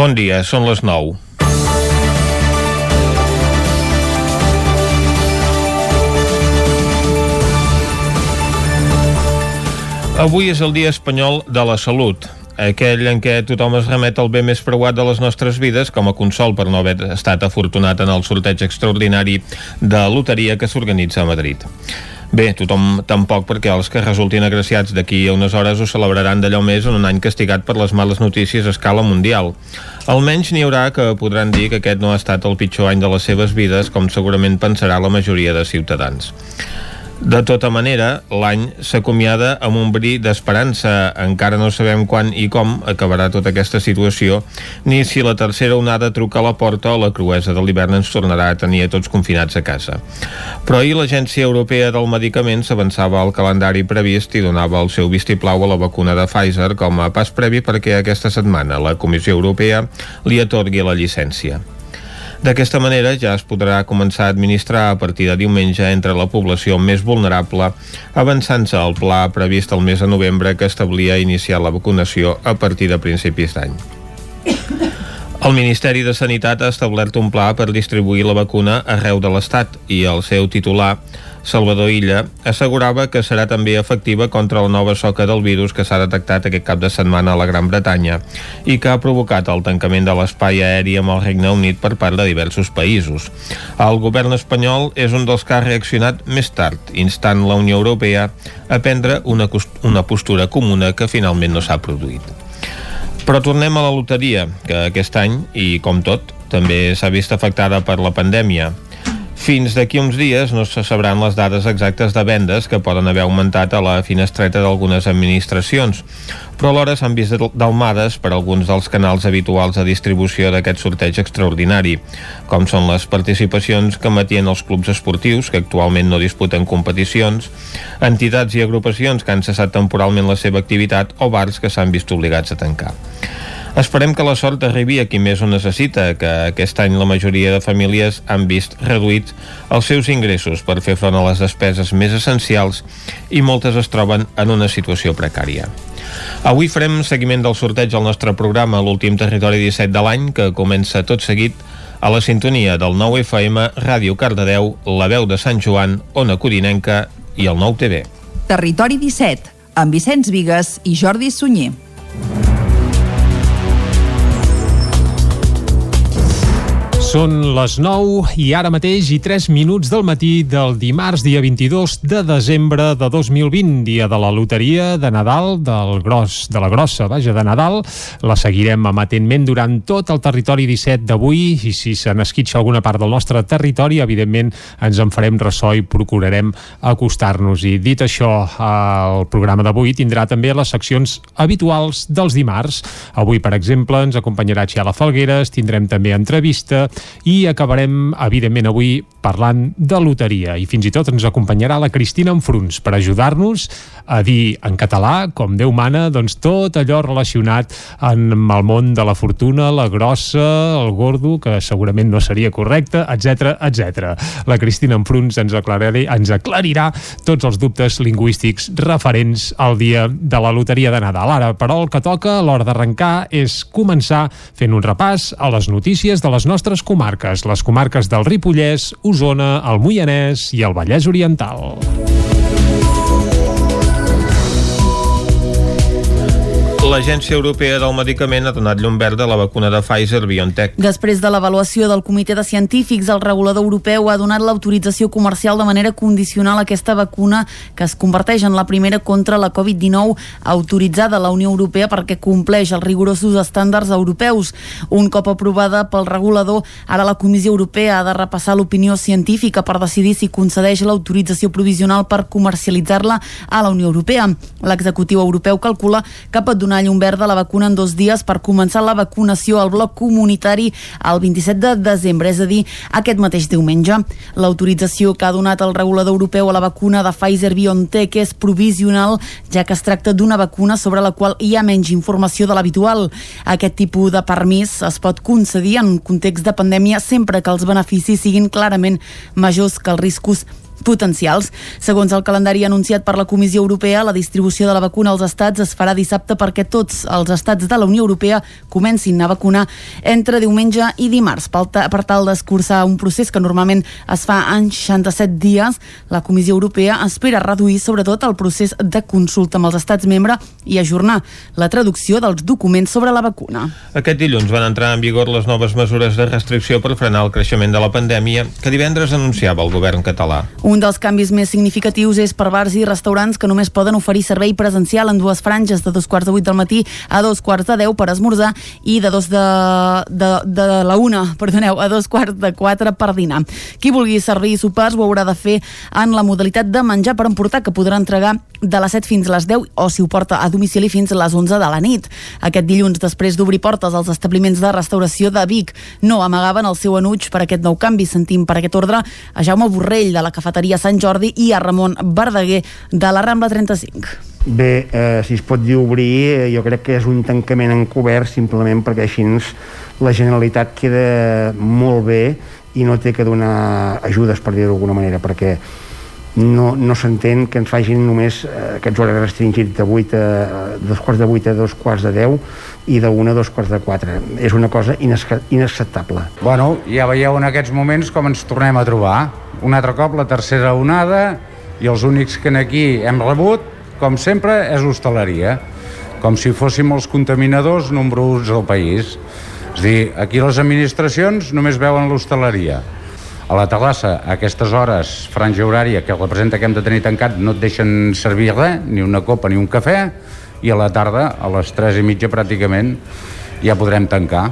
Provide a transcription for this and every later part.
Bon dia, són les 9. Avui és el Dia Espanyol de la Salut, aquell en què tothom es remet al bé més preuat de les nostres vides com a consol per no haver estat afortunat en el sorteig extraordinari de loteria que s'organitza a Madrid. Bé, tothom tampoc perquè els que resultin agraciats d'aquí a unes hores ho celebraran d'allò més en un any castigat per les males notícies a escala mundial. Almenys n'hi haurà que podran dir que aquest no ha estat el pitjor any de les seves vides, com segurament pensarà la majoria de ciutadans. De tota manera, l'any s'acomiada amb un bri d'esperança. Encara no sabem quan i com acabarà tota aquesta situació, ni si la tercera onada truca a la porta o la cruesa de l'hivern ens tornarà a tenir a tots confinats a casa. Però ahir l'Agència Europea del Medicament s'avançava al calendari previst i donava el seu vistiplau a la vacuna de Pfizer com a pas previ perquè aquesta setmana la Comissió Europea li atorgui la llicència. D'aquesta manera ja es podrà començar a administrar a partir de diumenge entre la població més vulnerable, avançant-se al pla previst el mes de novembre que establia iniciar la vacunació a partir de principis d'any. El Ministeri de Sanitat ha establert un pla per distribuir la vacuna arreu de l'Estat i el seu titular, Salvador Illa, assegurava que serà també efectiva contra la nova soca del virus que s'ha detectat aquest cap de setmana a la Gran Bretanya i que ha provocat el tancament de l'espai aeri amb el Regne Unit per part de diversos països. El govern espanyol és un dels que ha reaccionat més tard, instant la Unió Europea a prendre una, una postura comuna que finalment no s'ha produït. Però tornem a la loteria, que aquest any, i com tot, també s'ha vist afectada per la pandèmia. Fins d'aquí uns dies no se sabran les dades exactes de vendes que poden haver augmentat a la finestreta d'algunes administracions, però alhora s'han vist dalmades per alguns dels canals habituals de distribució d'aquest sorteig extraordinari, com són les participacions que matien els clubs esportius, que actualment no disputen competicions, entitats i agrupacions que han cessat temporalment la seva activitat o bars que s'han vist obligats a tancar. Esperem que la sort arribi a qui més ho necessita, que aquest any la majoria de famílies han vist reduïts els seus ingressos per fer front a les despeses més essencials i moltes es troben en una situació precària. Avui farem seguiment del sorteig al nostre programa, l'últim territori 17 de l'any, que comença tot seguit a la sintonia del 9 FM, Ràdio Cardedeu, La Veu de Sant Joan, Ona Codinenca i el 9 TV. Territori 17, amb Vicenç Vigues i Jordi Sunyer. Són les 9 i ara mateix i 3 minuts del matí del dimarts, dia 22 de desembre de 2020, dia de la loteria de Nadal, del gros, de la grossa, vaja, de Nadal. La seguirem amatentment durant tot el territori 17 d'avui i si se n'esquitxa alguna part del nostre territori, evidentment ens en farem ressò i procurarem acostar-nos. I dit això, el programa d'avui tindrà també les seccions habituals dels dimarts. Avui, per exemple, ens acompanyarà Xiala Falgueres, tindrem també entrevista i acabarem, evidentment, avui parlant de loteria i fins i tot ens acompanyarà la Cristina Enfruns per ajudar-nos a dir en català, com Déu mana, doncs tot allò relacionat amb el món de la fortuna, la grossa, el gordo, que segurament no seria correcte, etc etc. La Cristina Enfruns ens, aclararé, ens aclarirà tots els dubtes lingüístics referents al dia de la loteria de Nadal. Ara, però, el que toca a l'hora d'arrencar és començar fent un repàs a les notícies de les nostres comarques, les comarques del Ripollès, Osona, el Moianès i el Vallès Oriental. L'Agència Europea del Medicament ha donat llum verda a la vacuna de Pfizer-BioNTech. Després de l'avaluació del Comitè de Científics, el regulador europeu ha donat l'autorització comercial de manera condicional a aquesta vacuna que es converteix en la primera contra la Covid-19 autoritzada a la Unió Europea perquè compleix els rigorosos estàndards europeus. Un cop aprovada pel regulador, ara la Comissió Europea ha de repassar l'opinió científica per decidir si concedeix l'autorització provisional per comercialitzar-la a la Unió Europea. L'executiu europeu calcula que pot donar llum verda a la vacuna en dos dies per començar la vacunació al bloc comunitari el 27 de desembre, és a dir, aquest mateix diumenge. L'autorització que ha donat el regulador europeu a la vacuna de Pfizer-BioNTech és provisional, ja que es tracta d'una vacuna sobre la qual hi ha menys informació de l'habitual. Aquest tipus de permís es pot concedir en context de pandèmia sempre que els beneficis siguin clarament majors que els riscos potencials. Segons el calendari anunciat per la Comissió Europea, la distribució de la vacuna als estats es farà dissabte perquè tots els estats de la Unió Europea comencin a vacunar entre diumenge i dimarts. Per tal d'escurçar un procés que normalment es fa en 67 dies, la Comissió Europea espera reduir sobretot el procés de consulta amb els estats membre i ajornar la traducció dels documents sobre la vacuna. Aquest dilluns van entrar en vigor les noves mesures de restricció per frenar el creixement de la pandèmia que divendres anunciava el govern català. Dels canvis més significatius és per bars i restaurants que només poden oferir servei presencial en dues franges de dos quarts de vuit del matí a dos quarts de deu per esmorzar i de dos de, de, de la una, perdoneu, a dos quarts de quatre per dinar. Qui vulgui servir sopars ho haurà de fer en la modalitat de menjar per emportar que podrà entregar de les 7 fins a les 10 o si ho porta a domicili fins a les 11 de la nit. Aquest dilluns, després d'obrir portes als establiments de restauració de Vic, no amagaven el seu enuig per aquest nou canvi. Sentim per aquest ordre a Jaume Borrell de la cafeteria Cafeteria Sant Jordi i a Ramon Verdaguer de la Rambla 35. Bé, eh, si es pot dir obrir, eh, jo crec que és un tancament encobert simplement perquè així la Generalitat queda molt bé i no té que donar ajudes, per dir d'alguna manera, perquè no, no s'entén que ens facin només eh, aquests horaris restringits de 8 a, dos quarts de 8 a dos quarts de 10 i 1 a dos quarts de 4. És una cosa inacceptable. Bueno, ja veieu en aquests moments com ens tornem a trobar. Un altre cop la tercera onada i els únics que aquí hem rebut, com sempre, és l'hostaleria. Com si fóssim els contaminadors nombrosos del país. És dir, aquí les administracions només veuen l'hostaleria a la terrassa a aquestes hores, franja horària que representa que hem de tenir tancat, no et deixen servir res, ni una copa ni un cafè, i a la tarda, a les 3 i mitja pràcticament, ja podrem tancar.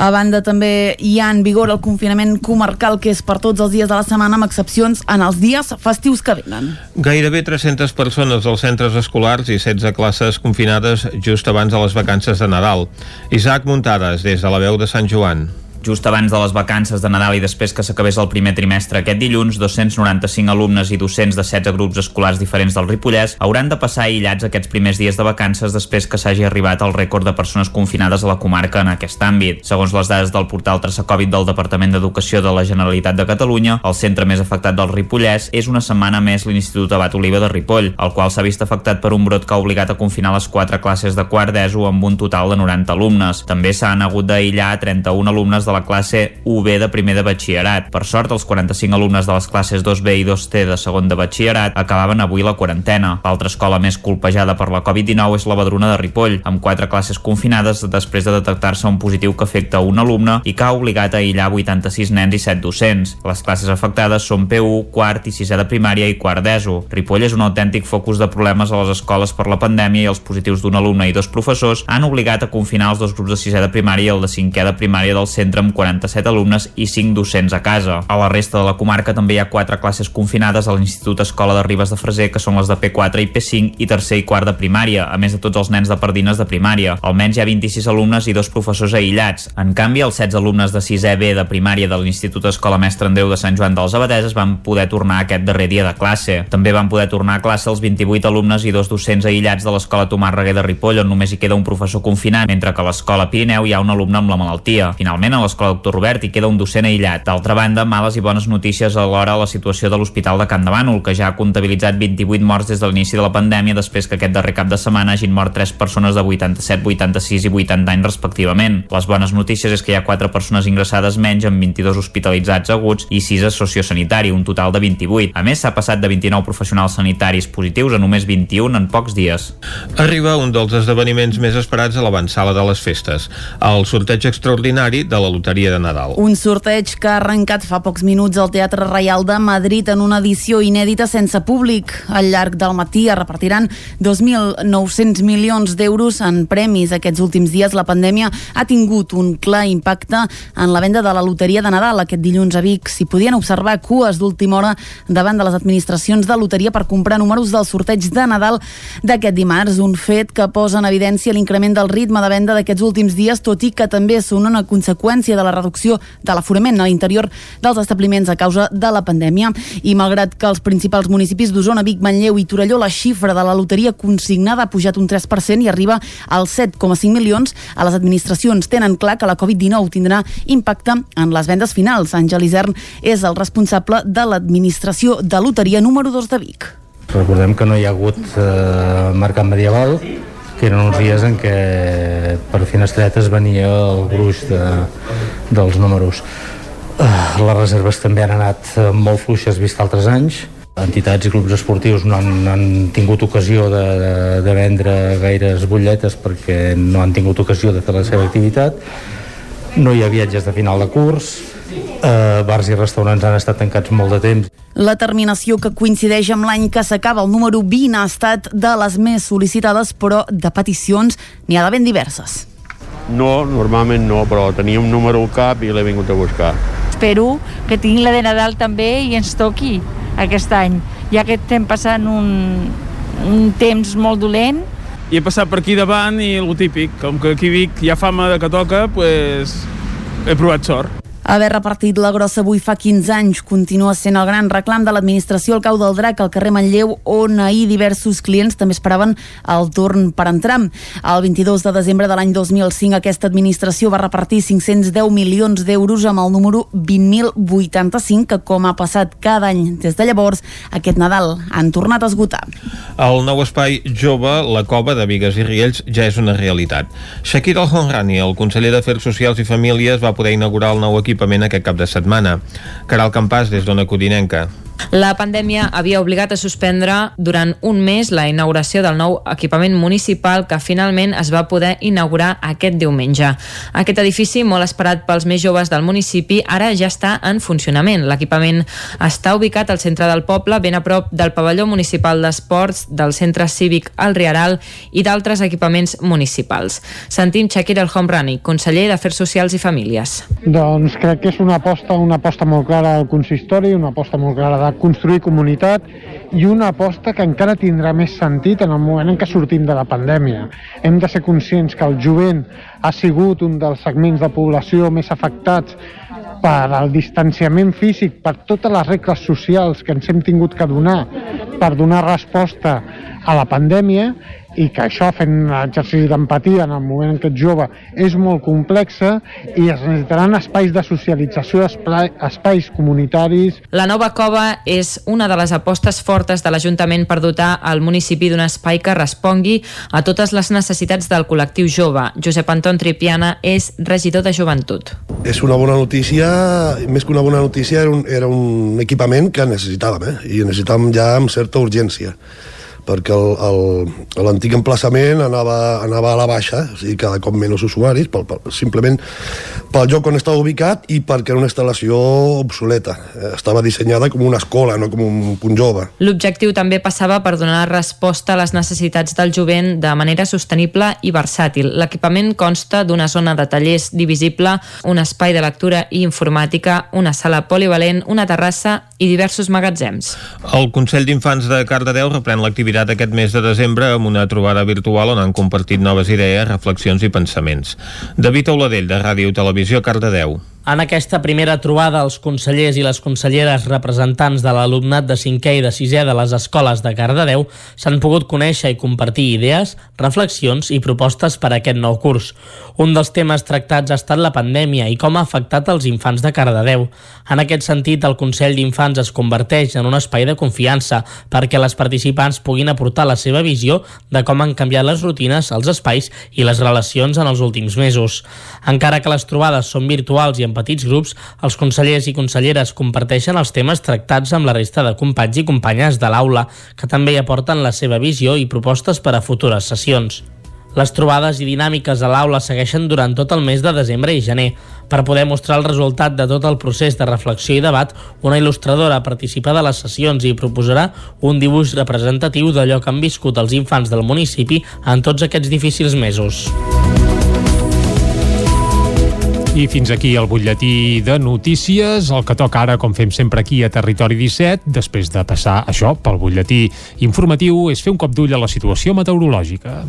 A banda, també hi ha en vigor el confinament comarcal, que és per tots els dies de la setmana, amb excepcions en els dies festius que venen. Gairebé 300 persones als centres escolars i 16 classes confinades just abans de les vacances de Nadal. Isaac Muntades, des de la veu de Sant Joan. Just abans de les vacances de Nadal i després que s'acabés el primer trimestre aquest dilluns, 295 alumnes i docents de 16 grups escolars diferents del Ripollès hauran de passar aïllats aquests primers dies de vacances després que s'hagi arribat al rècord de persones confinades a la comarca en aquest àmbit. Segons les dades del portal Traça Covid del Departament d'Educació de la Generalitat de Catalunya, el centre més afectat del Ripollès és una setmana més l'Institut Abat Oliva de Ripoll, el qual s'ha vist afectat per un brot que ha obligat a confinar les quatre classes de quart d'ESO amb un total de 90 alumnes. També s'han hagut d'aïllar 31 alumnes de la classe UB de primer de batxillerat. Per sort, els 45 alumnes de les classes 2B i 2C de segon de batxillerat acabaven avui la quarantena. L'altra escola més colpejada per la Covid-19 és la Badruna de Ripoll, amb quatre classes confinades després de detectar-se un positiu que afecta un alumne i que ha obligat a aïllar 86 nens i 7 docents. Les classes afectades són P1, quart i sisè de primària i quart d'ESO. Ripoll és un autèntic focus de problemes a les escoles per la pandèmia i els positius d'un alumne i dos professors han obligat a confinar els dos grups de sisè de primària i el de cinquè de primària del centre amb 47 alumnes i 5 docents a casa. A la resta de la comarca també hi ha 4 classes confinades a l'Institut Escola de Ribes de Freser, que són les de P4 i P5 i tercer i quart de primària, a més de tots els nens de Pardines de primària. Almenys hi ha 26 alumnes i dos professors aïllats. En canvi, els 16 alumnes de 6è B de primària de l'Institut Escola Mestre Andreu de Sant Joan dels Abadeses van poder tornar aquest darrer dia de classe. També van poder tornar a classe els 28 alumnes i dos docents aïllats de l'Escola Tomàs Reguer de Ripoll, on només hi queda un professor confinat, mentre que a l'Escola Pirineu hi ha un alumne amb la malaltia. Finalment, a l'Escola Doctor Robert hi queda un docent aïllat. D'altra banda, males i bones notícies alhora a la situació de l'Hospital de Can de Bànol, que ja ha comptabilitzat 28 morts des de l'inici de la pandèmia després que aquest darrer cap de setmana hagin mort 3 persones de 87, 86 i 80 anys respectivament. Les bones notícies és que hi ha 4 persones ingressades menys amb 22 hospitalitzats aguts i 6 a sociosanitari, un total de 28. A més, s'ha passat de 29 professionals sanitaris positius a només 21 en pocs dies. Arriba un dels esdeveniments més esperats a l'avançala de les festes, el sorteig extraordinari de la Loteria de Nadal. Un sorteig que ha arrencat fa pocs minuts al Teatre Reial de Madrid en una edició inèdita sense públic. Al llarg del matí es repartiran 2.900 milions d'euros en premis. Aquests últims dies la pandèmia ha tingut un clar impacte en la venda de la loteria de Nadal. Aquest dilluns a Vic s'hi podien observar cues d'última hora davant de les administracions de loteria per comprar números del sorteig de Nadal d'aquest dimarts. Un fet que posa en evidència l'increment del ritme de venda d'aquests últims dies, tot i que també són una conseqüència conseqüència de la reducció de l'aforament a l'interior dels establiments a causa de la pandèmia. I malgrat que els principals municipis d'Osona, Vic, Manlleu i Torelló la xifra de la loteria consignada ha pujat un 3% i arriba als 7,5 milions, a les administracions tenen clar que la Covid-19 tindrà impacte en les vendes finals. Àngel Isern és el responsable de l'administració de loteria número 2 de Vic. Recordem que no hi ha hagut eh, mercat medieval, que eren uns dies en què per finestretes venia el gruix de, dels números. Eh, les reserves també han anat molt fluixes vist altres anys. Entitats i clubs esportius no han, han tingut ocasió de, de, de vendre gaires butlletes perquè no han tingut ocasió de fer la seva activitat. No hi ha viatges de final de curs, eh, bars i restaurants han estat tancats molt de temps. La terminació que coincideix amb l'any que s'acaba, el número 20, ha estat de les més sol·licitades, però de peticions n'hi ha de ben diverses. No, normalment no, però tenia un número al cap i l'he vingut a buscar. Espero que tinguin la de Nadal també i ens toqui aquest any, ja que estem passant un, un temps molt dolent. I he passat per aquí davant i el típic, com que aquí Vic hi ha fama de que toca, pues, he provat sort. Haver repartit la grossa avui fa 15 anys continua sent el gran reclam de l'administració al cau del Drac al carrer Manlleu, on ahir diversos clients també esperaven el torn per entrar. El 22 de desembre de l'any 2005 aquesta administració va repartir 510 milions d'euros amb el número 20.085, que com ha passat cada any des de llavors, aquest Nadal han tornat a esgotar. El nou espai jove, la cova de Vigues i Riells, ja és una realitat. Shakir Al-Honrani, el conseller d'Afers Socials i Famílies, va poder inaugurar el nou equip equipament aquest cap de setmana. Caral Campàs, des d'Ona Codinenca. La pandèmia havia obligat a suspendre durant un mes la inauguració del nou equipament municipal que finalment es va poder inaugurar aquest diumenge. Aquest edifici, molt esperat pels més joves del municipi, ara ja està en funcionament. L'equipament està ubicat al centre del poble, ben a prop del pavelló municipal d'esports, del centre cívic El Riaral i d'altres equipaments municipals. Sentim Shakir El Homrani, conseller d'Afers Socials i Famílies. Doncs crec que és una aposta, una aposta molt clara del consistori, una aposta molt clara de construir comunitat i una aposta que encara tindrà més sentit en el moment en què sortim de la pandèmia. Hem de ser conscients que el jovent ha sigut un dels segments de població més afectats per al distanciament físic, per totes les regles socials que ens hem tingut que donar per donar resposta a la pandèmia i que això, fent un exercici d'empatia en el moment en què ets jove, és molt complexa i es necessitaran espais de socialització, espais comunitaris. La nova cova és una de les apostes fortes de l'Ajuntament per dotar el municipi d'un espai que respongui a totes les necessitats del col·lectiu jove. Josep Anton Tripiana és regidor de joventut. És una bona notícia, més que una bona notícia, era un, era un equipament que necessitàvem, eh? i necessitàvem ja amb certa urgència perquè l'antic emplaçament anava, anava a la baixa, o sigui, cada cop menys usuaris, pel, pel, simplement pel lloc on estava ubicat i perquè era una instal·lació obsoleta. Eh, estava dissenyada com una escola, no com un punt jove. L'objectiu també passava per donar resposta a les necessitats del jovent de manera sostenible i versàtil. L'equipament consta d'una zona de tallers divisible, un espai de lectura i informàtica, una sala polivalent, una terrassa i diversos magatzems. El Consell d'Infants de Cardedeu reprèn l'activitat activitat aquest mes de desembre amb una trobada virtual on han compartit noves idees, reflexions i pensaments. David Auladell, de Ràdio Televisió, Cardedeu. En aquesta primera trobada, els consellers i les conselleres representants de l'alumnat de 5è i de 6è de les escoles de Cardedeu s'han pogut conèixer i compartir idees, reflexions i propostes per a aquest nou curs. Un dels temes tractats ha estat la pandèmia i com ha afectat els infants de Cardedeu. En aquest sentit, el Consell d'Infants es converteix en un espai de confiança perquè les participants puguin aportar la seva visió de com han canviat les rutines, els espais i les relacions en els últims mesos. Encara que les trobades són virtuals i en petits grups, els consellers i conselleres comparteixen els temes tractats amb la resta de companys i companyes de l'aula, que també hi aporten la seva visió i propostes per a futures sessions. Les trobades i dinàmiques a l'aula segueixen durant tot el mes de desembre i gener. Per poder mostrar el resultat de tot el procés de reflexió i debat, una il·lustradora participa de les sessions i proposarà un dibuix representatiu d'allò que han viscut els infants del municipi en tots aquests difícils mesos. I fins aquí el butlletí de notícies, el que toca ara, com fem sempre aquí a Territori 17, després de passar això pel butlletí informatiu, és fer un cop d'ull a la situació meteorològica.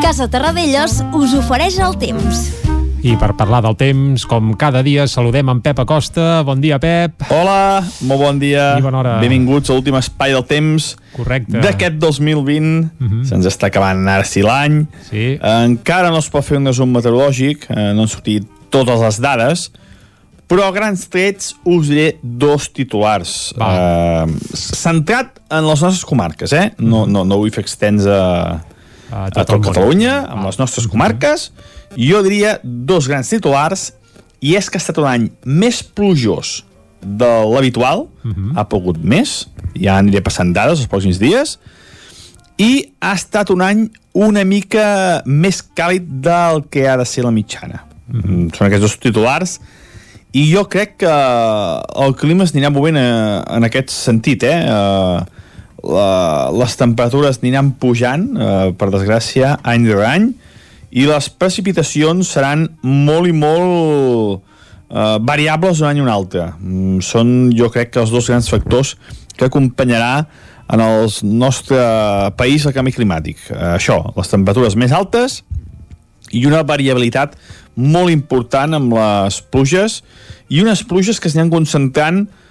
Casa Terradellos us ofereix el temps. I per parlar del temps, com cada dia, saludem en Pep Acosta. Bon dia, Pep. Hola, molt bon dia. I bona hora. Benvinguts a l'últim espai del temps Correcte. d'aquest 2020. Uh -huh. Se'ns està acabant ara sí l'any. Sí. Encara no es pot fer un resum meteorològic, eh, no han sortit totes les dades, però a grans trets us diré dos titulars. Eh, centrat en les nostres comarques, eh? No, no, no vull fer extens a, a tot, a tot Catalunya, amb les nostres comarques. Jo diria dos grans titulars, i és que ha estat un any més plujós de l'habitual, ha pogut més, ja aniré passant dades els pròxims dies, i ha estat un any una mica més càlid del que ha de ser la mitjana. Mm -hmm. Són aquests dos titulars, i jo crec que el clima es anirà movent eh, en aquest sentit, eh? eh la, les temperatures aniran pujant, eh, per desgràcia, any rere any, i les precipitacions seran molt i molt eh, variables d'un any a un altre. Mm, són, jo crec, que els dos grans factors que acompanyarà en el nostre país el canvi climàtic. Eh, això, les temperatures més altes i una variabilitat molt important amb les pluges i unes pluges que s'aniran concentrant eh,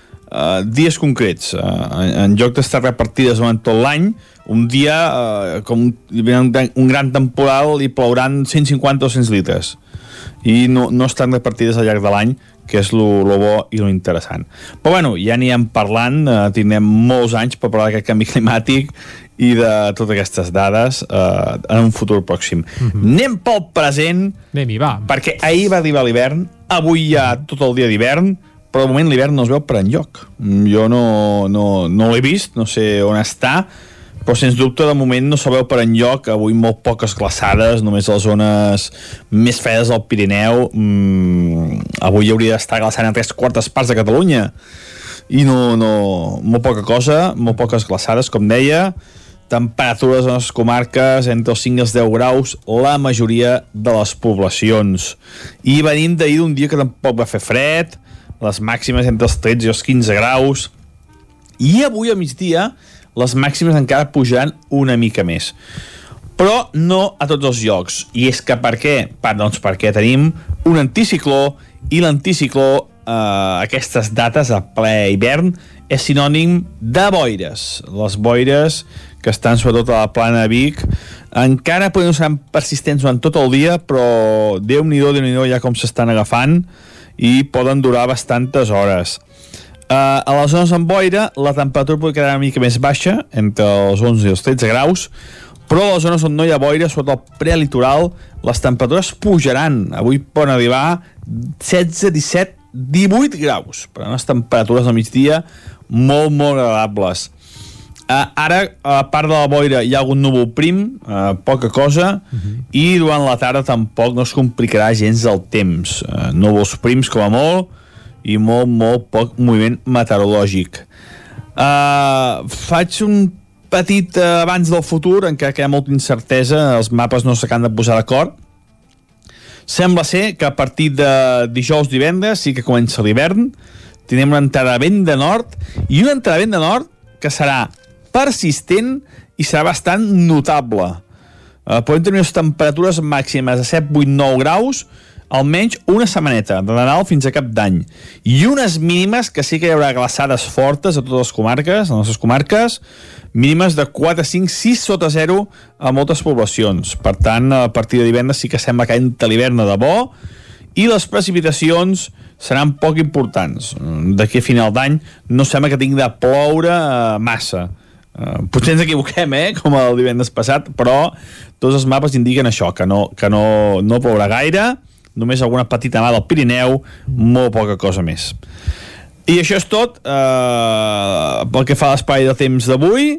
dies concrets. Eh, en, en lloc d'estar repartides durant tot l'any, un dia, eh, com un, un gran temporal, i plouran 150 o 100 litres. I no, no estan repartides al llarg de l'any, que és lo, lo bo i lo interessant. Però bueno, ja anirem parlant, eh, tindrem molts anys per parlar d'aquest canvi climàtic i de totes aquestes dades eh, en un futur pròxim. Mm -hmm. Anem pel present, Anem-hi, va. perquè ahir va arribar l'hivern, avui hi ha tot el dia d'hivern, però de moment l'hivern no es veu per enlloc. Jo no, no, no l'he vist, no sé on està, però sens dubte de moment no se veu per enlloc, avui molt poques glaçades, només a les zones més fredes del Pirineu, mm, avui hauria d'estar glaçant a tres quartes parts de Catalunya, i no, no, molt poca cosa, molt poques glaçades, com deia, temperatures a les comarques entre els 5 i els 10 graus, la majoria de les poblacions. I venim d'ahir d'un dia que tampoc va fer fred, les màximes entre els 13 i els 15 graus, i avui a migdia les màximes encara pujaran una mica més. Però no a tots els llocs. I és que per què? Per, doncs perquè tenim un anticicló i l'anticicló eh, aquestes dates a ple hivern és sinònim de boires. Les boires que estan sobretot a la plana de Vic encara poden ser persistents durant tot el dia però déu nhi déu ja com s'estan agafant i poden durar bastantes hores. Uh, a les zones amb boira la temperatura pot quedar una mica més baixa entre els 11 i els 13 graus però a les zones on no hi ha boira, sobretot el prelitoral, les temperatures pujaran. Avui poden arribar 16, 17, 18 graus, per unes temperatures al migdia molt, molt agradables. Uh, ara, a part de la boira, hi ha algun núvol prim, uh, poca cosa, uh -huh. i durant la tarda tampoc no es complicarà gens el temps. Uh, núvols prims com a molt, i molt, molt poc moviment meteorològic. Uh, faig un petit uh, abans del futur, encara que hi ha molta incertesa, els mapes no s'acaben de posar d'acord. Sembla ser que a partir de dijous divendres sí que comença l'hivern, tindrem una entrada de vent de nord i una entrada vent de nord que serà persistent i serà bastant notable. Uh, podem tenir unes temperatures màximes de 7, 8, 9 graus, almenys una setmaneta, de Nadal fins a cap d'any. I unes mínimes, que sí que hi haurà glaçades fortes a totes les comarques, a les nostres comarques, mínimes de 4, 5, 6 sota 0 a moltes poblacions. Per tant, a partir de divendres sí que sembla que entra l'hivern de bo i les precipitacions seran poc importants. D'aquí a final d'any no sembla que tingui de ploure eh, massa. Uh, potser ens equivoquem, eh, com el divendres passat, però tots els mapes indiquen això, que no, que no, no plourà gaire, només alguna petita mà del Pirineu, molt poca cosa més. I això és tot eh, pel que fa a l'espai de temps d'avui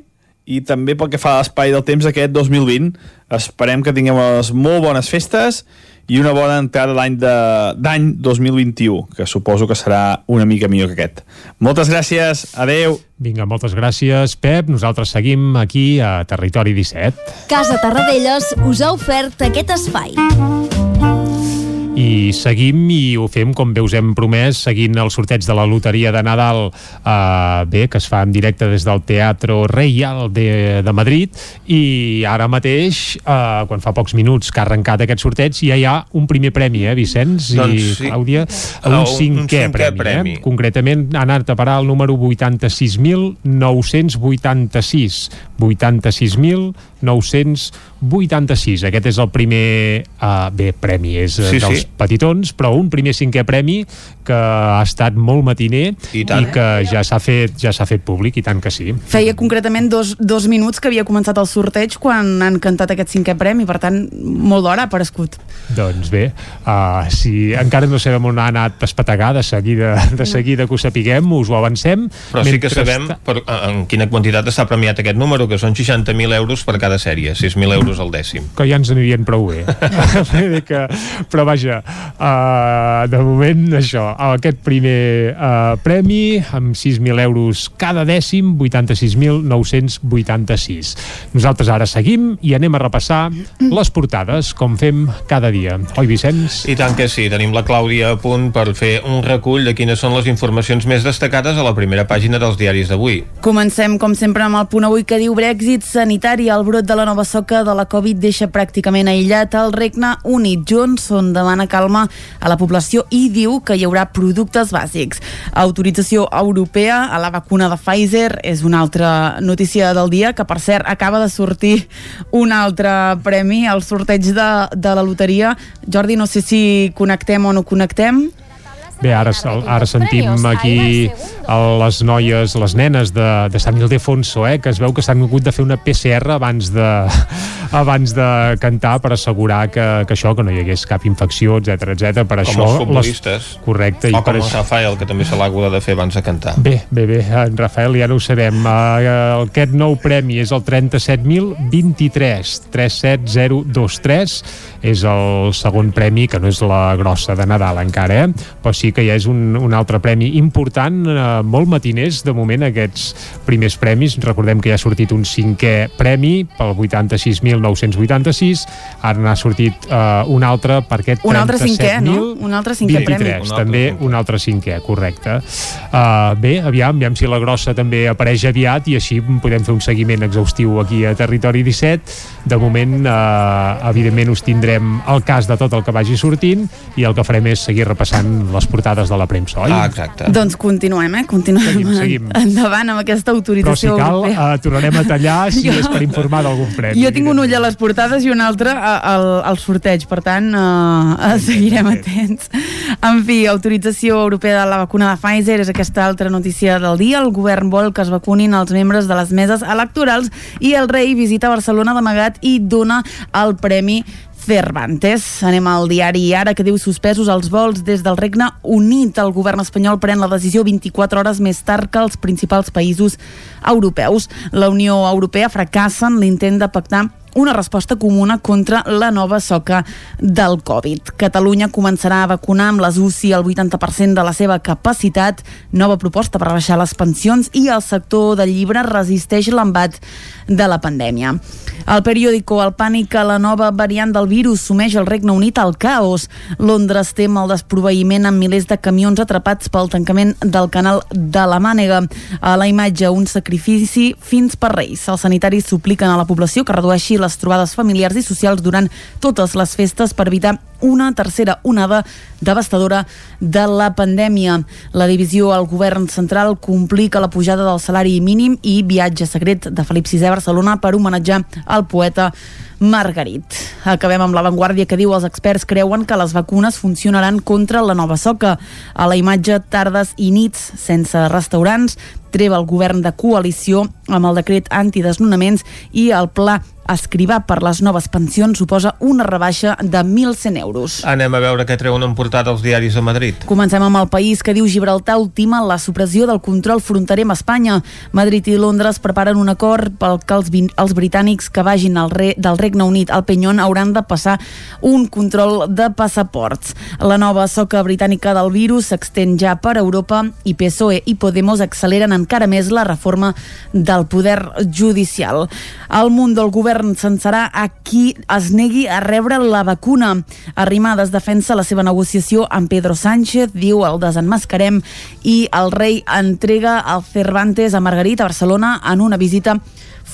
i també pel que fa a l'espai del temps aquest 2020. Esperem que tinguem unes molt bones festes i una bona entrada l'any d'any 2021, que suposo que serà una mica millor que aquest. Moltes gràcies, adeu. Vinga, moltes gràcies, Pep. Nosaltres seguim aquí a Territori 17. Casa Tarradellas us ha ofert aquest espai. I seguim i ho fem com bé us hem promès seguint el sorteig de la loteria de Nadal eh, bé, que es fa en directe des del Teatro Reial de, de Madrid i ara mateix eh, quan fa pocs minuts que ha arrencat aquest sorteig ja hi ha un primer premi, eh, Vicenç i Doncs sí. Clàudia, Ah, un un- un cinquè, cinquè premi, premi. Eh? concretament ha anat a parar el número 86.986 86.986 aquest és el primer uh, bé, premi, és Sí, sí, dels sí. petitons però un primer cinquè premi que ha estat molt matiner I tant. i que ja s'ha fet, ja s'ha fet públic i tant que sí Feia concretament dos, dos minuts que havia començat el sorteig quan han cantat aquest cinquè premi, per tant, molt d'hora ha aparegut. Doncs bé, uh, si encara no sabem on ha anat espetegar, de seguida, de seguida que ho sapiguem, us ho avancem. Però sí que Mentre sabem per, en quina quantitat està premiat aquest número, que són 60.000 euros per cada sèrie, 6.000 euros al dècim. que ja ens anirien prou bé. Que, però vaja, uh, de moment això, aquest primer uh, premi amb 6.000 euros cada dècim, 86.986. Nosaltres ara seguim i anem a repassar les portades, com fem cada dia. Oi, Vicenç? I tant que sí, tenim la Clàudia a punt per fer un recull de quines són les informacions més destacades a la primera pàgina dels diaris d'avui. Comencem, com sempre, amb el punt avui que diu Brexit sanitari. El brot de la nova soca de la Covid deixa pràcticament aïllat el Regne Unit. Johnson demana calma a la població i diu que hi haurà productes bàsics. Autorització europea a la vacuna de Pfizer és una altra notícia del dia, que per cert acaba de sortir un altre premi al sorteig de, de la loteria. Jordi, no sé si connectem o no connectem. Bé, ara, ara sentim aquí a les noies, les nenes de, de Sant Ildefonso, eh, que es veu que s'han hagut de fer una PCR abans de, abans de cantar per assegurar que, que això, que no hi hagués cap infecció, etc etc. Per Com això, els futbolistes. Les, correcte. O i per com el això, Rafael, que també se l'ha hagut de fer abans de cantar. Bé, bé, bé, en Rafael ja no ho sabem. Uh, aquest nou premi és el 37.023, 37023, és el segon premi, que no és la grossa de Nadal encara, eh? però sí que ja és un, un altre premi important, uh, molt matiners de moment aquests primers premis. Recordem que ja ha sortit un cinquè premi pel 86.986, ara n'ha sortit uh, un altre per aquest Un altre cinquè, no? 37.000 Un altre cinquè 23, premi. Un altre també cinquè. un altre cinquè, correcte. Uh, bé, aviam, aviam si la grossa també apareix aviat i així podem fer un seguiment exhaustiu aquí a Territori 17. De moment, uh, evidentment, us tindrem el cas de tot el que vagi sortint i el que farem és seguir repassant les portades de la premsa, oi? Ah, exacte. Doncs continuem, eh? Continuem Seguim, seguim. endavant amb aquesta Però si autorització cal, europea. uh, tornarem a tallar si Jo- és per informar d'algun premi. Jo tinc un ull a les portades i un altre a- al, al sorteig, per tant, uh, seguirem atents. En fi, autorització europea de la vacuna de Pfizer és aquesta altra notícia del dia. El govern vol que es vacunin els membres de les meses electorals i el rei visita Barcelona d'amagat i dona el premi Cervantes. Anem al diari Ara que diu suspesos els vols des del Regne Unit. El govern espanyol pren la decisió 24 hores més tard que els principals països europeus. La Unió Europea fracassa en l'intent de pactar una resposta comuna contra la nova soca del Covid. Catalunya començarà a vacunar amb les UCI el 80% de la seva capacitat, nova proposta per rebaixar les pensions i el sector del llibre resisteix l'embat de la pandèmia. El periòdico El pànic a la nova variant del virus sumeix el Regne Unit al caos. Londres tem el desproveïment amb milers de camions atrapats pel tancament del canal de la Mànega. A la imatge, un sacrifici fins per Reis. Els sanitaris supliquen a la població que redueixi les trobades familiars i socials durant totes les festes per evitar una tercera onada devastadora de la pandèmia. La divisió al govern central complica la pujada del salari mínim i viatge secret de Felip VI a Barcelona per homenatjar el poeta Margarit. Acabem amb l'avantguàrdia que diu els experts creuen que les vacunes funcionaran contra la nova soca. A la imatge tardes i nits sense restaurants, treva el govern de coalició amb el decret antidesnonaments i el pla escrivar per les noves pensions suposa una rebaixa de 1.100 euros. Anem a veure què treuen en portada els diaris de Madrid. Comencem amb el país que diu Gibraltar ultima la supressió del control fronterer amb Espanya. Madrid i Londres preparen un acord pel que els, els britànics que vagin al re, del Regne Unit al Penyon hauran de passar un control de passaports. La nova soca britànica del virus s'extén ja per Europa i PSOE i Podemos acceleren en encara més la reforma del poder judicial. El munt del govern se'n serà a qui es negui a rebre la vacuna. Arrimadas defensa la seva negociació amb Pedro Sánchez, diu el desenmascarem, i el rei entrega el Cervantes a Margarita a Barcelona en una visita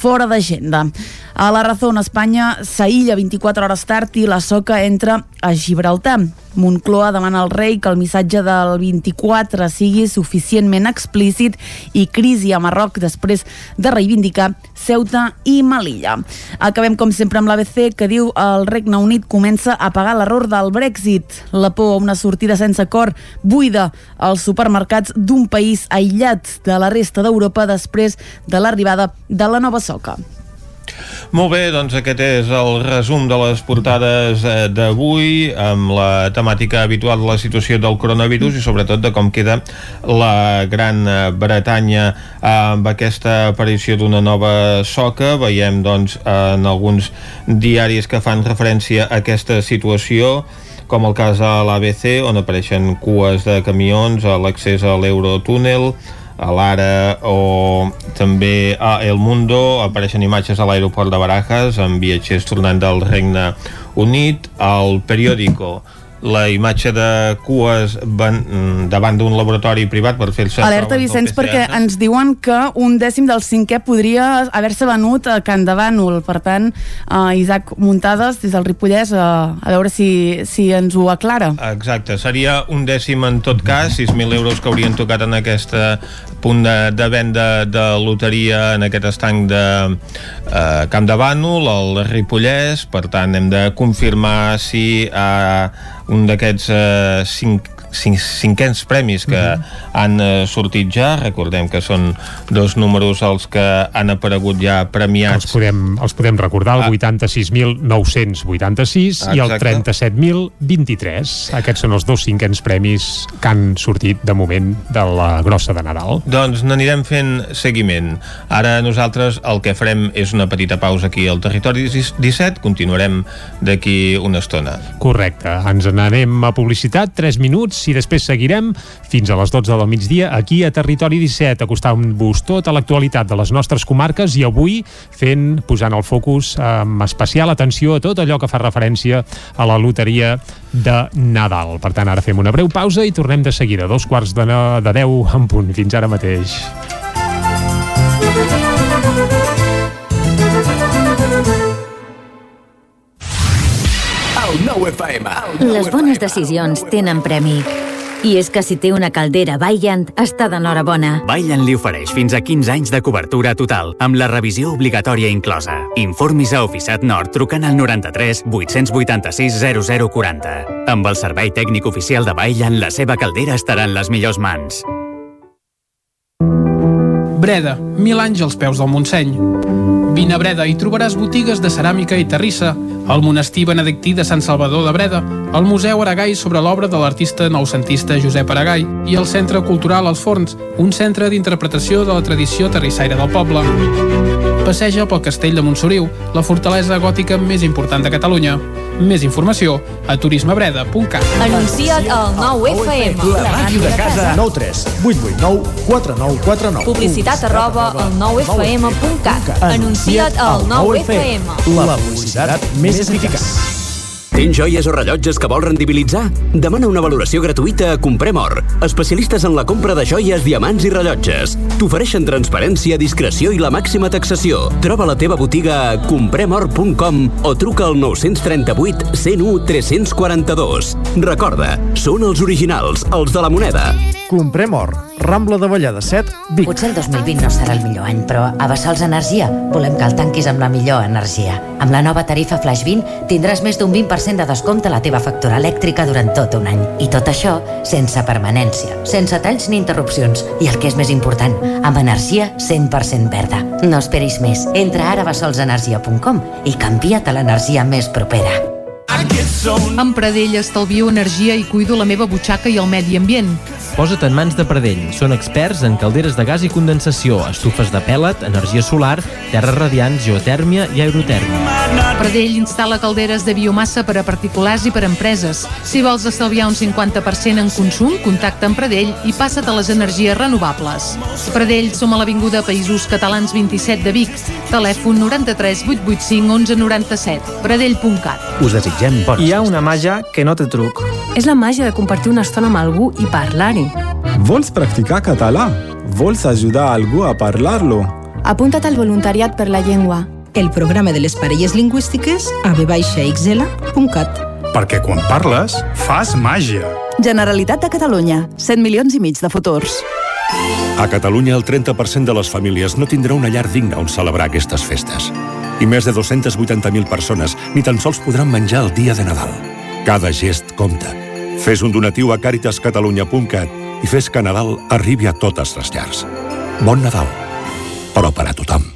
fora d'agenda. A la Razón, Espanya s'aïlla 24 hores tard i la soca entra a Gibraltar. Moncloa demana al rei que el missatge del 24 sigui suficientment explícit i crisi a Marroc després de reivindicar Ceuta i Melilla. Acabem, com sempre, amb l'ABC, que diu el Regne Unit comença a pagar l'error del Brexit. La por a una sortida sense acord buida els supermercats d'un país aïllat de la resta d'Europa després de l'arribada de la nova soca. Molt bé, doncs aquest és el resum de les portades eh, d'avui amb la temàtica habitual de la situació del coronavirus i sobretot de com queda la Gran Bretanya amb aquesta aparició d'una nova soca. Veiem doncs en alguns diaris que fan referència a aquesta situació com el cas a l'ABC, on apareixen cues de camions a l'accés a l'Eurotúnel, a l'Ara o també a El Mundo. Apareixen imatges a l'aeroport de Barajas amb viatgers tornant del Regne Unit al periòdico la imatge de cues van, davant d'un laboratori privat per fer-se Alerta Vicenç perquè ens diuen que un dècim del cinquè podria haver-se venut a Can de Bànol. Per tant uh, Isaac Muntades des del Ripollès uh, a veure si, si ens ho aclara. Exacte, seria un dècim en tot cas. 6.000 euros que haurien tocat en aquesta punt de, de venda de loteria en aquest estanc de uh, Camp de Bànol, al Ripollès. Per tant hem de confirmar si uh, un d'aquests eh, cinc, cinc, cinquens premis que uh -huh. han eh, sortit ja, recordem que són dos números els que han aparegut ja premiats. Els podem, els podem recordar, el ah. 86.986 i el 37.023. Aquests són els dos cinquens premis que han sortit de moment de la grossa de Nadal. Doncs n'anirem fent seguiment. Ara nosaltres el que farem és una petita pausa aquí al Territori 17, continuarem d'aquí una estona. Correcte, ens n'anem a publicitat, 3 minuts i després seguirem fins a les 12 del migdia aquí a Territori 17, acostant-vos tota l'actualitat de les nostres comarques i avui fent, posant el focus amb especial atenció a tot allò que fa referència a la loteria de Nadal. Per tant, ara fem una breu pausa i tornem de seguida, dos quarts de, de 10 en punt. Fins ara mateix. Les bones decisions tenen premi. I és que si té una caldera Vaillant, està d'enhorabona. Vaillant li ofereix fins a 15 anys de cobertura total, amb la revisió obligatòria inclosa. Informis a Oficiat Nord trucant al 93 886 0040. Amb el servei tècnic oficial de Vaillant, la seva caldera estarà en les millors mans. Breda, mil anys als peus del Montseny. Vine a Breda i trobaràs botigues de ceràmica i terrissa, el monestir benedictí de Sant Salvador de Breda, el Museu Aragai sobre l'obra de l'artista noucentista Josep Aragai i el Centre Cultural Els Forns, un centre d'interpretació de la tradició terrissaire del poble. Passeja pel castell de Montsoriu, la fortalesa gòtica més important de Catalunya. Més informació a turismebreda.cat. Anuncia't al 9FM. La màquina de casa. 9 3 8 8 9 4 9 4 9. Publicitat arroba al 9FM.cat. Anuncia't al 9FM. La publicitat més eficaç. Tens joies o rellotges que vols rendibilitzar? Demana una valoració gratuïta a Comprem Or, especialistes en la compra de joies, diamants i rellotges. T'ofereixen transparència, discreció i la màxima taxació. Troba la teva botiga a compremor.com o truca al 938 101 342. Recorda, són els originals, els de la moneda. Comprem Or, Rambla de Vallada 7, Vic. Potser el 2020 no serà el millor any, però a Bassals Energia volem que el tanquis amb la millor energia. Amb la nova tarifa Flash 20 tindràs més d'un 20% de descompte a la teva factura elèctrica durant tot un any. I tot això sense permanència, sense talls ni interrupcions. I el que és més important, amb energia 100% verda. No esperis més. Entra ara a bassolsenergia.com i canvia't a l'energia més propera. Amb Pradell estalvio energia i cuido la meva butxaca i el medi ambient. Posa't en mans de Pradell. Són experts en calderes de gas i condensació, estufes de pèl·let, energia solar, terres radiants, geotèrmia i aerotèrmia. Pradell instal·la calderes de biomassa per a particulars i per a empreses. Si vols estalviar un 50% en consum, contacta amb Pradell i passa't a les energies renovables. Pradell, som a l'Avinguda Països Catalans 27 de Vic. Telèfon 93 885 11 97. Pradell.cat. Us desitgem bon Hi ha una màgia que no té truc. És la màgia de compartir una estona amb algú i parlar-hi. Vols practicar català? Vols ajudar algú a parlar-lo? Apunta't al voluntariat per la llengua. El programa de les parelles lingüístiques a vxl.cat Perquè quan parles, fas màgia. Generalitat de Catalunya. 100 milions i mig de futurs. A Catalunya, el 30% de les famílies no tindrà una llar digna on celebrar aquestes festes. I més de 280.000 persones ni tan sols podran menjar el dia de Nadal. Cada gest compta. Fes un donatiu a caritascatalunya.cat i fes que Nadal arribi a totes les llars. Bon Nadal, però per a tothom.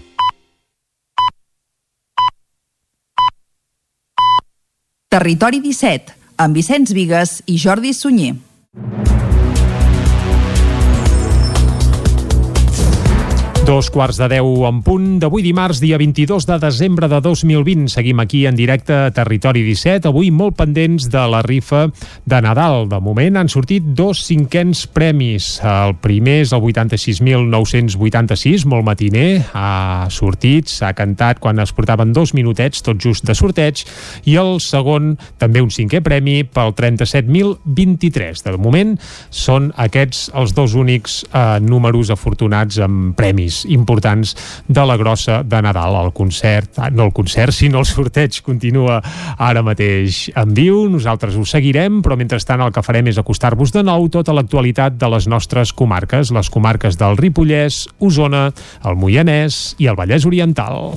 Territori 17, amb Vicenç Vigues i Jordi Sunyer. Dos quarts de deu en punt d'avui dimarts, dia 22 de desembre de 2020. Seguim aquí en directe a Territori 17, avui molt pendents de la rifa de Nadal. De moment han sortit dos cinquens premis. El primer és el 86.986, molt matiner, ha sortit, s'ha cantat quan es portaven dos minutets, tot just de sorteig, i el segon, també un cinquè premi, pel 37.023. De moment són aquests els dos únics eh, números afortunats amb premis importants de la grossa de Nadal. El concert, ah, no el concert, sinó el sorteig continua ara mateix en viu. Nosaltres ho seguirem, però mentrestant el que farem és acostar-vos de nou tota l'actualitat de les nostres comarques, les comarques del Ripollès, Osona, el Moianès i el Vallès Oriental.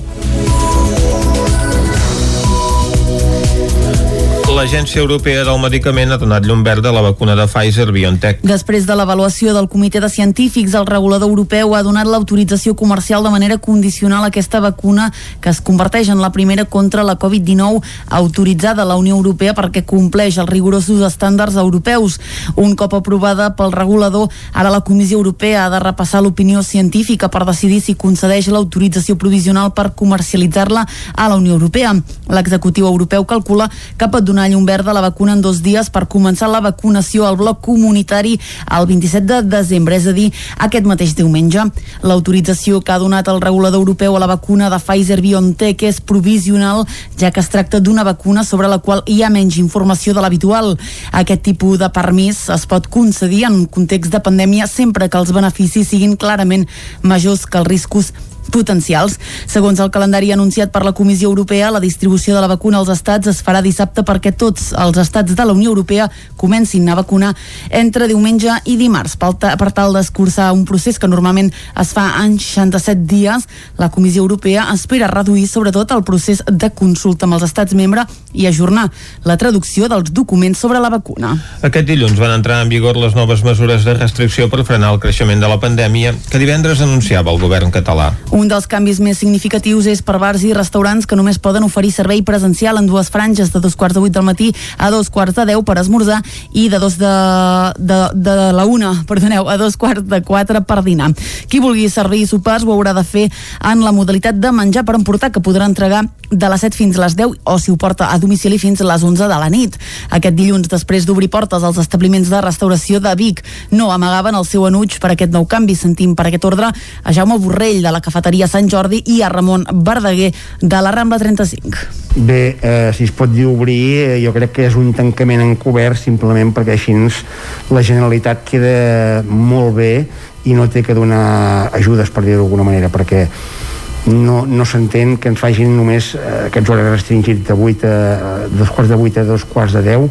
L'Agència Europea del Medicament ha donat llum verda a la vacuna de Pfizer-BioNTech. Després de l'avaluació del comitè de científics, el regulador europeu ha donat l'autorització comercial de manera condicional a aquesta vacuna que es converteix en la primera contra la Covid-19 autoritzada a la Unió Europea perquè compleix els rigorosos estàndards europeus. Un cop aprovada pel regulador, ara la Comissió Europea ha de repassar l'opinió científica per decidir si concedeix l'autorització provisional per comercialitzar-la a la Unió Europea. L'executiu europeu calcula que pot donar llum verda a la vacuna en dos dies per començar la vacunació al bloc comunitari el 27 de desembre, és a dir, aquest mateix diumenge. L'autorització que ha donat el regulador europeu a la vacuna de Pfizer-BioNTech és provisional, ja que es tracta d'una vacuna sobre la qual hi ha menys informació de l'habitual. Aquest tipus de permís es pot concedir en context de pandèmia sempre que els beneficis siguin clarament majors que els riscos potencials. Segons el calendari anunciat per la Comissió Europea, la distribució de la vacuna als estats es farà dissabte perquè tots els estats de la Unió Europea comencin a vacunar entre diumenge i dimarts. Per, tal d'escurçar un procés que normalment es fa en 67 dies, la Comissió Europea espera reduir sobretot el procés de consulta amb els estats membres i ajornar la traducció dels documents sobre la vacuna. Aquest dilluns van entrar en vigor les noves mesures de restricció per frenar el creixement de la pandèmia que divendres anunciava el govern català. Un dels canvis més significatius és per bars i restaurants que només poden oferir servei presencial en dues franges de dos quarts de vuit del matí a dos quarts de deu per esmorzar i de dos de, de, de la una, perdoneu, a dos quarts de quatre per dinar. Qui vulgui servir sopars ho haurà de fer en la modalitat de menjar per emportar que podrà entregar de les 7 fins a les 10 o si ho porta a domicili fins a les 11 de la nit. Aquest dilluns, després d'obrir portes als establiments de restauració de Vic, no amagaven el seu enuig per aquest nou canvi. Sentim per aquest ordre a Jaume Borrell de la cafeteria Sant Jordi i a Ramon Verdaguer de la Rambla 35. Bé, eh, si es pot dir obrir, eh, jo crec que és un tancament encobert simplement perquè així la Generalitat queda molt bé i no té que donar ajudes, per dir-ho d'alguna manera, perquè no, no s'entén que ens facin només eh, aquests horaris restringits de 8 a, dos quarts de 8 a dos quarts de 10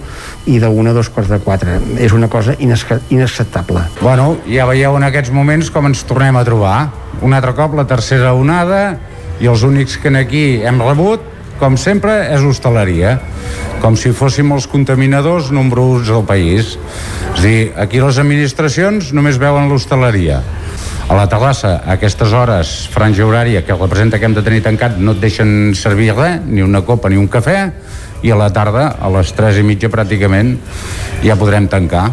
i 1 a dos quarts de 4 és una cosa inacceptable. Bueno, ja veieu en aquests moments com ens tornem a trobar. Un altre cop la tercera onada i els únics que en aquí hem rebut com sempre és hostaleria. Com si fóssim els contaminadors nombrosos del país. És dir, aquí les administracions només veuen l'hostaleria. A la terrassa a aquestes hores franja horària que representa que hem de tenir tancat no et deixen servir res, ni una copa ni un cafè i a la tarda a les 3 i mitja pràcticament ja podrem tancar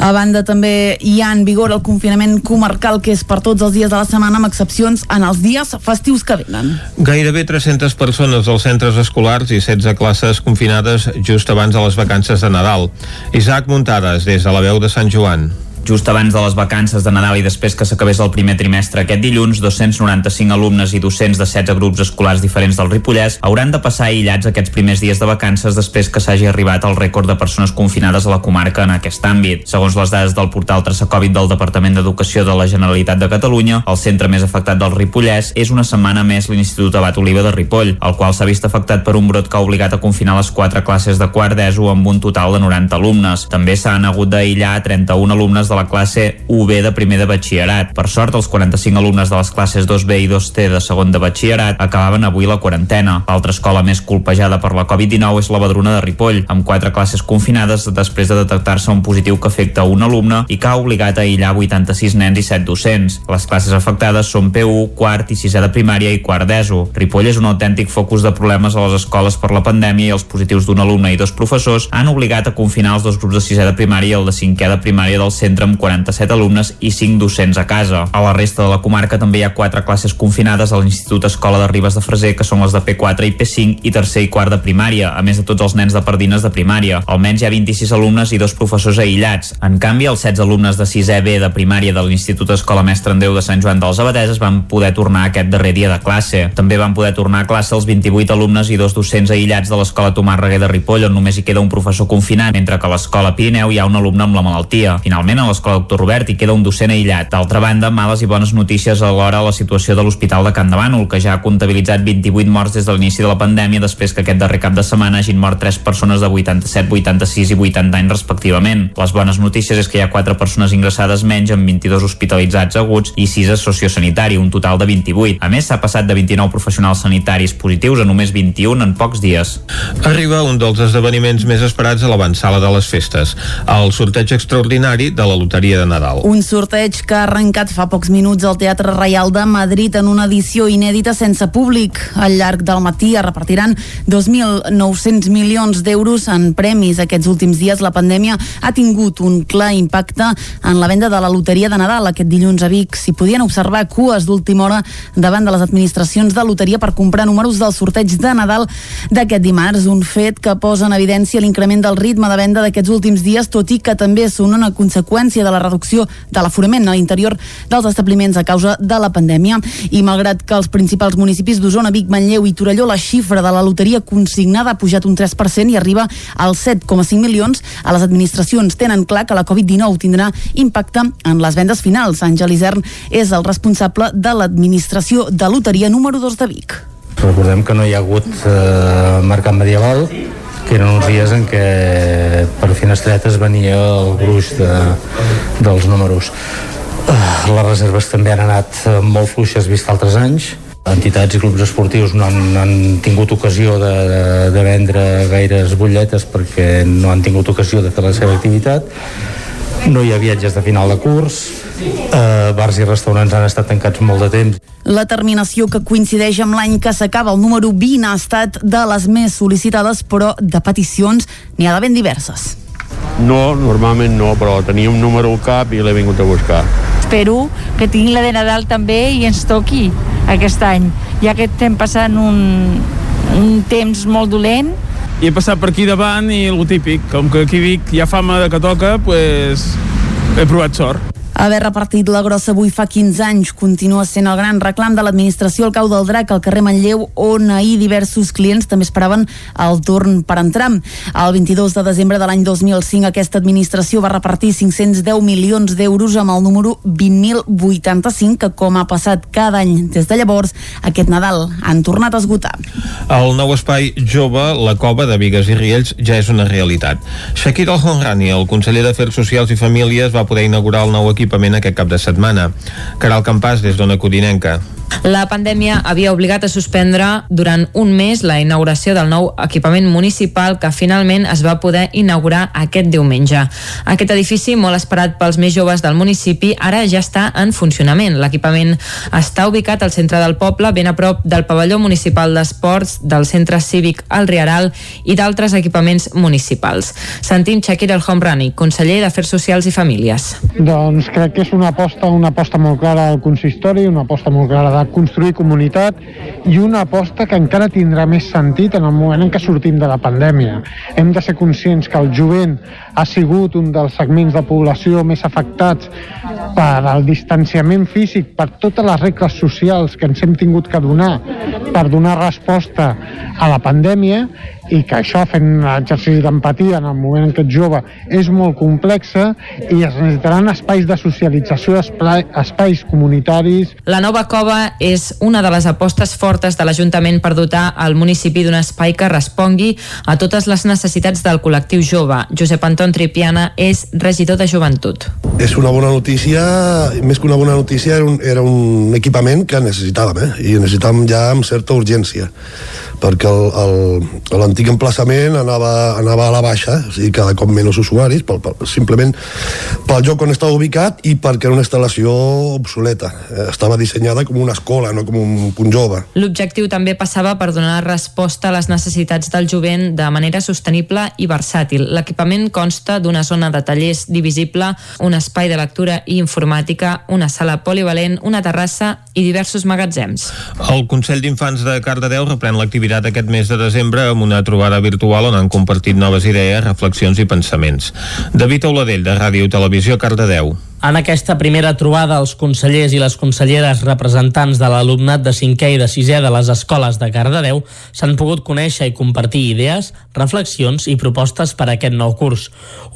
A banda també hi ha en vigor el confinament comarcal que és per tots els dies de la setmana amb excepcions en els dies festius que venen. Gairebé 300 persones als centres escolars i 16 classes confinades just abans de les vacances de Nadal. Isaac Muntades, des de la veu de Sant Joan. Just abans de les vacances de Nadal i després que s'acabés el primer trimestre aquest dilluns, 295 alumnes i docents de 16 grups escolars diferents del Ripollès hauran de passar aïllats aquests primers dies de vacances després que s'hagi arribat al rècord de persones confinades a la comarca en aquest àmbit. Segons les dades del portal Traçacovid del Departament d'Educació de la Generalitat de Catalunya, el centre més afectat del Ripollès és una setmana més l'Institut Abat Oliva de Ripoll, el qual s'ha vist afectat per un brot que ha obligat a confinar les quatre classes de quart d'ESO amb un total de 90 alumnes. També s'han hagut d'aïllar 31 alumnes de la classe UB de primer de batxillerat. Per sort, els 45 alumnes de les classes 2B i 2T de segon de batxillerat acabaven avui la quarantena. L'altra escola més colpejada per la Covid-19 és la Badruna de Ripoll, amb quatre classes confinades després de detectar-se un positiu que afecta un alumne i que ha obligat a aïllar 86 nens i 7 docents. Les classes afectades són P1, quart i sisè de primària i quart d'ESO. Ripoll és un autèntic focus de problemes a les escoles per la pandèmia i els positius d'un alumne i dos professors han obligat a confinar els dos grups de sisè de primària i el de cinquè de primària del centre amb 47 alumnes i 5 docents a casa. A la resta de la comarca també hi ha 4 classes confinades a l'Institut Escola de Ribes de Freser, que són les de P4 i P5 i tercer i quart de primària, a més de tots els nens de Pardines de primària. Almenys hi ha 26 alumnes i dos professors aïllats. En canvi, els 16 alumnes de 6è B de primària de l'Institut Escola Mestre Andreu de Sant Joan dels Abadeses van poder tornar aquest darrer dia de classe. També van poder tornar a classe els 28 alumnes i dos docents aïllats de l'Escola Tomàs Reguer de Ripoll, on només hi queda un professor confinat, mentre que a l'Escola Pirineu hi ha un alumne amb la malaltia. Finalment, a l'Escola Doctor Robert hi queda un docent aïllat. D'altra banda, males i bones notícies alhora a la situació de l'Hospital de Can de Bànol, que ja ha comptabilitzat 28 morts des de l'inici de la pandèmia després que aquest darrer cap de setmana hagin mort 3 persones de 87, 86 i 80 anys respectivament. Les bones notícies és que hi ha 4 persones ingressades menys amb 22 hospitalitzats aguts i 6 a sociosanitari, un total de 28. A més, s'ha passat de 29 professionals sanitaris positius a només 21 en pocs dies. Arriba un dels esdeveniments més esperats a l'avançala de les festes, el sorteig extraordinari de la Loteria de Nadal. Un sorteig que ha arrencat fa pocs minuts al Teatre Reial de Madrid en una edició inèdita sense públic. Al llarg del matí es repartiran 2.900 milions d'euros en premis. Aquests últims dies la pandèmia ha tingut un clar impacte en la venda de la loteria de Nadal. Aquest dilluns a Vic s'hi podien observar cues d'última hora davant de les administracions de loteria per comprar números del sorteig de Nadal d'aquest dimarts. Un fet que posa en evidència l'increment del ritme de venda d'aquests últims dies, tot i que també són una conseqüència de la reducció de l'aforament a l'interior dels establiments a causa de la pandèmia. I malgrat que els principals municipis d'Osona, Vic, Manlleu i Torelló la xifra de la loteria consignada ha pujat un 3% i arriba als 7,5 milions, a les administracions tenen clar que la Covid-19 tindrà impacte en les vendes finals. Àngel Isern és el responsable de l'administració de loteria número 2 de Vic. Recordem que no hi ha hagut eh, mercat medieval, que eren uns dies en què per finestretes venia el gruix de, dels números. Eh, les reserves també han anat molt fluixes vist altres anys. Entitats i clubs esportius no han, han tingut ocasió de, de, de vendre gaires butlletes perquè no han tingut ocasió de fer la seva activitat no hi ha viatges de final de curs, eh, bars i restaurants han estat tancats molt de temps. La terminació que coincideix amb l'any que s'acaba, el número 20, ha estat de les més sol·licitades, però de peticions n'hi ha de ben diverses. No, normalment no, però tenia un número al cap i l'he vingut a buscar. Espero que tingui la de Nadal també i ens toqui aquest any, ja que estem passant un, un temps molt dolent i he passat per aquí davant i el típic, com que aquí Vic hi ha fama de que toca, pues, he provat sort. Haver repartit la grossa avui fa 15 anys continua sent el gran reclam de l'administració al cau del Drac al carrer Manlleu, on ahir diversos clients també esperaven el torn per entrar. El 22 de desembre de l'any 2005 aquesta administració va repartir 510 milions d'euros amb el número 20.085 que com ha passat cada any des de llavors, aquest Nadal han tornat a esgotar. El nou espai jove, la cova de Vigues i Riells, ja és una realitat. Shakir Al-Honrani, el conseller d'Afers Socials i Famílies, va poder inaugurar el nou equipament aquest cap de setmana. Caral Campàs, des d'Ona Codinenca. La pandèmia havia obligat a suspendre durant un mes la inauguració del nou equipament municipal que finalment es va poder inaugurar aquest diumenge. Aquest edifici, molt esperat pels més joves del municipi, ara ja està en funcionament. L'equipament està ubicat al centre del poble, ben a prop del pavelló municipal d'esports, del centre cívic El Riaral i d'altres equipaments municipals. Sentim Shakir El Homrani, conseller d'Afers Socials i Famílies. Doncs crec que és una aposta, una aposta molt clara del consistori, una aposta molt clara de construir comunitat i una aposta que encara tindrà més sentit en el moment en què sortim de la pandèmia. Hem de ser conscients que el jovent ha sigut un dels segments de població més afectats per al distanciament físic, per totes les regles socials que ens hem tingut que donar per donar resposta a la pandèmia i que això, fent exercici d'empatia en el moment en què ets jove, és molt complexa i es necessitaran espais de socialització, espai, espais comunitaris. La nova cova és una de les apostes fortes de l'Ajuntament per dotar el municipi d'un espai que respongui a totes les necessitats del col·lectiu jove. Josep Anton Tripiana és regidor de joventut. És una bona notícia, més que una bona notícia, era un, era un equipament que necessitàvem, eh? i necessitàvem ja amb certa urgència perquè l'antic emplaçament anava, anava a la baixa, o sigui, cada cop menys usuaris, pel, pel, simplement pel lloc on estava ubicat i perquè era una instal·lació obsoleta. Eh, estava dissenyada com una escola, no com un punt jove. L'objectiu també passava per donar resposta a les necessitats del jovent de manera sostenible i versàtil. L'equipament consta d'una zona de tallers divisible, un espai de lectura i informàtica, una sala polivalent, una terrassa i diversos magatzems. El Consell d'Infants de Cardedeu reprèn l'activitat aquest mes de desembre amb una trobada virtual on han compartit noves idees, reflexions i pensaments. David Auladell, de Ràdio Televisió, Cardedeu. En aquesta primera trobada, els consellers i les conselleres representants de l'alumnat de 5è i de 6è de les escoles de Cardedeu s'han pogut conèixer i compartir idees, reflexions i propostes per a aquest nou curs.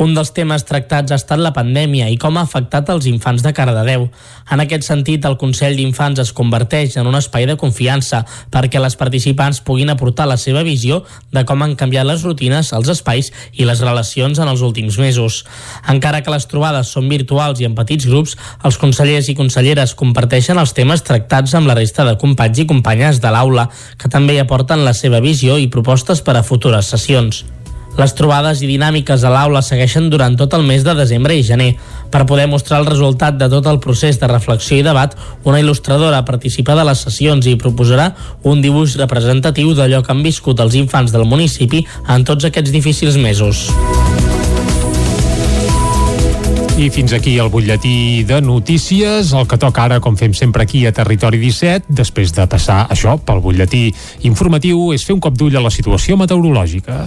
Un dels temes tractats ha estat la pandèmia i com ha afectat els infants de Cardedeu. En aquest sentit, el Consell d'Infants es converteix en un espai de confiança perquè les participants puguin aportar la seva visió de com han canviat les rutines, els espais i les relacions en els últims mesos. Encara que les trobades són virtuals i en petits grups, els consellers i conselleres comparteixen els temes tractats amb la resta de companys i companyes de l'aula, que també hi aporten la seva visió i propostes per a futures sessions. Les trobades i dinàmiques a l'aula segueixen durant tot el mes de desembre i gener. Per poder mostrar el resultat de tot el procés de reflexió i debat, una il·lustradora participa de les sessions i proposarà un dibuix representatiu d'allò que han viscut els infants del municipi en tots aquests difícils mesos. I fins aquí el butlletí de notícies, el que toca ara, com fem sempre aquí a Territori 17, després de passar això pel butlletí informatiu, és fer un cop d'ull a la situació meteorològica.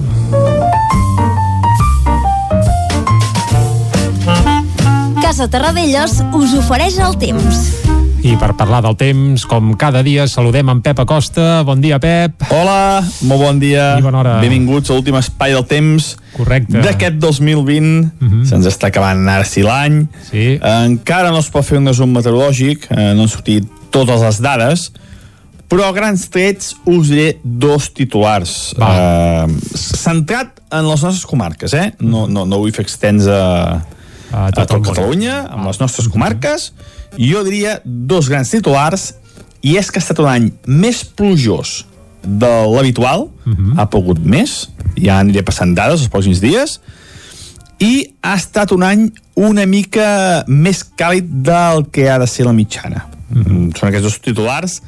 Casa Terradellos us ofereix el temps. I per parlar del temps, com cada dia, saludem en Pep Acosta. Bon dia, Pep. Hola, molt bon dia. I bona hora. Benvinguts a l'últim espai del temps Correcte. d'aquest 2020. Uh -huh. Se'ns està acabant ara sí l'any. Sí. Encara no es pot fer un resum meteorològic, eh, no han sortit totes les dades, però a grans trets us diré dos titulars. Eh, centrat en les nostres comarques, eh? No, no, no vull fer extens a, a tot, a tot Catalunya, amb les nostres comarques. Jo diria dos grans titulars, i és que ha estat un any més plujós de l'habitual, uh -huh. ha pogut més, ja aniré passant dades els pròxims dies, i ha estat un any una mica més càlid del que ha de ser la mitjana. Uh -huh. Són aquests dos titulars,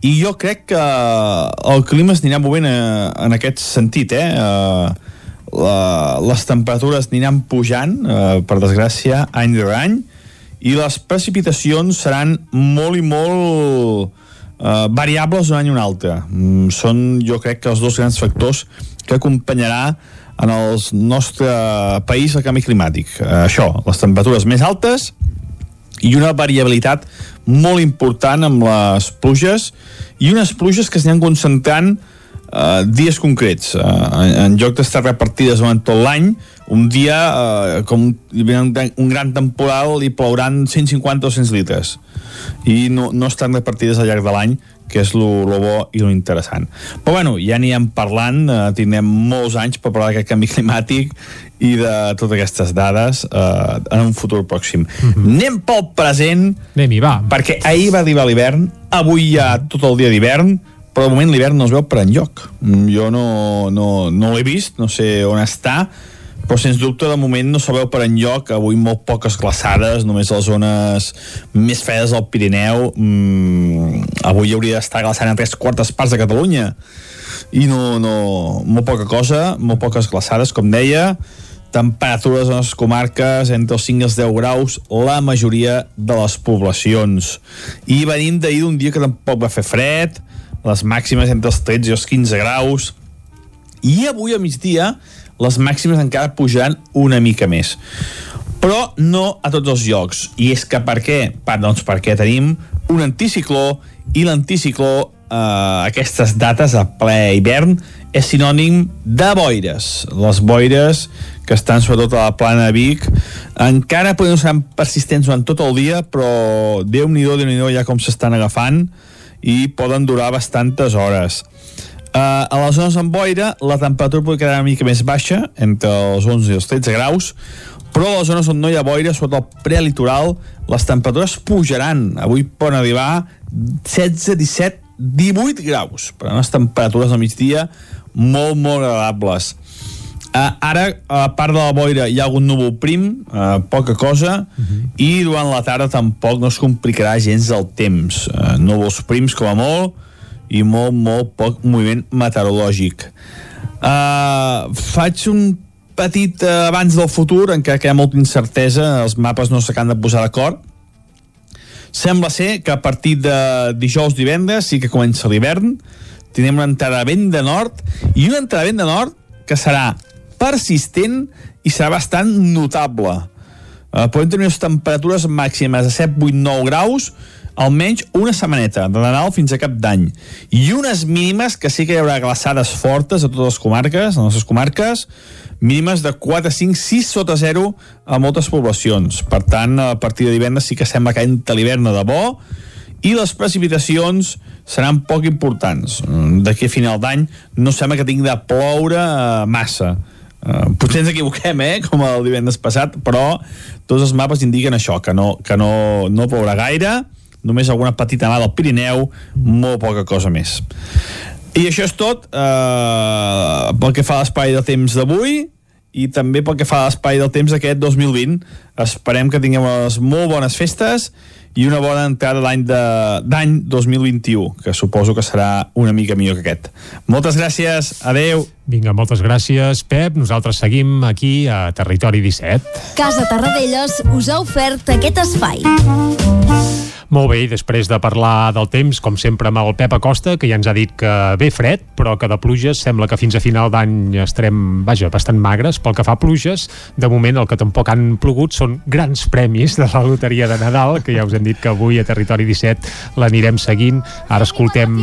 i jo crec que el clima es anirà movent eh, en aquest sentit, eh? eh la, les temperatures aniran pujant, eh, per desgràcia, any rere any, i les precipitacions seran molt i molt eh, variables d'un any a un altre. Mm, són, jo crec, que els dos grans factors que acompanyarà en el nostre país el canvi climàtic. Eh, això, les temperatures més altes i una variabilitat molt important amb les pluges i unes pluges que s'aniran concentrant uh, dies concrets. Uh, en, en lloc d'estar repartides durant tot l'any, un dia, uh, com hi ha un, un gran temporal, hi plouran 150 o 100 litres. I no, no estan repartides al llarg de l'any, que és lo, lo bo i lo interessant. Però bueno, ja anirem parlant, eh, tindrem molts anys per parlar d'aquest canvi climàtic i de totes aquestes dades eh, en un futur pròxim. Mm -hmm. Anem pel present, Anem-hi, va. perquè ahir va arribar l'hivern, avui hi ha tot el dia d'hivern, però de moment l'hivern no es veu per enlloc. Jo no, no, no l'he vist, no sé on està, però sens dubte de moment no sabeu per enlloc. Avui molt poques glaçades només a les zones més fredes del Pirineu. Mm, avui hauria d'estar glaçant a tres quartes parts de Catalunya. I no, no, molt poca cosa molt poques glaçades com deia. Temperatures a les comarques entre els 5 i els 10 graus la majoria de les poblacions. I venim d'ahir d'un dia que tampoc va fer fred les màximes entre els 13 i els 15 graus. I avui a migdia les màximes encara pujaran una mica més. Però no a tots els llocs. I és que per què? Pa, doncs perquè tenim un anticicló i l'anticicló eh, aquestes dates a ple hivern és sinònim de boires. Les boires que estan sobretot a la plana de Vic encara poden ser persistents durant tot el dia però déu nhi déu ja com s'estan agafant i poden durar bastantes hores Uh, a les zones amb boira la temperatura pot quedar una mica més baixa entre els 11 i els 13 graus però a les zones on no hi ha boira sota el prelitoral les temperatures pujaran. Avui poden arribar 16, 17, 18 graus per unes temperatures al migdia molt, molt agradables. Uh, ara, a part de la boira hi ha algun núvol prim, uh, poca cosa uh -huh. i durant la tarda tampoc no es complicarà gens el temps. Uh, núvols prims com a molt i molt, molt poc moviment meteorològic. Uh, faig un petit uh, abans del futur en què hi ha molta incertesa, els mapes no s'acaben de posar d'acord. Sembla ser que a partir de dijous divendres sí que comença l'hivern, tindrem una entrada de nord i una entrada de vent de nord que serà persistent i serà bastant notable. Uh, podem tenir unes temperatures màximes de 7, 8, 9 graus almenys una setmaneta, de Nadal fins a cap d'any. I unes mínimes que sí que hi haurà glaçades fortes a totes les comarques, a les nostres comarques, mínimes de 4, 5, 6 sota 0 a moltes poblacions. Per tant, a partir de divendres sí que sembla que entra l'hivern de bo i les precipitacions seran poc importants. D'aquí a final d'any no sembla que tingui de ploure eh, massa. Uh, potser ens equivoquem, eh, com el divendres passat, però tots els mapes indiquen això, que no, que no, no plourà gaire, només alguna petita mà del Pirineu, molt poca cosa més. I això és tot eh, pel que fa a l'espai de temps d'avui i també pel que fa a l'espai del temps d'aquest 2020. Esperem que tinguem unes molt bones festes i una bona entrada d'any d'any 2021, que suposo que serà una mica millor que aquest. Moltes gràcies, adeu. Vinga, moltes gràcies, Pep. Nosaltres seguim aquí a Territori 17. Casa Tarradellas us ha ofert aquest espai. Molt bé, i després de parlar del temps, com sempre amb el Pep Acosta, que ja ens ha dit que ve fred, però que de pluges sembla que fins a final d'any estarem, vaja, bastant magres. Pel que fa a pluges, de moment el que tampoc han plogut són grans premis de la loteria de Nadal, que ja us hem dit que avui a Territori 17 l'anirem seguint. Ara escoltem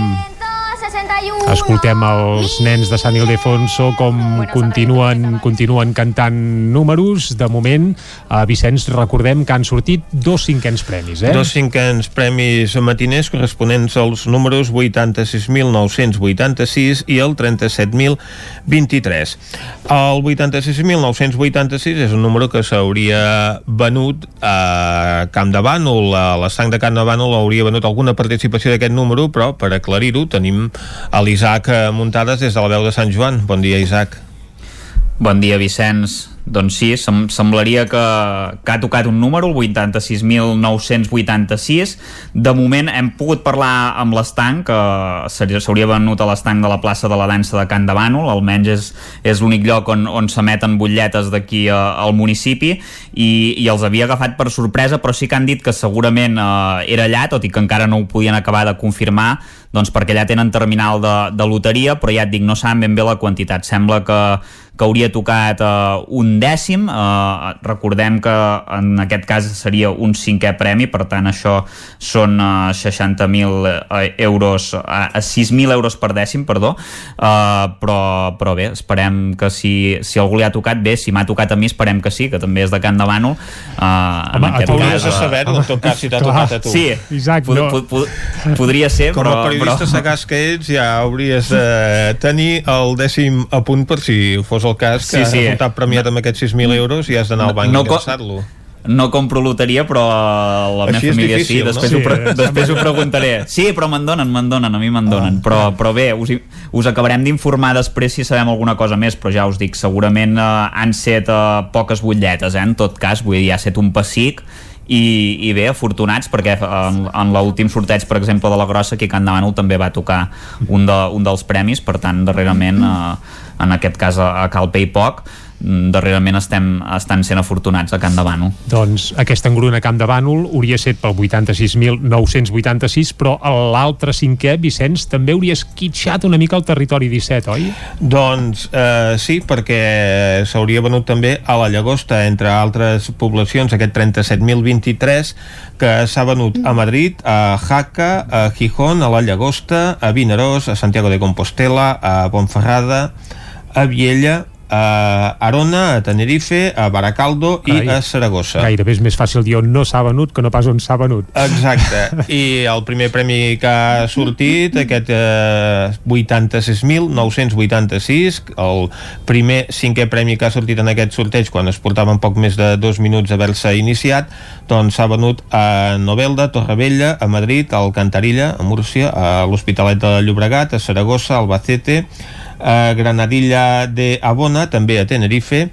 escoltem els nens de Sant Ildefonso com continuen, continuen cantant números. De moment, a Vicenç, recordem que han sortit dos cinquens premis, eh? Dos cinquens premis matiners corresponents als números 86.986 i el 37.023. El 86.986 és un número que s'hauria venut a Camp de Bànol, a l'estanc de Camp de Bànol hauria venut alguna participació d'aquest número, però per aclarir-ho tenim a l'Isaac Muntades des de la veu de Sant Joan. Bon dia, Isaac. Bon dia, Vicenç. Doncs sí, sem semblaria que, que ha tocat un número, el 86.986. De moment hem pogut parlar amb l'estanc, que s'hauria venut a l'estanc de la plaça de la dansa de Can de Bànol, almenys és, és l'únic lloc on, on s'emeten butlletes d'aquí al municipi, i, i els havia agafat per sorpresa, però sí que han dit que segurament eh, era allà, tot i que encara no ho podien acabar de confirmar, doncs perquè allà tenen terminal de, de loteria, però ja et dic, no saben ben bé la quantitat. Sembla que, que hauria tocat uh, un dècim. Uh, recordem que en aquest cas seria un cinquè premi, per tant això són uh, 60.000 euros, uh, 6.000 euros per dècim, perdó, uh, però, però bé, esperem que si, si algú li ha tocat bé, si m'ha tocat a mi esperem que sí, que també és de Can de Bànol. Uh, Home, en hauries de saber-ho, en tot cas, si t'ha tocat a tu. Sí, Isaac, pod, no. pod, pod, podria ser, Com però... a periodista però... sagàs que ets, ja hauries de tenir el dècim a punt per si fos el cas que Sí, sí, sí. sí. has resultat premiat amb aquests 6.000 euros i has d'anar al banc No no, co- i llançar-lo. no compro loteria, però la meva Així família difícil, sí, no? després, Sí, ho, pre eh, després ho preguntaré. Sí, però me'n donen, me'n donen, a mi me'n donen. Però, però bé, us, us acabarem d'informar després si sabem alguna cosa més, però ja us dic, segurament eh, han set eh, poques butlletes, eh, en tot cas, vull dir, ha set un pessic, i, i bé, afortunats perquè en, en l'últim sorteig per exemple de la Grossa a Can Demànol també va tocar un, de, un dels premis. Per tant darrerament eh, en aquest cas a, a Cal Paypoc mm, darrerament estem, estan sent afortunats a Can Demànol Doncs aquesta engruna a Camp de Bànol hauria set pel 86.986, però l'altre cinquè, Vicenç, també hauria esquitxat una mica el territori 17, oi? Doncs eh, sí, perquè s'hauria venut també a la Llagosta, entre altres poblacions, aquest 37.023, que s'ha venut a Madrid, a Jaca, a Gijón, a la Llagosta, a Vinaròs, a Santiago de Compostela, a Ponferrada, a Viella, a Arona, a Tenerife, a Baracaldo Carai. i a Saragossa. Gairebé és més fàcil dir on no s'ha venut que no pas on s'ha venut. Exacte, i el primer premi que ha sortit, aquest eh, 86.986, el primer cinquè premi que ha sortit en aquest sorteig quan es portaven poc més de dos minuts d'haver-se iniciat, doncs s'ha venut a Novelda, Torrevella, a Madrid, a Alcantarilla, a Múrcia, a l'Hospitalet de Llobregat, a Saragossa, a Albacete, a Granadilla de Abona, també a Tenerife,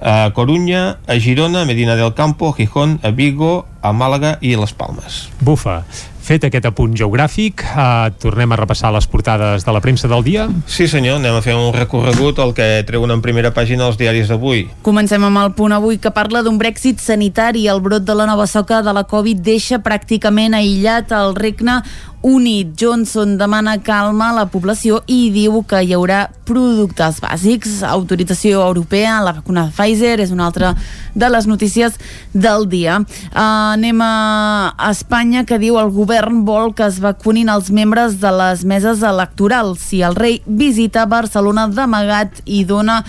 a Corunya, a Girona, a Medina del Campo, a Gijón, a Vigo, a Màlaga i a Les Palmes. Bufa. Fet aquest apunt geogràfic, eh, tornem a repassar les portades de la premsa del dia. Sí senyor, anem a fer un recorregut al que treuen en primera pàgina els diaris d'avui. Comencem amb el punt avui que parla d'un Brexit sanitari. El brot de la nova soca de la Covid deixa pràcticament aïllat el regne Unit. Johnson demana calma a la població i diu que hi haurà productes bàsics. Autorització europea, la vacuna de Pfizer és una altra de les notícies del dia. Uh, anem a Espanya que diu el govern vol que es vacunin els membres de les meses electorals. Si el rei visita Barcelona d'amagat i dona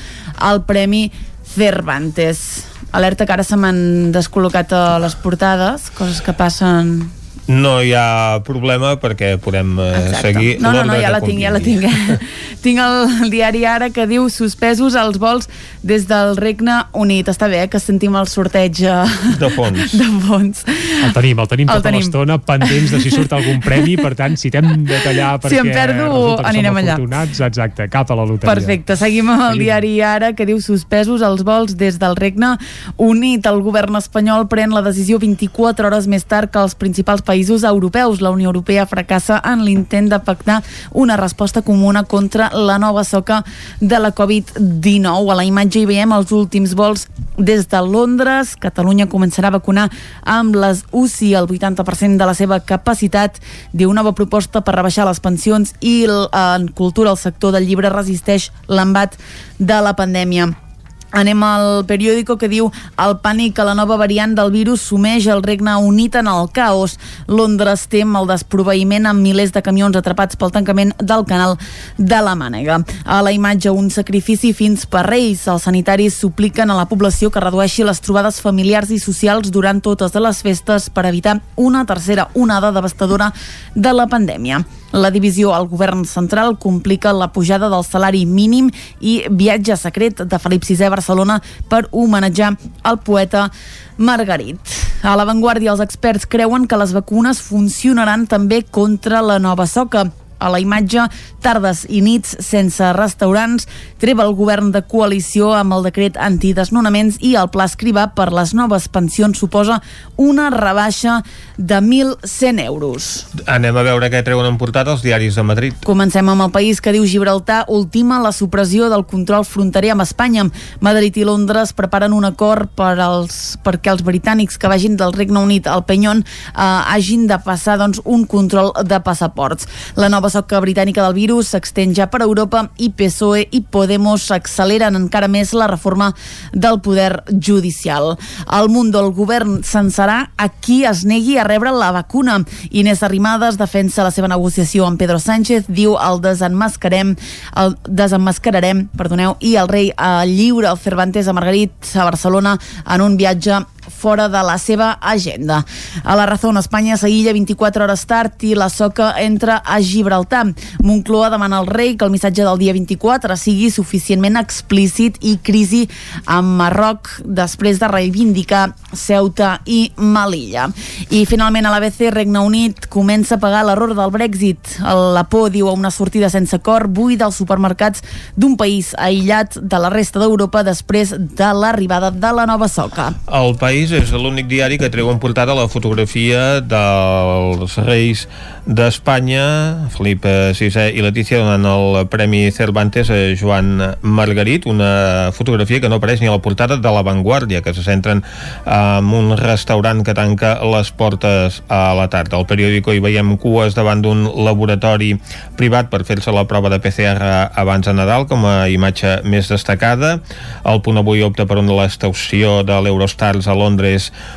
el premi Cervantes. Alerta que ara se m'han descol·locat a les portades, coses que passen No hi ha problema perquè podem eh, Exacte. seguir No, no, no, ja que la tinc, ja la tinc. tinc el diari ara que diu suspesos els vols des del Regne Unit. Està bé eh, que sentim el sorteig eh, De fons. de fons. El tenim, el tenim El tota l'estona, pendents de si surt algun premi, per tant, si t'hem de tallar Si perquè em perdo, anirem allà. afortunats, exacte, cap a la loteria. Perfecte, seguim amb el Seguim. diari ara que diu suspesos els vols des del Regne Unit. El govern espanyol pren la decisió 24 hores més tard que els principals països europeus. La Unió Europea fracassa en l'intent de pactar una resposta comuna contra la nova soca de la Covid-19. A la imatge hi veiem els últims vols des de Londres. Catalunya començarà a vacunar amb les UCI el 80% de la seva capacitat. Diu nova proposta per rebaixar les pensions i en cultura el sector del llibre resisteix l'embat de la pandèmia. Anem al periòdico que diu el pànic a la nova variant del virus sumeix el Regne Unit en el caos. Londres tem el desproveïment amb milers de camions atrapats pel tancament del canal de la Mànega. A la imatge un sacrifici fins per Reis. Els sanitaris supliquen a la població que redueixi les trobades familiars i socials durant totes les festes per evitar una tercera onada devastadora de la pandèmia. La divisió al govern central complica la pujada del salari mínim i viatge secret de Felip VI a Barcelona per homenatjar el poeta Margarit. A l'avantguàrdia, els experts creuen que les vacunes funcionaran també contra la nova soca. A la imatge, tardes i nits sense restaurants, treva el govern de coalició amb el decret antidesnonaments i el pla escrivà per les noves pensions suposa una rebaixa de 1.100 euros. Anem a veure què treuen en portada els diaris de Madrid. Comencem amb el país que diu Gibraltar ultima la supressió del control fronterer amb Espanya. Madrid i Londres preparen un acord per als, perquè els britànics que vagin del Regne Unit al Penyon eh, hagin de passar doncs, un control de passaports. La nova soca britànica del virus s'extén ja per Europa i PSOE i Podemos acceleren encara més la reforma del poder judicial. Al Mundo el govern censarà a qui es negui a rebre la vacuna. Inés Arrimadas defensa la seva negociació amb Pedro Sánchez, diu el desenmascarem, el desenmascararem, perdoneu, i el rei a lliure el Cervantes a Margarit a Barcelona en un viatge fora de la seva agenda. A la Razón, Espanya s'aïlla 24 hores tard i la soca entra a Gibraltar. Moncloa demana al rei que el missatge del dia 24 sigui suficientment explícit i crisi amb Marroc després de reivindicar Ceuta i Melilla. I finalment a l'ABC, Regne Unit comença a pagar l'error del Brexit. La por diu a una sortida sense acord buida als supermercats d'un país aïllat de la resta d'Europa després de l'arribada de la nova soca. El país és l'únic diari que treu en portada la fotografia dels reis d'Espanya, Felipe VI i Letícia donant el Premi Cervantes a Joan Margarit, una fotografia que no apareix ni a la portada de La Vanguardia, que se centren en un restaurant que tanca les portes a la tarda. Al periòdico hi veiem cues davant d'un laboratori privat per fer-se la prova de PCR abans de Nadal, com a imatge més destacada. El punt avui opta per una l'estació de l'Eurostars a Londres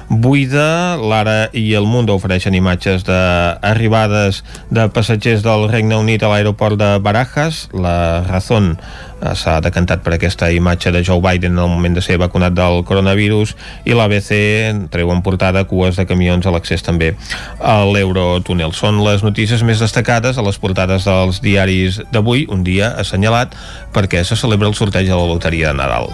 buida. L'Ara i el Mundo ofereixen imatges d'arribades de passatgers del Regne Unit a l'aeroport de Barajas. La Razón eh, s'ha decantat per aquesta imatge de Joe Biden en el moment de ser vacunat del coronavirus i l'ABC treu en portada cues de camions a l'accés també a l'Eurotúnel. Són les notícies més destacades a les portades dels diaris d'avui, un dia assenyalat perquè se celebra el sorteig de la loteria de Nadal.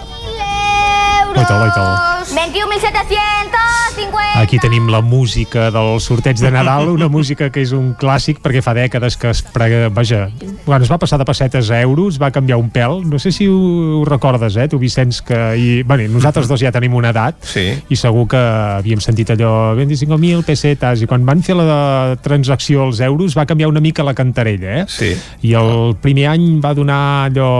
euros. 21.700. 50. Aquí tenim la música del sorteig de Nadal, una música que és un clàssic perquè fa dècades que es prega... Vaja, quan es va passar de pessetes a euros va canviar un pèl. No sé si ho, ho recordes, eh, tu, Vicenç, que... I, bueno, nosaltres dos ja tenim una edat sí. i segur que havíem sentit allò 25.000 pessetes i quan van fer la transacció als euros va canviar una mica la cantarella, eh? Sí. I el primer any va donar allò...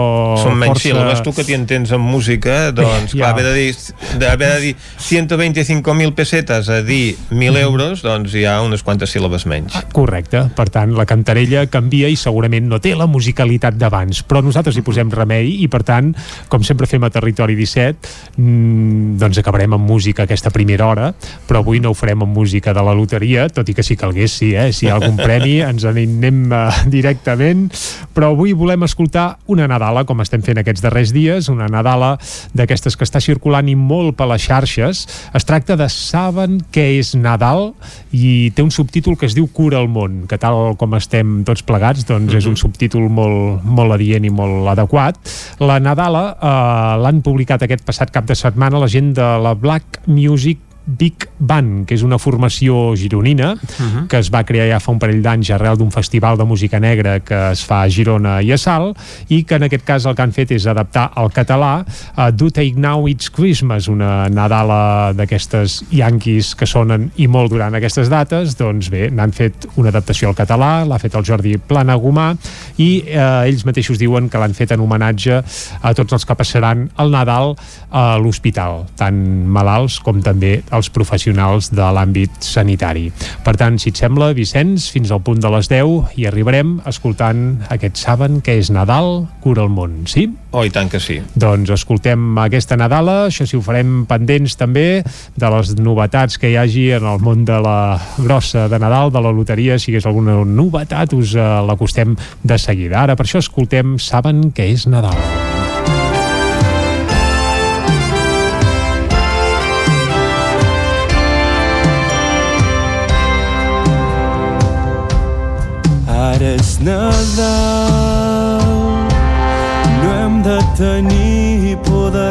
Són menys força... síl·labes, tu que t'hi entens en música, doncs, ja. clar, haver de dir, haver de dir 125.000 pessetes a dir 1.000 euros, doncs hi ha unes quantes síl·labes menys. Correcte, per tant la cantarella canvia i segurament no té la musicalitat d'abans, però nosaltres hi posem remei i per tant, com sempre fem a Territori 17 mmm, doncs acabarem amb música aquesta primera hora però avui no ho farem amb música de la loteria tot i que si calgués sí, eh? si hi ha algun premi ens en anem uh, directament però avui volem escoltar una Nadala com estem fent aquests darrers dies una Nadala d'aquestes que està circulant i molt per les xarxes es tracta de Saben què és Nadal i té un subtítol que es diu Cura el món, que tal com estem tots plegats, doncs és un subtítol molt, molt adient i molt adequat. La Nadala eh, l'han publicat aquest passat cap de setmana la gent de la Black Music Big Band, que és una formació gironina Mhm. que es va crear ja fa un parell d'anys arrel d'un festival de música negra que es fa a Girona i a Salt i que en aquest cas el que han fet és adaptar al català a Do Take Now It's Christmas, una Nadala d'aquestes yanquis que sonen i molt durant aquestes dates, doncs bé, n'han fet una adaptació al català, l'ha fet el Jordi Planagumà i eh, ells mateixos diuen que l'han fet en homenatge a tots els que passaran el Nadal a l'hospital, tant malalts com també els professionals de l'àmbit sanitari. Per tant, si et sembla, Vicenç, fins al punt de les 10 i arribarem escoltant aquest Saben que és Nadal, cura el món, sí? Oh, i tant que sí. Doncs escoltem aquesta Nadala, això sí ho farem pendents també de les novetats que hi hagi en el món de la grossa de Nadal, de la loteria, si hi hagués alguna novetat us eh, l'acostem de seguida. Ara per això escoltem Saben que és Nadal. Ara és Nadal, no hem de tenir por de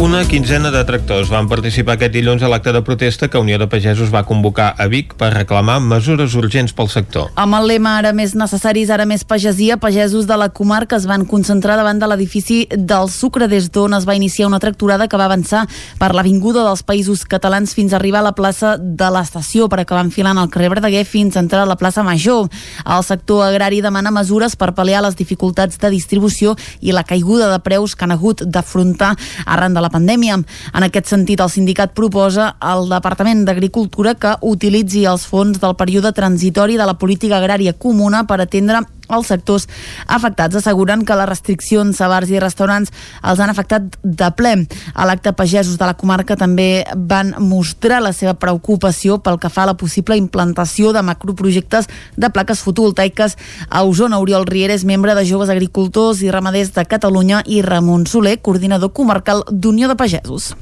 Una quinzena de tractors van participar aquest dilluns a l'acte de protesta que Unió de Pagesos va convocar a Vic per reclamar mesures urgents pel sector. Amb el lema ara més necessaris, ara més pagesia, pagesos de la comarca es van concentrar davant de l'edifici del Sucre des d'on es va iniciar una tracturada que va avançar per l'avinguda dels països catalans fins a arribar a la plaça de l'estació per acabar enfilant el carrer Verdaguer fins a entrar a la plaça Major. El sector agrari demana mesures per pal·liar les dificultats de distribució i la caiguda de preus que han hagut d'afrontar arran de la pandèmia. En aquest sentit, el sindicat proposa al Departament d'Agricultura que utilitzi els fons del període transitori de la política agrària comuna per atendre els sectors afectats asseguren que les restriccions a bars i restaurants els han afectat de ple. A l'acte pagesos de la comarca també van mostrar la seva preocupació pel que fa a la possible implantació de macroprojectes de plaques fotovoltaiques a Osona. Oriol Riera és membre de Joves Agricultors i Ramaders de Catalunya i Ramon Soler, coordinador comarcal d'Unió de Pagesos.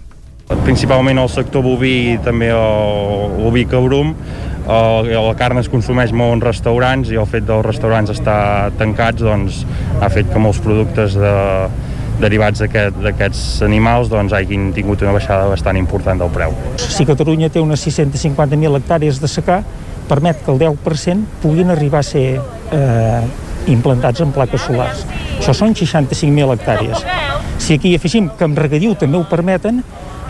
Principalment el sector boví i també l'oví cabrum el, la carn es consumeix molt en restaurants i el fet dels restaurants estar tancats doncs, ha fet que molts productes de, derivats d'aquests aquest, animals doncs, hagin tingut una baixada bastant important del preu. Si Catalunya té unes 650.000 hectàrees de secà, permet que el 10% puguin arribar a ser eh, implantats en plaques solars. Això són 65.000 hectàrees. Si aquí afegim que amb regadiu també ho permeten,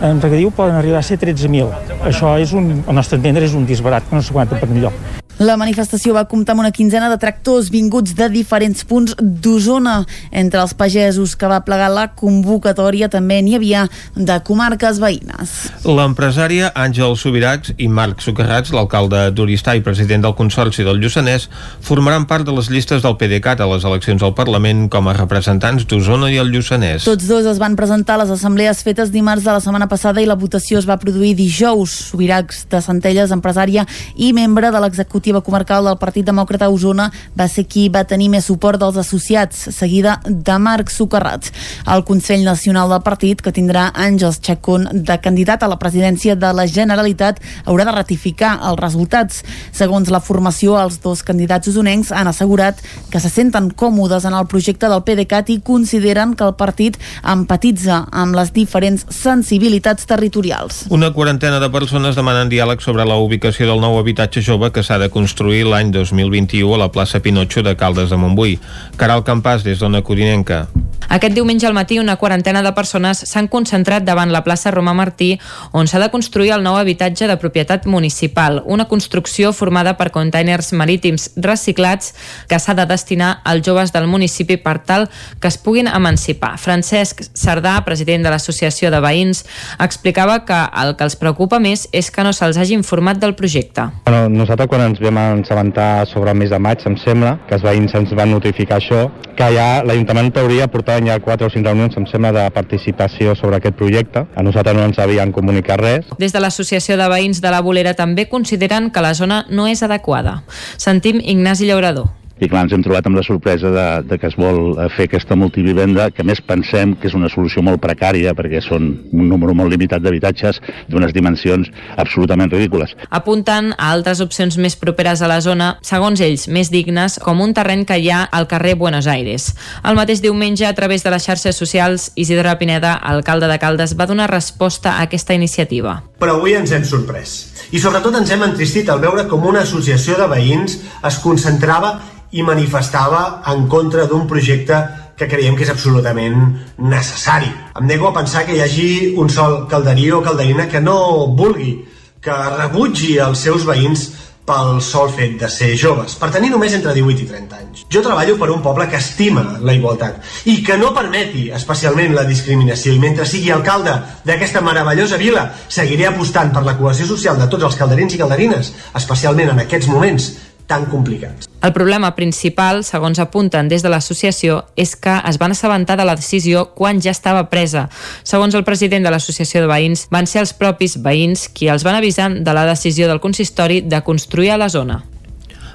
en regadiu poden arribar a ser 13.000. Això és un, al nostre entendre és un disbarat que no s'aguanta per enlloc. La manifestació va comptar amb una quinzena de tractors vinguts de diferents punts d'Osona. Entre els pagesos que va plegar la convocatòria també n'hi havia de comarques veïnes. L'empresària Àngel Subirats i Marc Socarrats, l'alcalde d'Oristà i president del Consorci del Lluçanès, formaran part de les llistes del PDeCAT a les eleccions al Parlament com a representants d'Osona i el Lluçanès. Tots dos es van presentar a les assemblees fetes dimarts de la setmana passada i la votació es va produir dijous. Subirats de Centelles, empresària i membre de l'executiu executiva comarcal del Partit Demòcrata a Osona va ser qui va tenir més suport dels associats, seguida de Marc Socarrats. El Consell Nacional del Partit, que tindrà Àngels Chacón de candidat a la presidència de la Generalitat, haurà de ratificar els resultats. Segons la formació, els dos candidats usonencs han assegurat que se senten còmodes en el projecte del PDeCAT i consideren que el partit empatitza amb les diferents sensibilitats territorials. Una quarantena de persones demanen diàleg sobre la ubicació del nou habitatge jove que s'ha de construir l'any 2021 a la plaça Pinotxo de Caldes de Montbui. Caral Campàs, des d'Ona Codinenca. Aquest diumenge al matí una quarantena de persones s'han concentrat davant la plaça Romà Martí on s'ha de construir el nou habitatge de propietat municipal, una construcció formada per containers marítims reciclats que s'ha de destinar als joves del municipi per tal que es puguin emancipar. Francesc Cerdà, president de l'Associació de Veïns, explicava que el que els preocupa més és que no se'ls hagi informat del projecte. Bueno, nosaltres quan ens vam assabentar sobre el mes de maig, em sembla, que els veïns ens van notificar això, que ja l'Ajuntament en teoria portava ja quatre o cinc reunions, em sembla, de participació sobre aquest projecte. A nosaltres no ens havien comunicat res. Des de l'Associació de Veïns de la Bolera també consideren que la zona no és adequada. Sentim Ignasi Llaurador. I clar, ens hem trobat amb la sorpresa de, de que es vol eh, fer aquesta multivivenda, que a més pensem que és una solució molt precària, perquè són un número molt limitat d'habitatges d'unes dimensions absolutament ridícules. Apunten a altres opcions més properes a la zona, segons ells, més dignes, com un terreny que hi ha al carrer Buenos Aires. El mateix diumenge, a través de les xarxes socials, Isidre Pineda, alcalde de Caldes, va donar resposta a aquesta iniciativa. Però avui ens hem sorprès. I sobretot ens hem entristit al veure com una associació de veïns es concentrava i manifestava en contra d'un projecte que creiem que és absolutament necessari. Em nego a pensar que hi hagi un sol calderí o calderina que no vulgui, que rebutgi els seus veïns pel sol fet de ser joves, per tenir només entre 18 i 30 anys. Jo treballo per un poble que estima la igualtat i que no permeti especialment la discriminació i mentre sigui alcalde d'aquesta meravellosa vila seguiré apostant per la cohesió social de tots els calderins i calderines, especialment en aquests moments tan complicats. El problema principal, segons apunten des de l'associació, és que es van assabentar de la decisió quan ja estava presa. Segons el president de l'associació de veïns, van ser els propis veïns qui els van avisar de la decisió del consistori de construir a la zona.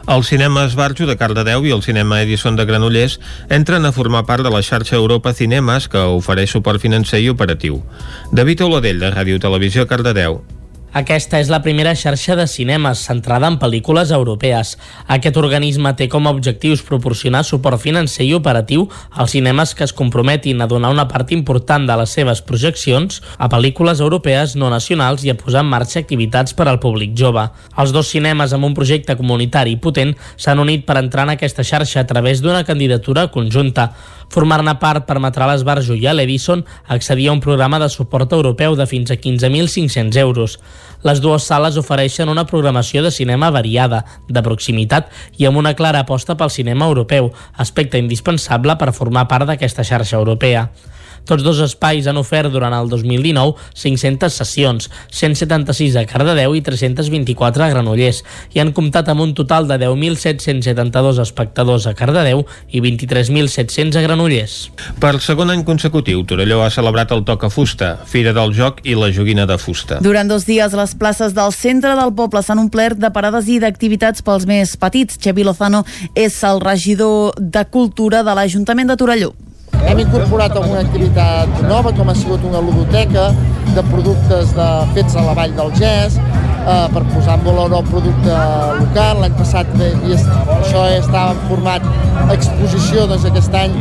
El cinema Esbarjo de Cardedeu i el cinema Edison de Granollers entren a formar part de la xarxa Europa Cinemes que ofereix suport financer i operatiu. David Oladell, de Ràdio Televisió Cardedeu. Aquesta és la primera xarxa de cinemes centrada en pel·lícules europees. Aquest organisme té com a objectius proporcionar suport financer i operatiu als cinemes que es comprometin a donar una part important de les seves projeccions a pel·lícules europees no nacionals i a posar en marxa activitats per al públic jove. Els dos cinemes amb un projecte comunitari potent s'han unit per entrar en aquesta xarxa a través d'una candidatura conjunta. Formar-ne part permetrà a l'Esbarjo i a l'Edison accedir a un programa de suport europeu de fins a 15.500 euros. Les dues sales ofereixen una programació de cinema variada, de proximitat i amb una clara aposta pel cinema europeu, aspecte indispensable per formar part d'aquesta xarxa europea. Tots dos espais han ofert durant el 2019 500 sessions, 176 a Cardedeu i 324 a Granollers, i han comptat amb un total de 10.772 espectadors a Cardedeu i 23.700 a Granollers. Per segon any consecutiu, Torelló ha celebrat el Toca Fusta, Fira del Joc i la Joguina de Fusta. Durant dos dies, les places del centre del poble s'han omplert de parades i d'activitats pels més petits. Xavi Lozano és el regidor de Cultura de l'Ajuntament de Torelló. Hem incorporat alguna activitat nova, com ha sigut una ludoteca de productes de, fets a la Vall del Gès, eh, per posar en valor el producte local. L'any passat es, això estava en format exposició, doncs aquest any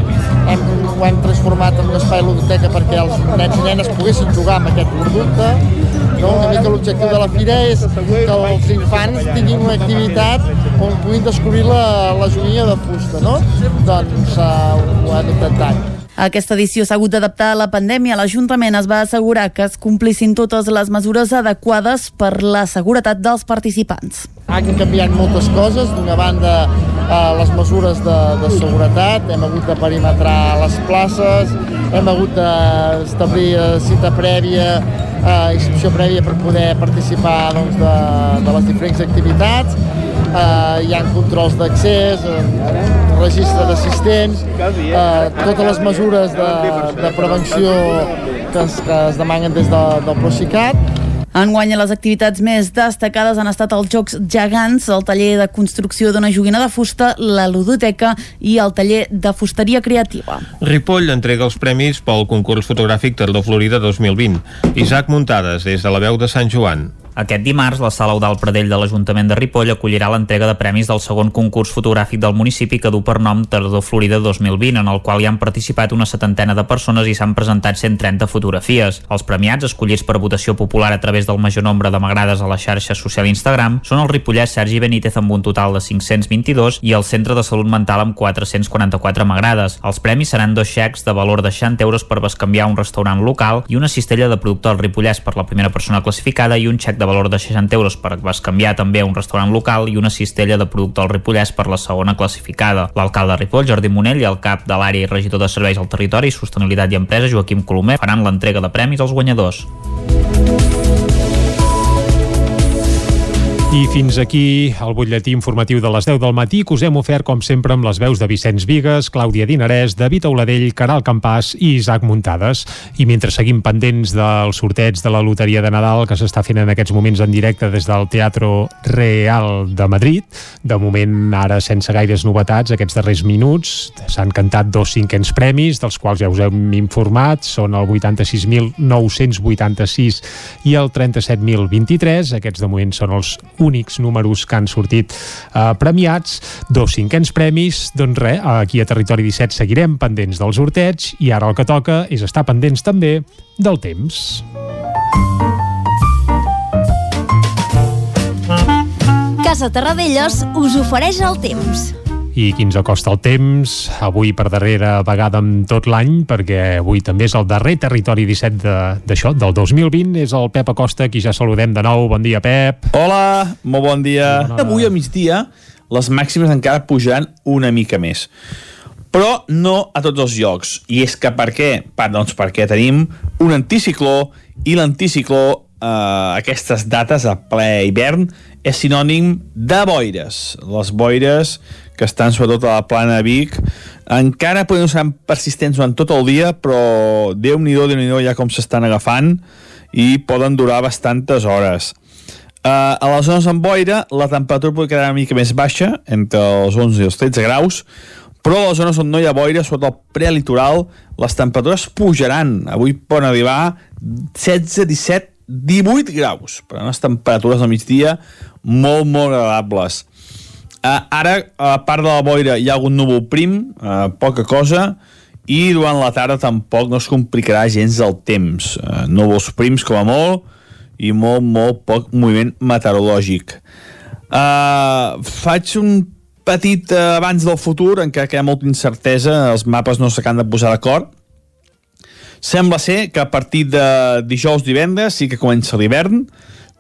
hem, ho hem transformat en un espai ludoteca perquè els nens i nenes poguessin jugar amb aquest producte. No? Una mica l'objectiu de la fira és que els infants tinguin una activitat on puguin descobrir la, la joguina de fusta, no? Doncs eh, ho hem intentat. Aquesta edició s'ha hagut d'adaptar a la pandèmia. L'Ajuntament es va assegurar que es complissin totes les mesures adequades per la seguretat dels participants. Han canviat moltes coses. D'una banda, eh, les mesures de, de seguretat, hem hagut de perimetrar les places, hem hagut d'establir eh, cita prèvia, eh, inscripció prèvia per poder participar doncs, de, de les diferents activitats. Eh, hi ha controls d'accés, eh, registre d'assistents, eh, totes les mesures de, de prevenció que es, que es demanen des de, del Procicat. Enguany, les activitats més destacades han estat els Jocs Gegants, el taller de construcció d'una joguina de fusta, la ludoteca i el taller de fusteria creativa. Ripoll entrega els premis pel concurs fotogràfic Tardor Florida 2020. Isaac Muntades, des de la veu de Sant Joan. Aquest dimarts, la Sala Eudal Pradell de l'Ajuntament de Ripoll acollirà l'entrega de premis del segon concurs fotogràfic del municipi que du per nom Tardor Florida 2020, en el qual hi han participat una setantena de persones i s'han presentat 130 fotografies. Els premiats, escollits per votació popular a través del major nombre de m'agrades a la xarxa social Instagram, són el ripollès Sergi Benítez amb un total de 522 i el Centre de Salut Mental amb 444 m'agrades. Els premis seran dos xecs de valor de 60 euros per bescanviar un restaurant local i una cistella de producte del ripollès per la primera persona classificada i un xec de valor de 60 euros per canviar també a un restaurant local i una cistella de producte al Ripollès per la segona classificada. L'alcalde de Ripoll, Jordi Monell, i el cap de l'àrea i regidor de serveis al territori, sostenibilitat i empresa, Joaquim Colomer, faran l'entrega de premis als guanyadors. I fins aquí el butlletí informatiu de les 10 del matí que us hem ofert, com sempre, amb les veus de Vicenç Vigues, Clàudia Dinarès, David Auladell, Caral Campàs i Isaac Muntades. I mentre seguim pendents del sorteig de la Loteria de Nadal que s'està fent en aquests moments en directe des del Teatro Real de Madrid, de moment ara sense gaires novetats, aquests darrers minuts s'han cantat dos cinquens premis, dels quals ja us hem informat, són el 86.986 i el 37.023, aquests de moment són els únics números que han sortit eh, premiats, dos cinquens premis, doncs res, aquí a Territori 17 seguirem pendents del sorteig i ara el que toca és estar pendents també del temps. Casa Terradellos us ofereix el temps. I qui ens acosta el temps, avui per darrera vegada en tot l'any, perquè avui també és el darrer territori 17 de- d'això, de, del 2020, és el Pep Acosta, qui ja saludem de nou. Bon dia, Pep. Hola, molt bon dia. Avui a migdia les màximes encara pujaran una mica més. Però no a tots els llocs. I és que per què? Pa, doncs perquè tenim un anticicló i l'anticicló eh, aquestes dates a ple hivern és sinònim de boires. Les boires que estan sobretot a la plana Vic encara poden ser persistents durant tot el dia però Déu-n'hi-do, déu nhi déu ja com s'estan agafant i poden durar bastantes hores. Uh, a les zones amb boira la temperatura pot quedar una mica més baixa entre els 11 i els 13 graus però a les zones on no hi ha boira, sota el prelitoral, les temperatures pujaran. Avui poden arribar 16-17 18 graus, per unes temperatures al migdia molt, molt agradables. Uh, ara, a part de la boira, hi ha algun núvol prim, uh, poca cosa, i durant la tarda tampoc no es complicarà gens el temps. Uh, núvols prims com a molt, i molt, molt poc moviment meteorològic. Uh, faig un petit uh, abans del futur en què hi ha molta incertesa, els mapes no s'acaben de posar d'acord. Sembla ser que a partir de dijous divendres sí que comença l'hivern,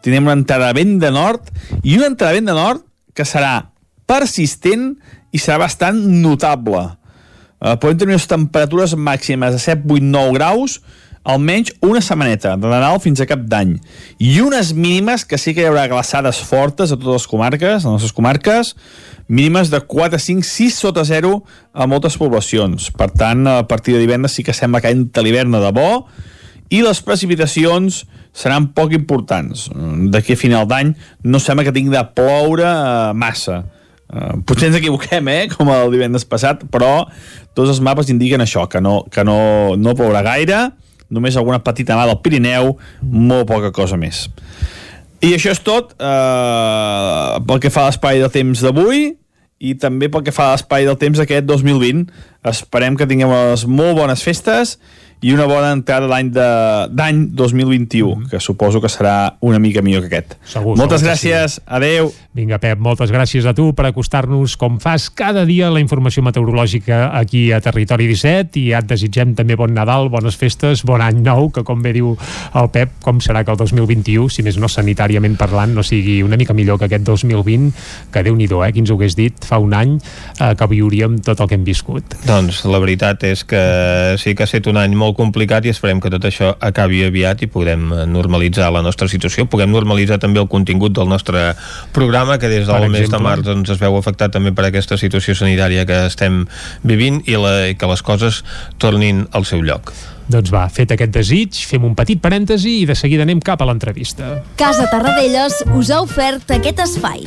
tindrem entrada vent de nord i una entrada vent de nord que serà persistent i serà bastant notable. Uh, podem tenir unes temperatures màximes de 7, 8, 9 graus almenys una setmaneta, de Nadal fins a cap d'any. I unes mínimes, que sí que hi haurà glaçades fortes a totes les comarques, a les nostres comarques, mínimes de 4, 5, 6 sota 0 a moltes poblacions. Per tant, a partir de divendres sí que sembla que entra l'hivern de bo i les precipitacions seran poc importants. D'aquí a final d'any no sembla que tingui de ploure eh, massa. Uh, potser ens equivoquem, eh, com el divendres passat, però tots els mapes indiquen això, que no, que no, no plourà gaire, només alguna petita mà del Pirineu, molt poca cosa més. I això és tot eh, pel que fa a l'espai de temps d'avui i també pel que fa a l'espai del temps d'aquest 2020. Esperem que tinguem unes molt bones festes i una bona entrada d'any de, d'any 2021, que suposo que serà una mica millor que aquest. Segur, Moltes segur gràcies, adeu. Vinga, Pep, moltes gràcies a tu per acostar-nos, com fas cada dia, la informació meteorològica aquí a Territori 17 i et desitgem també bon Nadal, bones festes, bon any nou, que com bé diu el Pep, com serà que el 2021, si més no sanitàriament parlant, no sigui una mica millor que aquest 2020, que déu nhi eh, qui ens ho hagués dit fa un any eh, que viuríem tot el que hem viscut. Doncs la veritat és que sí que ha estat un any molt complicat i esperem que tot això acabi aviat i podem normalitzar la nostra situació, puguem normalitzar també el contingut del nostre programa que des del Per mes de exemple. març doncs, es veu afectat també per aquesta situació sanitària que estem vivint i, la, i que les coses tornin al seu lloc. Doncs va, fet aquest desig, fem un petit parèntesi i de seguida anem cap a l'entrevista. Casa Tarradellas us ha ofert aquest espai.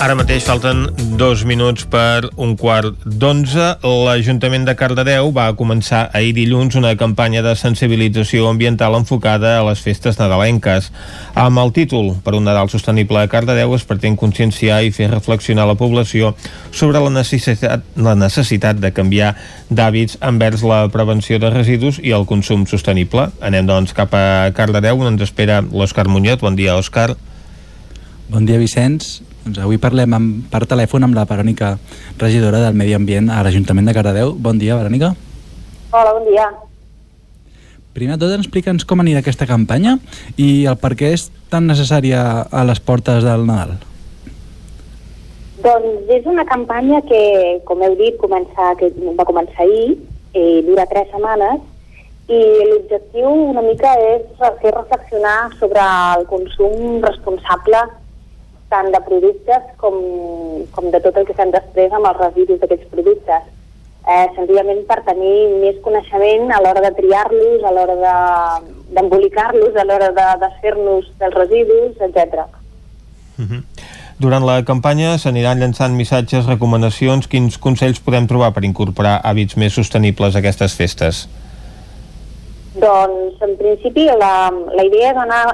Ara mateix falten dos minuts per un quart d'onze. L'Ajuntament de Cardedeu va començar ahir dilluns una campanya de sensibilització ambiental enfocada a les festes nadalenques. Amb el títol Per un Nadal sostenible a Cardedeu es pretén conscienciar i fer reflexionar la població sobre la necessitat, la necessitat de canviar d'hàbits envers la prevenció de residus i el consum sostenible. Anem doncs cap a Cardedeu on ens espera l'Òscar Muñoz. Bon dia, Òscar. Bon dia, Vicenç. Doncs avui parlem amb, per telèfon amb la Verònica, regidora del Medi Ambient a l'Ajuntament de Cardedeu. Bon dia, Verònica. Hola, bon dia. Primer de tot, explica'ns com anirà aquesta campanya i el per què és tan necessària a les portes del Nadal. Doncs és una campanya que, com heu dit, comença, que va començar ahir, eh, dura tres setmanes, i l'objectiu una mica és fer reflexionar sobre el consum responsable tant de productes com, com de tot el que fem després amb els residus d'aquests productes. Eh, senzillament per tenir més coneixement a l'hora de triar-los, a l'hora de- d'embolicar-los, a l'hora de desfer-nos dels residus, etc. Durant la campanya s'aniran llançant missatges, recomanacions, quins consells podem trobar per incorporar hàbits més sostenibles a aquestes festes? Doncs, en principi, la, la idea és anar...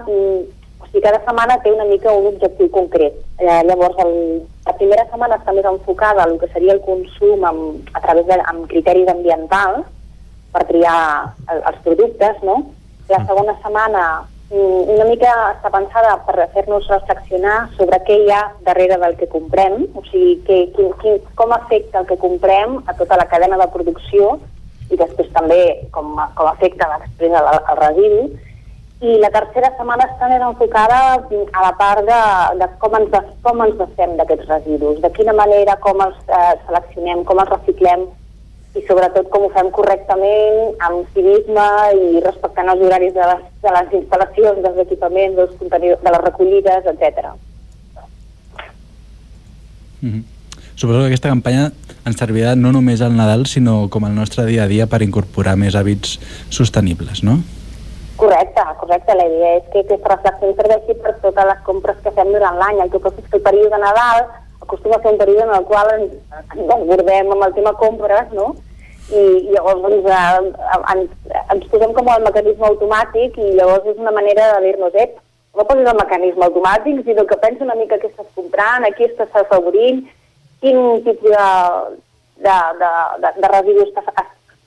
mm, O sigui, cada setmana té una mica un objectiu concret. Eh, llavors, el, la primera setmana està més enfocada a el que seria el consum amb, a través de, amb criteris ambientals per triar el, els productes, no? La segona setmana mm, una mica està pensada per fer-nos reflexionar sobre què hi ha darrere del que comprem, o sigui, que, quin, quin, com afecta el que comprem a tota la cadena de producció i després també com, com afecta després al, al residu. I la tercera setmana està més enfocada a la part de, de com, ens, com ens desfem d'aquests residus, de quina manera, com els eh, seleccionem, com els reciclem i sobretot com ho fem correctament, amb civisme i respectant els horaris de les, de les instal·lacions, dels equipaments, dels de les recollides, etc. Mhm. Suposo que aquesta campanya ens servirà no només al Nadal, sinó com al nostre dia a dia per incorporar més hàbits sostenibles, no? Correcte, correcte. La idea és que aquesta reflexió serveixi per totes les compres que fem durant l'any. El que passa és que el període de Nadal acostuma a ser un període en el qual ens, desbordem amb el tema compres, no? I, i llavors doncs, eh, ens, ens posem com al mecanisme automàtic i llavors és una manera de dir-nos, ep, no posis el mecanisme automàtic, sinó que pensa una mica què estàs comprant, a qui estàs afavorint, quin tipus de, de, de, de, de residus estàs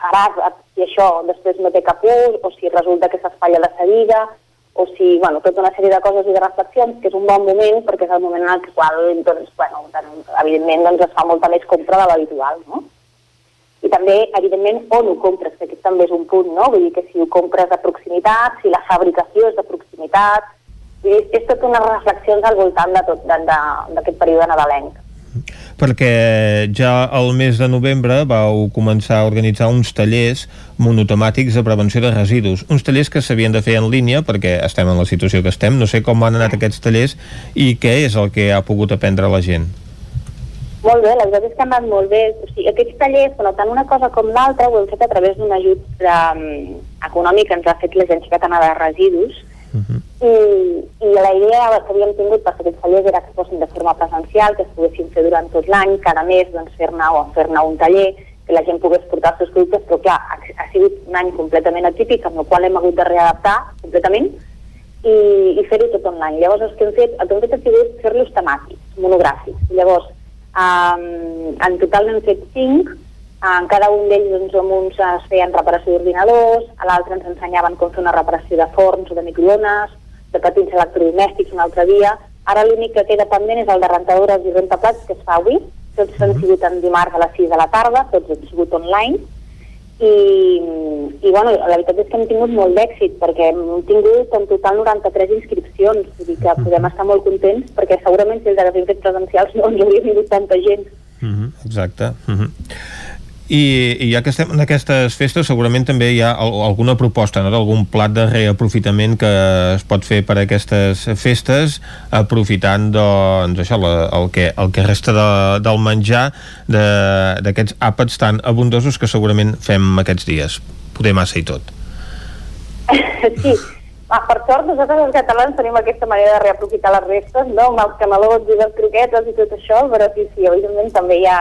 faràs si això després no té cap ús, o si resulta que s'espatlla la seguida, o si, bueno, tota una sèrie de coses i de reflexions, que és un bon moment, perquè és el moment en el qual, doncs, bueno, evidentment, doncs, es fa molta més compra de l'habitual, no? I també, evidentment, on ho compres, que aquest també és un punt, no? Vull dir que si ho compres de proximitat, si la fabricació és de proximitat, vull dir, és tota unes reflexions al voltant de tot, de- de- d'aquest període nadalenc. Perquè ja al mes de novembre vau començar a organitzar uns tallers monotemàtics de prevenció de residus. Uns tallers que s'havien de fer en línia perquè estem en la situació que estem. No sé com han anat aquests tallers i què és el que ha pogut aprendre la gent. Molt bé, la veritat que han anat molt bé. O sigui, aquests tallers, però tant una cosa com l'altra, ho hem fet a través d'un ajut de, um, econòmic que ens ha fet l'Agència Catalana de Residus, i, i la idea que havíem tingut per fer aquests tallers era que fossin de forma presencial, que es poguessin fer durant tot l'any, cada mes doncs, fer-ne o fer-ne un taller, que la gent pogués portar els seus productes, però clar, ha, ha sigut un any completament atípic, amb el qual hem hagut de readaptar completament i, i fer-ho tot online. Llavors el que hem fet, el que hem fet ha sigut fer-los temàtics, monogràfics. Llavors, um, en total n'hem fet cinc, en cada un d'ells doncs, amb uns es feien reparació d'ordinadors, a l'altre ens ensenyaven com fer una reparació de forns o de microones, de petits electrodomèstics un altre dia. Ara l'únic que queda pendent és el de rentadores i rentaplats, que es fa avui. Tots han sigut en dimarts a les 6 de la tarda, tots han sigut online. I, i bueno, la veritat és que hem tingut molt d'èxit perquè hem tingut en total 93 inscripcions, vull dir que podem estar molt contents perquè segurament si el de les fet presencials no ens hauria vingut tanta gent. Mm -hmm, exacte. Mm -hmm. I, I ja que estem en aquestes festes, segurament també hi ha al, alguna proposta, no? d'algun plat de reaprofitament que es pot fer per a aquestes festes, aprofitant doncs, això, la, el, que, el que resta de, del menjar de- d'aquests àpats tan abundosos que segurament fem aquests dies. Poder massa i tot. sí, ah, per sort nosaltres els catalans tenim aquesta manera de reaprofitar les restes, no? amb els canelons i les croquetes i tot això, però sí, sí, evidentment també hi ha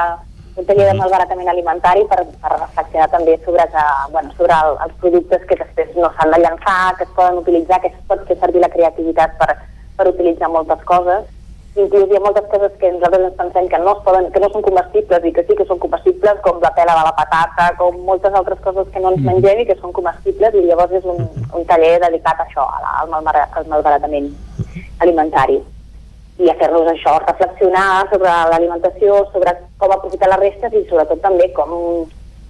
un taller de malbaratament alimentari per, per reflexionar també sobre, que, bueno, sobre el, els productes que després no s'han de llançar, que es poden utilitzar, que es pot fer servir la creativitat per, per utilitzar moltes coses. Inclús hi ha moltes coses que nosaltres ens pensem que no, es poden, que no són comestibles i que sí que són comestibles, com la pela de la patata, com moltes altres coses que no ens mengem i que són comestibles, i llavors és un, un taller dedicat a això, al, al malbaratament alimentari i a fer-los això, reflexionar sobre l'alimentació, sobre com aprofitar les restes i sobretot també com,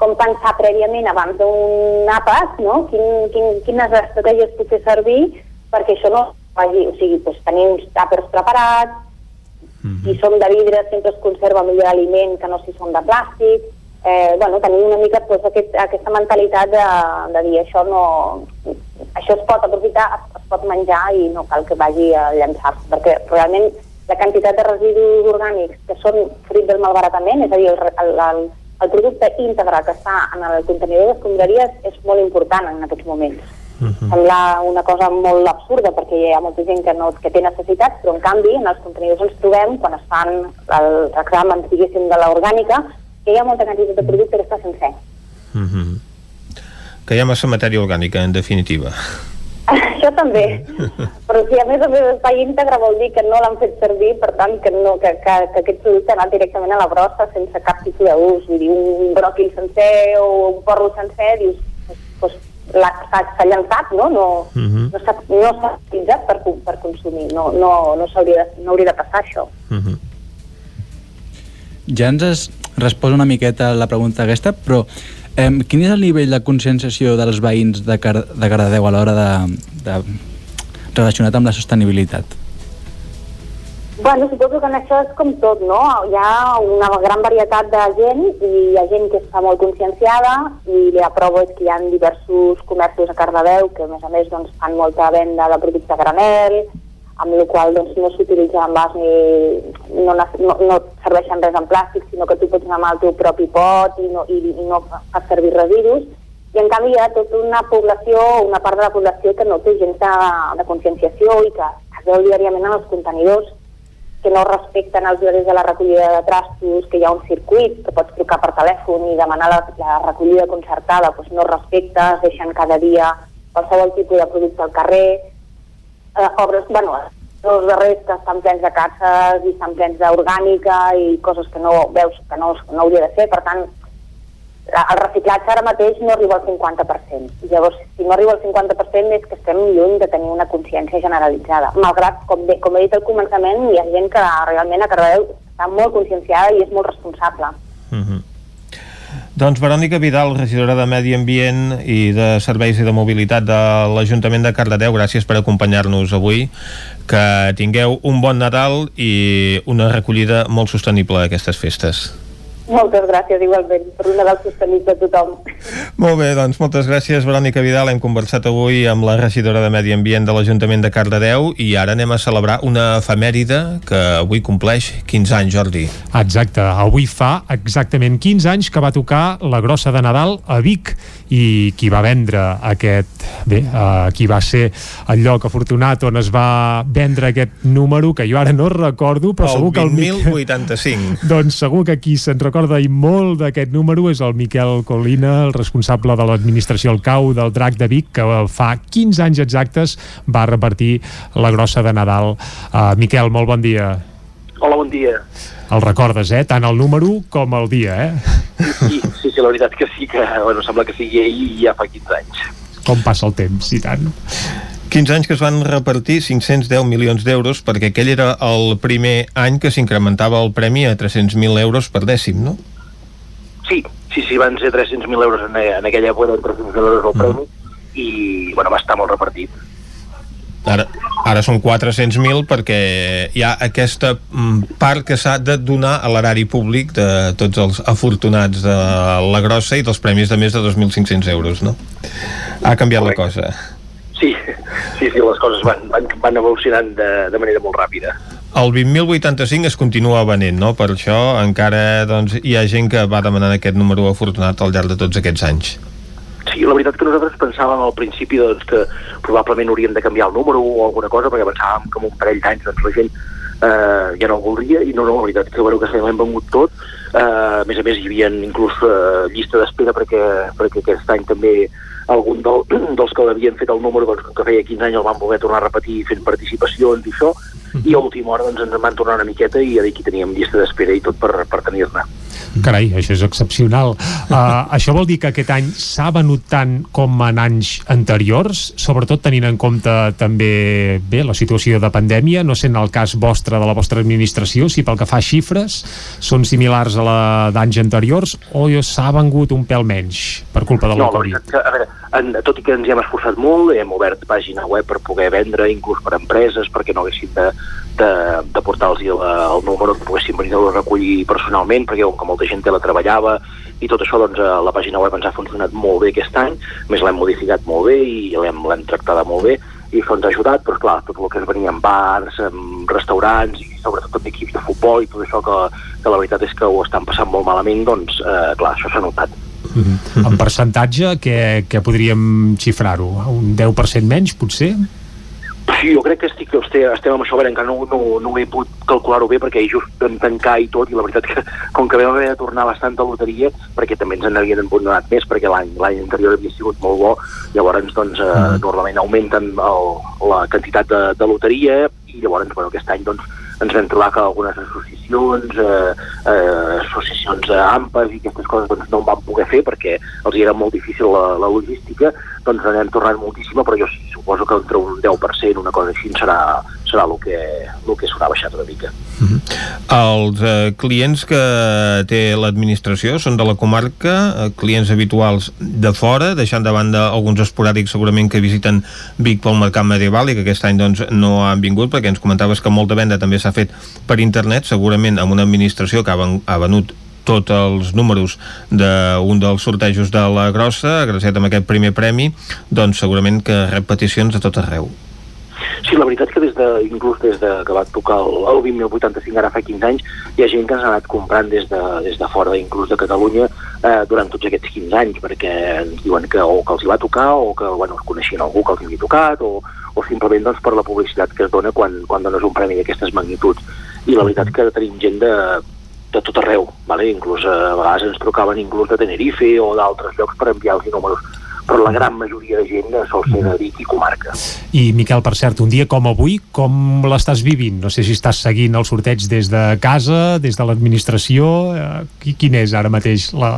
com pensar prèviament abans d'un àpat, no? Quin, quin, quines estratègies puc fer servir perquè això no vagi, o sigui, doncs, tenir uns tàpers preparats, si són de vidre sempre es conserva millor l'aliment que no si són de plàstic, eh, bueno, tenir una mica doncs, aquest, aquesta mentalitat de, de dir això no, això es pot aprofitar, es, es pot menjar i no cal que vagi a llançar-se, perquè realment la quantitat de residus orgànics que són fruit del malbaratament, és a dir, el, el, el, el producte íntegre que està en el contenidor d'escombraries és molt important en aquests moments. Sembla una cosa molt absurda perquè hi ha molta gent que, no, que té necessitats, però en canvi en els contenidors ens trobem, quan es fan els exàmens, diguéssim, de l'orgànica, que hi ha molta quantitat de producte que està sencer. Mm -hmm. Que hi ha massa matèria orgànica, en definitiva. Això també. Però si a més a més està íntegre vol dir que no l'han fet servir, per tant que, no, que, que, que aquest producte ha anat directament a la brossa sense cap tipus d'ús. Vull dir, un bròquil sencer o un porro sencer, dius, doncs, s'ha llançat, no? No, Mhm. no s'ha no utilitzat per, per consumir. No, no, no, s'hauria de, no hauria de passar això. Ja ens has respost una miqueta la pregunta aquesta, però eh, quin és el nivell de conscienciació dels veïns de, Car de Cardedeu a l'hora de, de relacionat amb la sostenibilitat. Bueno, suposo que en això és com tot, no? Hi ha una gran varietat de gent i hi ha gent que està molt conscienciada i la prova és que hi ha diversos comerços a Cardedeu que a més a més doncs, fan molta venda de producte a granel, amb la qual doncs, no s'utilitza envàs ni no, no, no serveixen res en plàstic, sinó que tu pots anar amb el teu propi pot i no, i, i no fas servir residus. I en canvi hi ha tota una població, una part de la població que no té gens de, de conscienciació i que es veu diàriament en els contenidors que no respecten els horaris de la recollida de trastos, que hi ha un circuit, que pots trucar per telèfon i demanar la, la recollida concertada, doncs no respecta, es deixen cada dia qualsevol tipus de producte al carrer, eh, obres, bueno, els darrers que estan plens de caixes i estan plens d'orgànica i coses que no veus que no, no hauria de ser, per tant, el reciclatge ara mateix no arriba al 50%. I llavors, si no arriba al 50% és que estem lluny de tenir una consciència generalitzada. Malgrat, com, bé, com he dit al començament, hi ha gent que realment a Cardedeu està molt conscienciada i és molt responsable. Doncs Verònica Vidal, regidora de Medi Ambient i de Serveis i de Mobilitat de l'Ajuntament de Cardedeu, gràcies per acompanyar-nos avui. Que tingueu un bon Nadal i una recollida molt sostenible d'aquestes festes. Moltes gràcies, igualment, per un Nadal sostenible a tothom. Molt bé, doncs moltes gràcies Verònica Vidal. Hem conversat avui amb la regidora de Medi Ambient de l'Ajuntament de Cardedeu i ara anem a celebrar una efemèride que avui compleix 15 anys, Jordi. Exacte, avui fa exactament 15 anys que va tocar la grossa de Nadal a Vic i qui va vendre aquest bé, uh, qui va ser el lloc afortunat on es va vendre aquest número que jo ara no recordo però segur que el Miquel 20.085. doncs segur que qui se'n recorda i molt d'aquest número és el Miquel Colina, el responsable de l'administració al cau del Drac de Vic, que fa 15 anys exactes va repartir la grossa de Nadal. Uh, Miquel, molt bon dia. Hola, bon dia. El recordes, eh? Tant el número com el dia, eh? Sí, sí, sí, la veritat que sí que, bueno, sembla que sigui ahir i ja fa 15 anys. Com passa el temps, i tant. 15 anys que es van repartir 510 milions d'euros perquè aquell era el primer any que s'incrementava el premi a 300.000 euros per dècim, no? Sí, sí, sí, van ser 300.000 euros en, en aquella època, eren 300.000 euros el premi, i, bueno, va estar molt repartit. Ara, ara són 400.000 perquè hi ha aquesta mm, part que s'ha de donar a l'erari públic de tots els afortunats de la grossa i dels premis de més de 2.500 euros, no? Ha canviat la cosa. Sí, sí, sí, les coses van, van, van evolucionant de, de manera molt ràpida. El 20.085 es continua venent, no? Per això encara doncs, hi ha gent que va demanant aquest número afortunat al llarg de tots aquests anys. Sí, la veritat que nosaltres pensàvem al principi doncs, que probablement hauríem de canviar el número o alguna cosa, perquè pensàvem que en un parell d'anys doncs, la gent eh, ja no el voldria, i no, no, la veritat que, bueno, que se l'hem venut tot. Eh, a més a més, hi havia inclús eh, llista d'espera perquè, perquè aquest any també algun del, dels que l'havien fet el número, doncs, que feia 15 anys el van voler tornar a repetir fent participacions i això, i a última hora doncs, ens en van tornar una miqueta i aquí teníem llista d'espera i tot per, per tenir-ne. Carai, això és excepcional. Uh, això vol dir que aquest any s'ha venut tant com en anys anteriors, sobretot tenint en compte també bé la situació de pandèmia, no sent el cas vostre de la vostra administració, si pel que fa a xifres són similars a la d'anys anteriors o s'ha vengut un pèl menys per culpa de la no, Covid? que, a veure, en, tot i que ens hi hem esforçat molt, hem obert pàgina web per poder vendre, inclús per empreses, perquè no haguessin de, de, de portar-los el, número, que poguessin venir a recollir personalment, perquè com que molta gent teletreballava i tot això, doncs, a la pàgina web ens ha funcionat molt bé aquest any, més l'hem modificat molt bé i l'hem tractada molt bé, i això ens ha ajudat, però clar, tot el que es venia en bars, en restaurants i sobretot també equips de futbol i tot això que, que la veritat és que ho estan passant molt malament, doncs eh, clar, això s'ha notat. Mm -hmm. En percentatge, què, què podríem xifrar-ho? Un 10% menys, potser? Sí, jo crec que estic, estem, estem amb això, a veure, encara no, no, no he pogut calcular-ho bé perquè just vam tancar i tot, i la veritat que com que vam haver de tornar bastanta loteria, perquè també ens en havien donat més, perquè l'any l'any anterior havia sigut molt bo, llavors doncs, eh, normalment augmenten el, la quantitat de, de loteria i llavors bueno, aquest any doncs, ens vam trobar que algunes associacions, eh, eh, associacions eh, AMPAs i aquestes coses doncs, no en van poder fer perquè els era molt difícil la, la logística, doncs n'hem tornat moltíssima, però jo sí, suposo que entre un 10%, una cosa així, serà, serà el que, el que s'haurà baixat una mica. Els eh, clients que té l'administració són de la comarca, eh, clients habituals de fora, deixant de banda alguns esporàdics segurament que visiten Vic pel mercat medieval i que aquest any doncs, no han vingut perquè ens comentaves que molta venda també s'ha fet per internet, segurament amb una administració que ha, ven ha venut tots els números d'un dels sortejos de la grossa, agraciat amb aquest primer premi, doncs segurament que rep peticions de tot arreu. Sí, la veritat que des de, inclús des de que va tocar el, el 20.085, ara fa 15 anys, hi ha gent que ens ha anat comprant des de, des de fora, inclús de Catalunya, eh, durant tots aquests 15 anys, perquè ens diuen que o que els hi va tocar o que bueno, coneixien algú que els hi havia tocat o, o simplement doncs, per la publicitat que es dona quan, quan dones un premi d'aquestes magnituds. I la veritat que tenim gent de, de tot arreu, vale? inclús eh, a vegades ens trucaven inclús de Tenerife o d'altres llocs per enviar-los números però la gran majoria de gent sol ser de Vic i comarca. I Miquel, per cert, un dia com avui, com l'estàs vivint? No sé si estàs seguint el sorteig des de casa, des de l'administració, eh, quin és ara mateix la,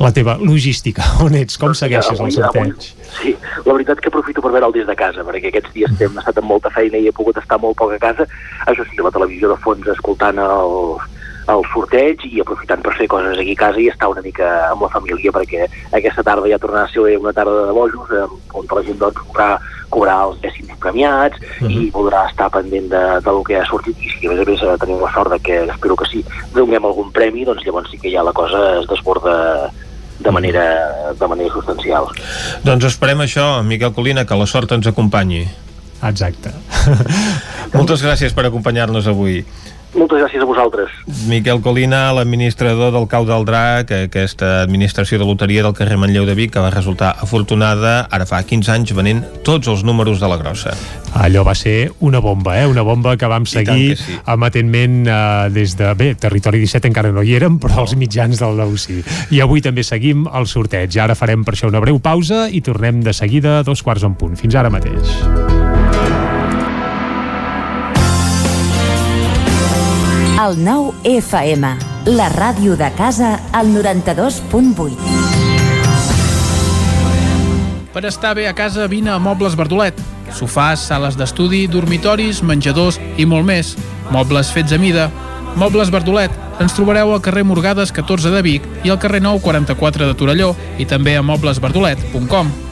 la teva logística? On ets? Com segueixes el sorteig? Sí, la veritat que aprofito per veure'l des de casa, perquè aquests dies hem estat amb molta feina i he pogut estar molt poc a casa. Això sí, la televisió de fons escoltant el, el sorteig i aprofitant per fer coses aquí a casa i estar una mica amb la família perquè aquesta tarda ja tornarà a ser una tarda de bojos eh, on la gent doncs podrà cobrar els dècims premiats uh -huh. i podrà estar pendent de, de lo que ha sortit i si a més a més eh, tenim la sort de que espero que sí donem algun premi doncs llavors sí que ja la cosa es desborda de manera, de manera substancial. Doncs esperem això, Miquel Colina, que la sort ens acompanyi. Exacte. Moltes gràcies per acompanyar-nos avui. Moltes gràcies a vosaltres. Miquel Colina, l'administrador del Cau del Drac, aquesta administració de loteria del carrer Manlleu de Vic, que va resultar afortunada ara fa 15 anys venent tots els números de la grossa. Allò va ser una bomba, eh? Una bomba que vam seguir sí. amatentment eh, des de... Bé, Territori 17 encara no hi érem, però els mitjans del nou sí. I avui també seguim el sorteig. Ara farem per això una breu pausa i tornem de seguida a dos quarts en punt. Fins ara mateix. El nou FM, la ràdio de casa, al 92.8. Per estar bé a casa, vine a Mobles Verdolet. Sofàs, sales d'estudi, dormitoris, menjadors i molt més. Mobles fets a mida. Mobles Verdolet. Ens trobareu al carrer Morgades 14 de Vic i al carrer 9 44 de Torelló i també a moblesverdolet.com.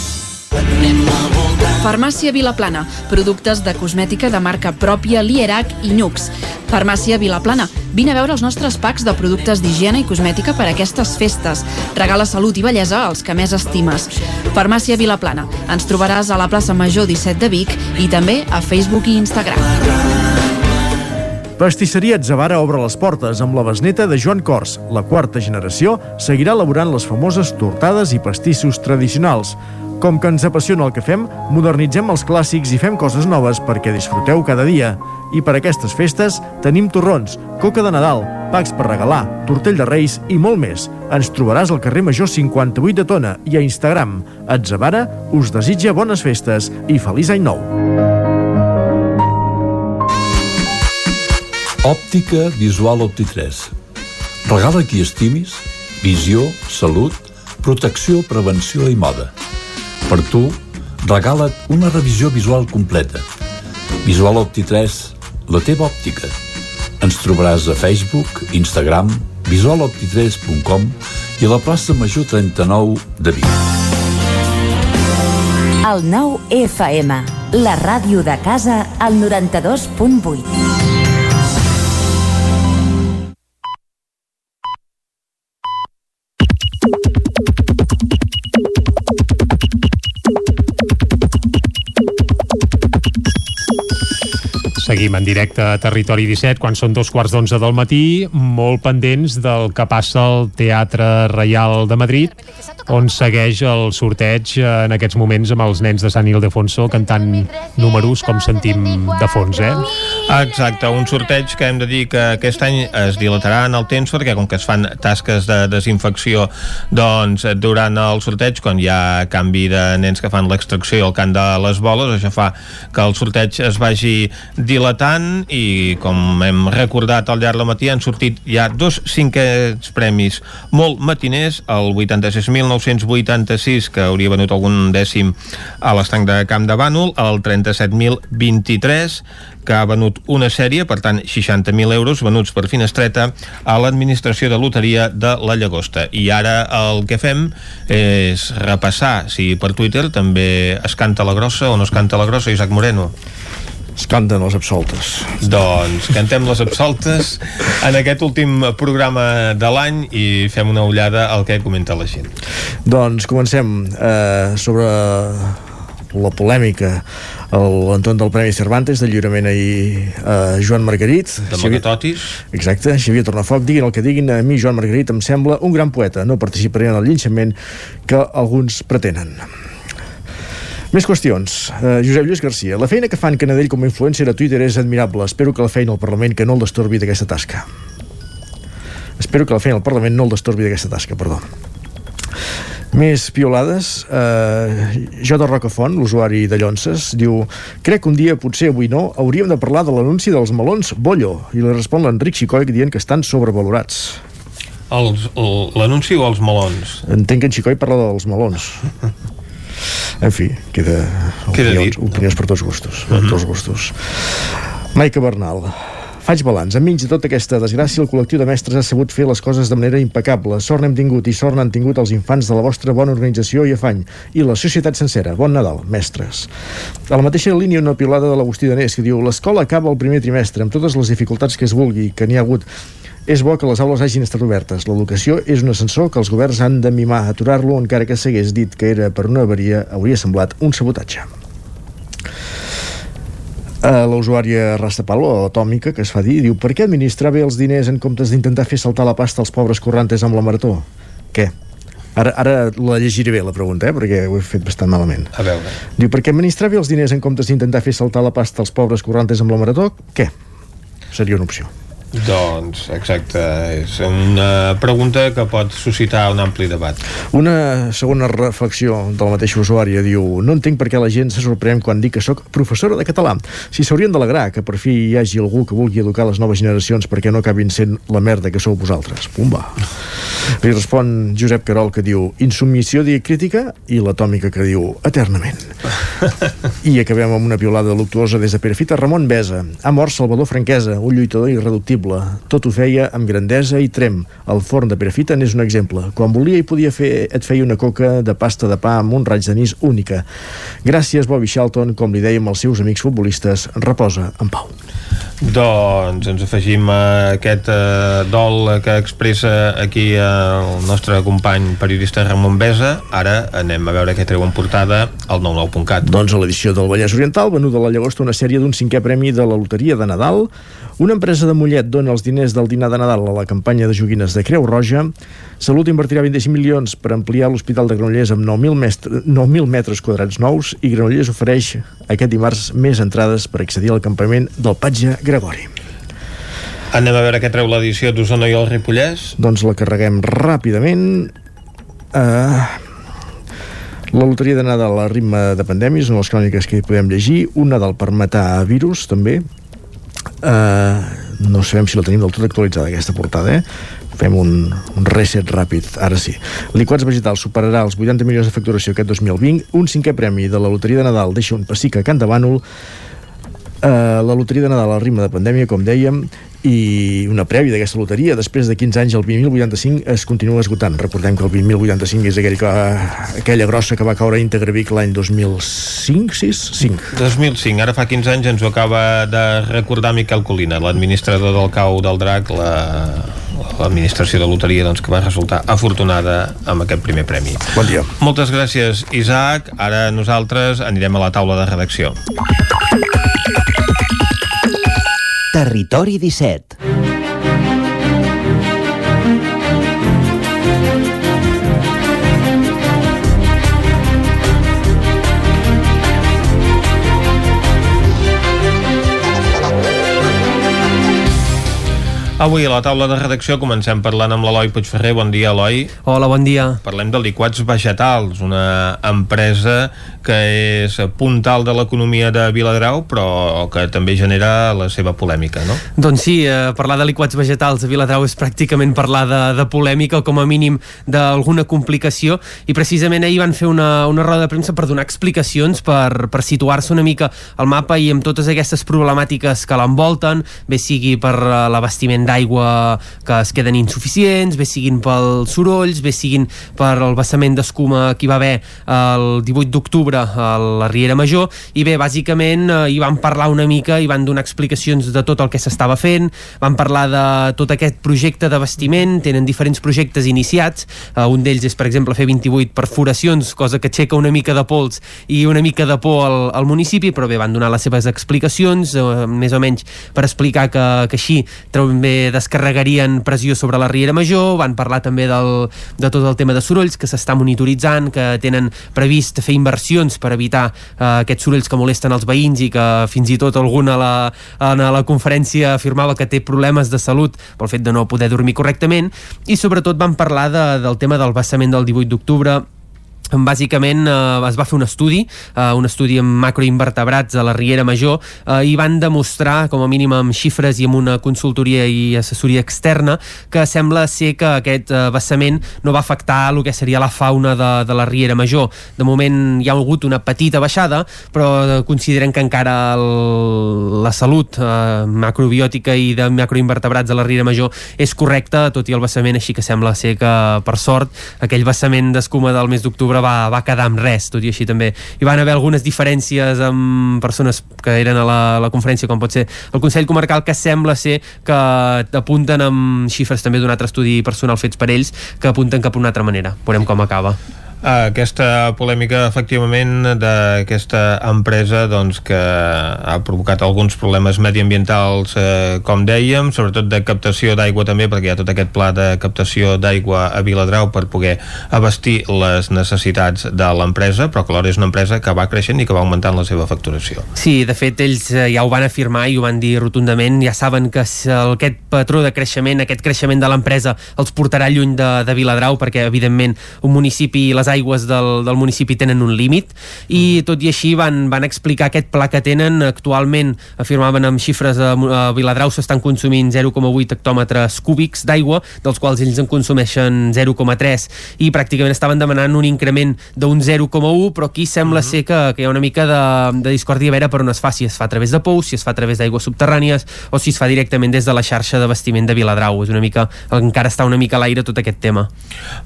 Farmàcia Vilaplana. Productes de cosmètica de marca pròpia Lierac i Nux. Farmàcia Vilaplana. Vine a veure els nostres packs de productes d'higiene i cosmètica per a aquestes festes. Regala salut i bellesa als que més estimes. Farmàcia Vilaplana. Ens trobaràs a la plaça Major 17 de Vic i també a Facebook i Instagram. Pastisseria Atzavara obre les portes amb la besneta de Joan Cors. La quarta generació seguirà elaborant les famoses tortades i pastissos tradicionals. Com que ens apassiona el que fem, modernitzem els clàssics i fem coses noves perquè disfruteu cada dia. I per aquestes festes tenim torrons, coca de Nadal, packs per regalar, tortell de Reis i molt més. Ens trobaràs al carrer Major 58 de Tona i a Instagram. Atzavara us desitja bones festes i feliç any nou. Òptica Visual Opti3. Regala qui estimis, visió, salut, protecció, prevenció i moda. Per tu, regala't una revisió visual completa. Visual Opti3, la teva òptica. Ens trobaràs a Facebook, Instagram, visualopti3.com i a la plaça Major 39 de Vic. El 9 FM, la ràdio de casa, al 92.8. Seguim en directe a Territori 17 quan són dos quarts d'onze del matí, molt pendents del que passa al Teatre Reial de Madrid, on segueix el sorteig en aquests moments amb els nens de Sant Ildefonso cantant números com sentim de fons, eh? Exacte, un sorteig que hem de dir que aquest any es dilatarà en el temps perquè com que es fan tasques de desinfecció doncs durant el sorteig quan hi ha canvi de nens que fan l'extracció i el cant de les boles, això fa que el sorteig es vagi dilatant i com hem recordat al llarg del matí han sortit ja dos cinquets premis molt matiners, el 86.986 que hauria venut algun dècim a l'estanc de Camp de Bànol, el 37.023 que ha venut una sèrie, per tant 60.000 euros venuts per finestreta a l'administració de loteria de la Llagosta. I ara el que fem és repassar si per Twitter també es canta la grossa o no es canta la grossa, Isaac Moreno. Es canten les absoltes. Doncs cantem les absoltes en aquest últim programa de l'any i fem una ullada al que comenta la gent. Doncs comencem eh, sobre la polèmica l'entorn del Premi Cervantes de lliurament ahir a Joan Margarit de Magatotis exacte, Xavier Tornafoc, diguin el que diguin a mi Joan Margarit em sembla un gran poeta no participaré en el llinxament que alguns pretenen més qüestions. Uh, Josep Lluís Garcia. La feina que fan Canadell com a influencer a Twitter és admirable. Espero que la feina al Parlament que no el destorbi d'aquesta tasca. Espero que la feina al Parlament no el destorbi d'aquesta tasca, perdó. Més piolades, eh, J. Rocafont, l'usuari de Llonces, diu Crec que un dia, potser avui no, hauríem de parlar de l'anunci dels melons Bollo. I li respon l'Enric Xicoic dient que estan sobrevalorats. L'anunci o els melons? Entenc que en Xicoi parla dels melons. en fi, queda opinions, opinions per tots gustos. Per tots gustos. Maica Bernal. Faig balanç. Enmig de tota aquesta desgràcia, el col·lectiu de mestres ha sabut fer les coses de manera impecable. Sort n'hem tingut i sort n'han tingut els infants de la vostra bona organització i afany. I la societat sencera. Bon Nadal, mestres. A la mateixa línia, una pilada de l'Agustí Danés que diu l'escola acaba el primer trimestre amb totes les dificultats que es vulgui, que n'hi ha hagut és bo que les aules hagin estat obertes. L'educació és un ascensor que els governs han de mimar. Aturar-lo, encara que s'hagués dit que era per una avaria, hauria semblat un sabotatge. Uh, la usuària Rastapalo, atòmica, que es fa dir, diu per què administrar bé els diners en comptes d'intentar fer saltar la pasta als pobres corrantes amb la marató? Què? Ara, ara la llegiré bé, la pregunta, eh? perquè ho he fet bastant malament. A veure. Diu, per què administrar bé els diners en comptes d'intentar fer saltar la pasta als pobres corrantes amb la marató? Què? Seria una opció. Doncs, exacte, és una pregunta que pot suscitar un ampli debat. Una segona reflexió de la mateixa usuària diu No entenc per què la gent se sorprèn quan dic que sóc professora de català. Si s'haurien d'alegrar que per fi hi hagi algú que vulgui educar les noves generacions perquè no acabin sent la merda que sou vosaltres. Pumba. Li respon Josep Carol que diu Insubmissió diacrítica i l'atòmica que diu Eternament. I acabem amb una piolada luctuosa des de Perafita Ramon Besa. Ha mort Salvador Franquesa, un lluitador irreductible. Tot ho feia amb grandesa i trem. El forn de Perafita n'és un exemple. Quan volia i podia fer, et feia una coca de pasta de pa amb un raig d'anís única. Gràcies, Bobby Shelton, com li dèiem als seus amics futbolistes, reposa en pau. Doncs ens afegim a aquest eh, dol que expressa aquí eh, el nostre company periodista Ramon Besa. Ara anem a veure què treu en portada al 99.cat. Doncs a l'edició del Vallès Oriental, venuda a la Llagosta una sèrie d'un cinquè premi de la Loteria de Nadal. Una empresa de Mollet dona els diners del dinar de Nadal a la campanya de joguines de Creu Roja. Salut invertirà 25 milions per ampliar l'Hospital de Granollers amb 9.000 9 metres quadrats nous i Granollers ofereix aquest dimarts més entrades per accedir al campament del Patge Gregori. Anem a veure què treu l'edició d'Osona i el Ripollès. Doncs la carreguem ràpidament. Uh, la loteria de Nadal a ritme de pandèmies, de les cròniques que hi podem llegir, un Nadal per matar virus, també. Uh, no sabem si la tenim del tot actualitzada, aquesta portada, eh? Fem un, un reset ràpid, ara sí. Liquats Vegetals superarà els 80 milions de facturació aquest 2020, un cinquè premi de la loteria de Nadal deixa un pessic a Can de Bànol, Uh, la loteria de Nadal al ritme de pandèmia, com dèiem, i una prèvia d'aquesta loteria després de 15 anys el 20.085 es continua esgotant recordem que el 20.085 és aquell que, aquella grossa que va caure a íntegre Vic l'any 2005, 6? 5 2005, ara fa 15 anys ens ho acaba de recordar Miquel Colina l'administrador del cau del drac la, l'administració de loteria doncs, que va resultar afortunada amb aquest primer premi. Bon dia. Moltes gràcies, Isaac. Ara nosaltres anirem a la taula de redacció. Territori 17 Avui a la taula de redacció comencem parlant amb l'Eloi Puigferrer. Bon dia, Eloi. Hola, bon dia. Parlem de liquats vegetals, una empresa que és puntal de l'economia de Viladrau, però que també genera la seva polèmica, no? Doncs sí, eh, parlar de liquats vegetals a Viladrau és pràcticament parlar de, de polèmica o com a mínim d'alguna complicació i precisament ahir van fer una, una roda de premsa per donar explicacions, per, per situar-se una mica al mapa i amb totes aquestes problemàtiques que l'envolten, bé sigui per eh, l'abastiment d'aigua que es queden insuficients, bé siguin pels sorolls, bé siguin per el vessament d'escuma que hi va haver el 18 d'octubre a la Riera Major, i bé, bàsicament eh, hi van parlar una mica i van donar explicacions de tot el que s'estava fent, van parlar de tot aquest projecte d'abastiment, tenen diferents projectes iniciats, uh, un d'ells és, per exemple, fer 28 perforacions, cosa que aixeca una mica de pols i una mica de por al, al municipi, però bé, van donar les seves explicacions, uh, més o menys per explicar que, que així també descarregarien pressió sobre la Riera Major, van parlar també del, de tot el tema de sorolls que s'està monitoritzant, que tenen previst fer inversions per evitar eh, aquests sorolls que molesten els veïns i que fins i tot algun a la, a la conferència afirmava que té problemes de salut pel fet de no poder dormir correctament. I sobretot van parlar de, del tema del vessament del 18 d'octubre bàsicament eh, es va fer un estudi, eh, un estudi amb macroinvertebrats a la Riera Major eh, i van demostrar, com a mínim amb xifres i amb una consultoria i assessoria externa, que sembla ser que aquest eh, vessament no va afectar el que seria la fauna de, de la Riera Major. De moment hi ha hagut una petita baixada, però consideren que encara el, la salut eh, macrobiòtica i de macroinvertebrats a la Riera Major és correcta, tot i el vessament, així que sembla ser que, per sort, aquell vessament d'escuma del mes d'octubre va, va quedar amb res, tot i així també hi van haver algunes diferències amb persones que eren a la, la conferència, com pot ser el Consell Comarcal, que sembla ser que apunten amb xifres també d'un altre estudi personal fets per ells, que apunten cap a una altra manera. Veurem com acaba aquesta polèmica efectivament d'aquesta empresa doncs, que ha provocat alguns problemes mediambientals eh, com dèiem, sobretot de captació d'aigua també perquè hi ha tot aquest pla de captació d'aigua a Viladrau per poder abastir les necessitats de l'empresa però que alhora és una empresa que va creixent i que va augmentant la seva facturació. Sí, de fet ells eh, ja ho van afirmar i ho van dir rotundament, ja saben que aquest patró de creixement, aquest creixement de l'empresa els portarà lluny de, de Viladrau perquè evidentment un municipi i les aigües del, del municipi tenen un límit i tot i així van, van explicar aquest pla que tenen. Actualment afirmaven amb xifres a, a Viladrau s'estan consumint 0,8 hectòmetres cúbics d'aigua dels quals ells en consumeixen 0,3 i pràcticament estaven demanant un increment d'un 0,1 però aquí sembla uh -huh. ser que, que hi ha una mica de, de discòrdia a veure per on es fa. Si es fa a través de pous, si es fa a través d'aigües subterrànies o si es fa directament des de la xarxa d'abastiment de Viladrau. És una mica, encara està una mica a l'aire tot aquest tema.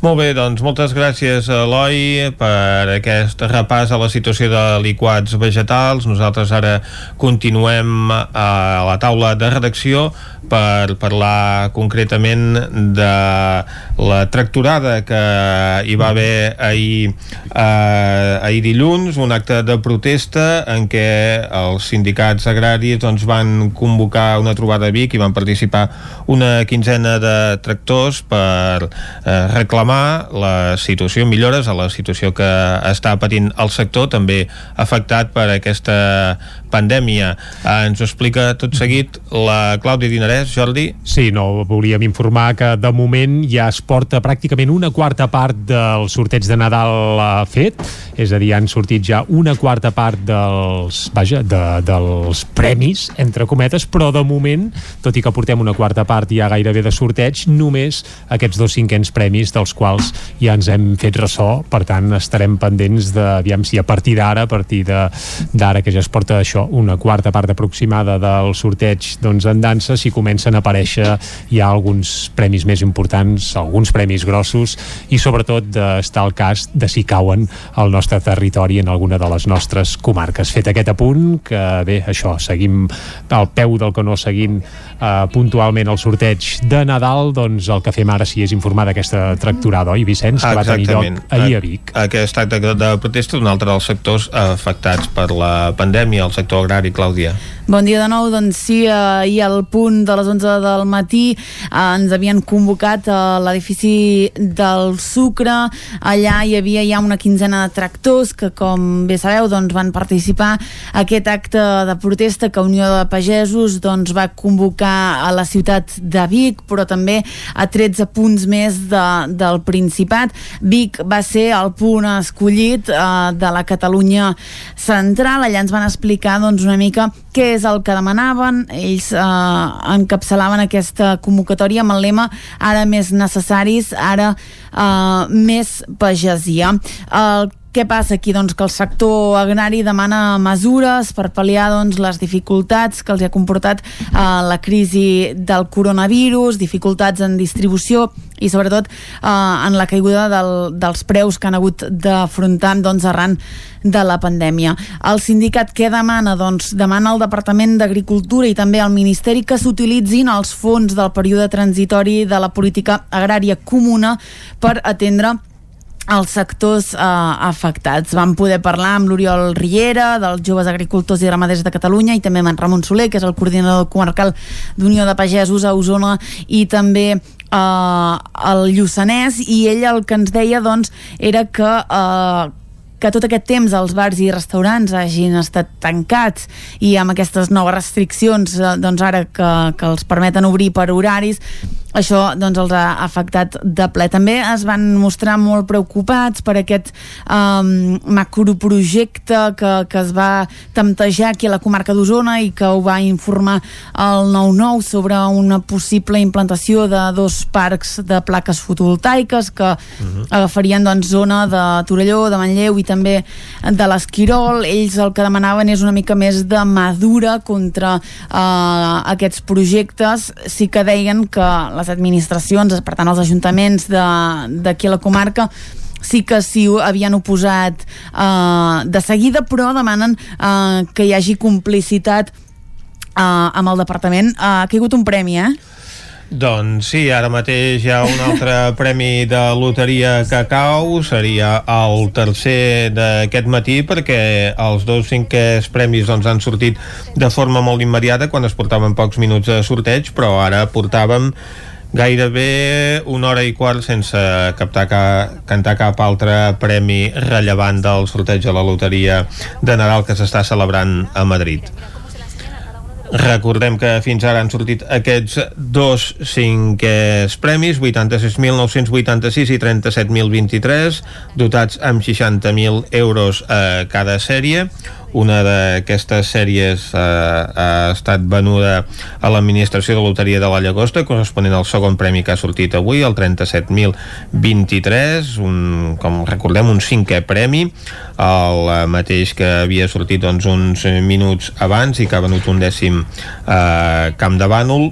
Molt bé, doncs moltes gràcies a Eloi, per aquest repàs a la situació de liquats vegetals. Nosaltres ara continuem a la taula de redacció per parlar concretament de la tracturada que hi va haver ahir, eh, ahir dilluns, un acte de protesta en què els sindicats agraris doncs, van convocar una trobada a Vic i van participar una quinzena de tractors per eh, reclamar la situació, millores a la situació que està patint el sector, també afectat per aquesta pandèmia. Eh, ens ho explica tot seguit la Clàudia Dinarès, Jordi. Sí, no, volíem informar que de moment ja es porta pràcticament una quarta part del sorteig de Nadal fet, és a dir, han sortit ja una quarta part dels, vaja, de, dels premis, entre cometes, però de moment, tot i que portem una quarta part ja gairebé de sorteig, només aquests dos cinquens premis dels quals ja ens hem fet ressò per tant estarem pendents de, aviam si a partir d'ara, a partir d'ara que ja es porta això, una quarta part aproximada del sorteig doncs en dansa, si comencen a aparèixer hi ha alguns premis més importants, alguns premis grossos i sobretot d'estar al cas de si cauen al nostre territori en alguna de les nostres comarques. Fet aquest apunt, que bé, això, seguim al peu del que no seguint eh, puntualment el sorteig de Nadal, doncs el que fem ara sí és informar d'aquesta tracturada, oi Vicenç, que va tenir lloc ahir a Vic. Aquest acte de protesta d'un altre dels sectors afectats per la pandèmia, el sector agrari, Clàudia. Bon dia de nou, doncs sí, ahir al punt de les 11 del matí eh, ens havien convocat a l'edifici del Sucre, allà hi havia ja una quinzena de tractors que com bé sabeu doncs van participar a aquest acte de protesta que Unió de Pagesos doncs va convocar a la ciutat de Vic, però també a 13 punts més de, del Principat. Vic va ser el punt escollit eh, de la Catalunya central, allà ens van explicar doncs una mica què és el que demanaven. Ells eh, encapçalaven aquesta convocatòria amb el lema ara més necessaris, ara eh, més pagesia. El què passa aquí? Doncs que el sector agrari demana mesures per pal·liar doncs, les dificultats que els ha comportat eh, la crisi del coronavirus, dificultats en distribució i sobretot eh, en la caiguda del, dels preus que han hagut d'afrontar doncs, arran de la pandèmia. El sindicat què demana? Doncs demana al Departament d'Agricultura i també al Ministeri que s'utilitzin els fons del període transitori de la política agrària comuna per atendre els sectors eh, afectats. Vam poder parlar amb l'Oriol Riera, dels joves agricultors i ramaders de Catalunya, i també amb en Ramon Soler, que és el coordinador comarcal d'Unió de Pagesos a Osona, i també eh, el Lluçanès, i ell el que ens deia doncs, era que eh, que tot aquest temps els bars i restaurants hagin estat tancats i amb aquestes noves restriccions eh, doncs ara que, que els permeten obrir per horaris això doncs, els ha afectat de ple. També es van mostrar molt preocupats per aquest um, macroprojecte que, que es va temptejar aquí a la comarca d'Osona i que ho va informar el 9-9 sobre una possible implantació de dos parcs de plaques fotovoltaiques que uh -huh. agafarien doncs, zona de Torelló, de Manlleu i també de l'Esquirol. Ells el que demanaven és una mica més de madura contra uh, aquests projectes. Sí que deien que les les administracions, per tant els ajuntaments d'aquí a la comarca sí que s'hi havien oposat eh, de seguida, però demanen eh, que hi hagi complicitat eh, amb el departament. Eh, ha caigut un premi, eh? Doncs sí, ara mateix hi ha un altre premi de loteria que cau, seria el tercer d'aquest matí perquè els dos cinquers premis doncs, han sortit de forma molt immediata quan es portaven pocs minuts de sorteig, però ara portàvem gairebé una hora i quart sense captar ca, cantar cap altre premi rellevant del sorteig de la loteria de Nadal que s'està celebrant a Madrid. Recordem que fins ara han sortit aquests dos cinquers premis, 86.986 i 37.023, dotats amb 60.000 euros a cada sèrie. Una d'aquestes sèries eh, ha estat venuda a l'Administració de Loteria de la Llagosta, corresponent al segon premi que ha sortit avui, el 37.023, un, com recordem, un cinquè premi, el mateix que havia sortit doncs, uns minuts abans i que ha venut un dècim eh, Camp de Bànol,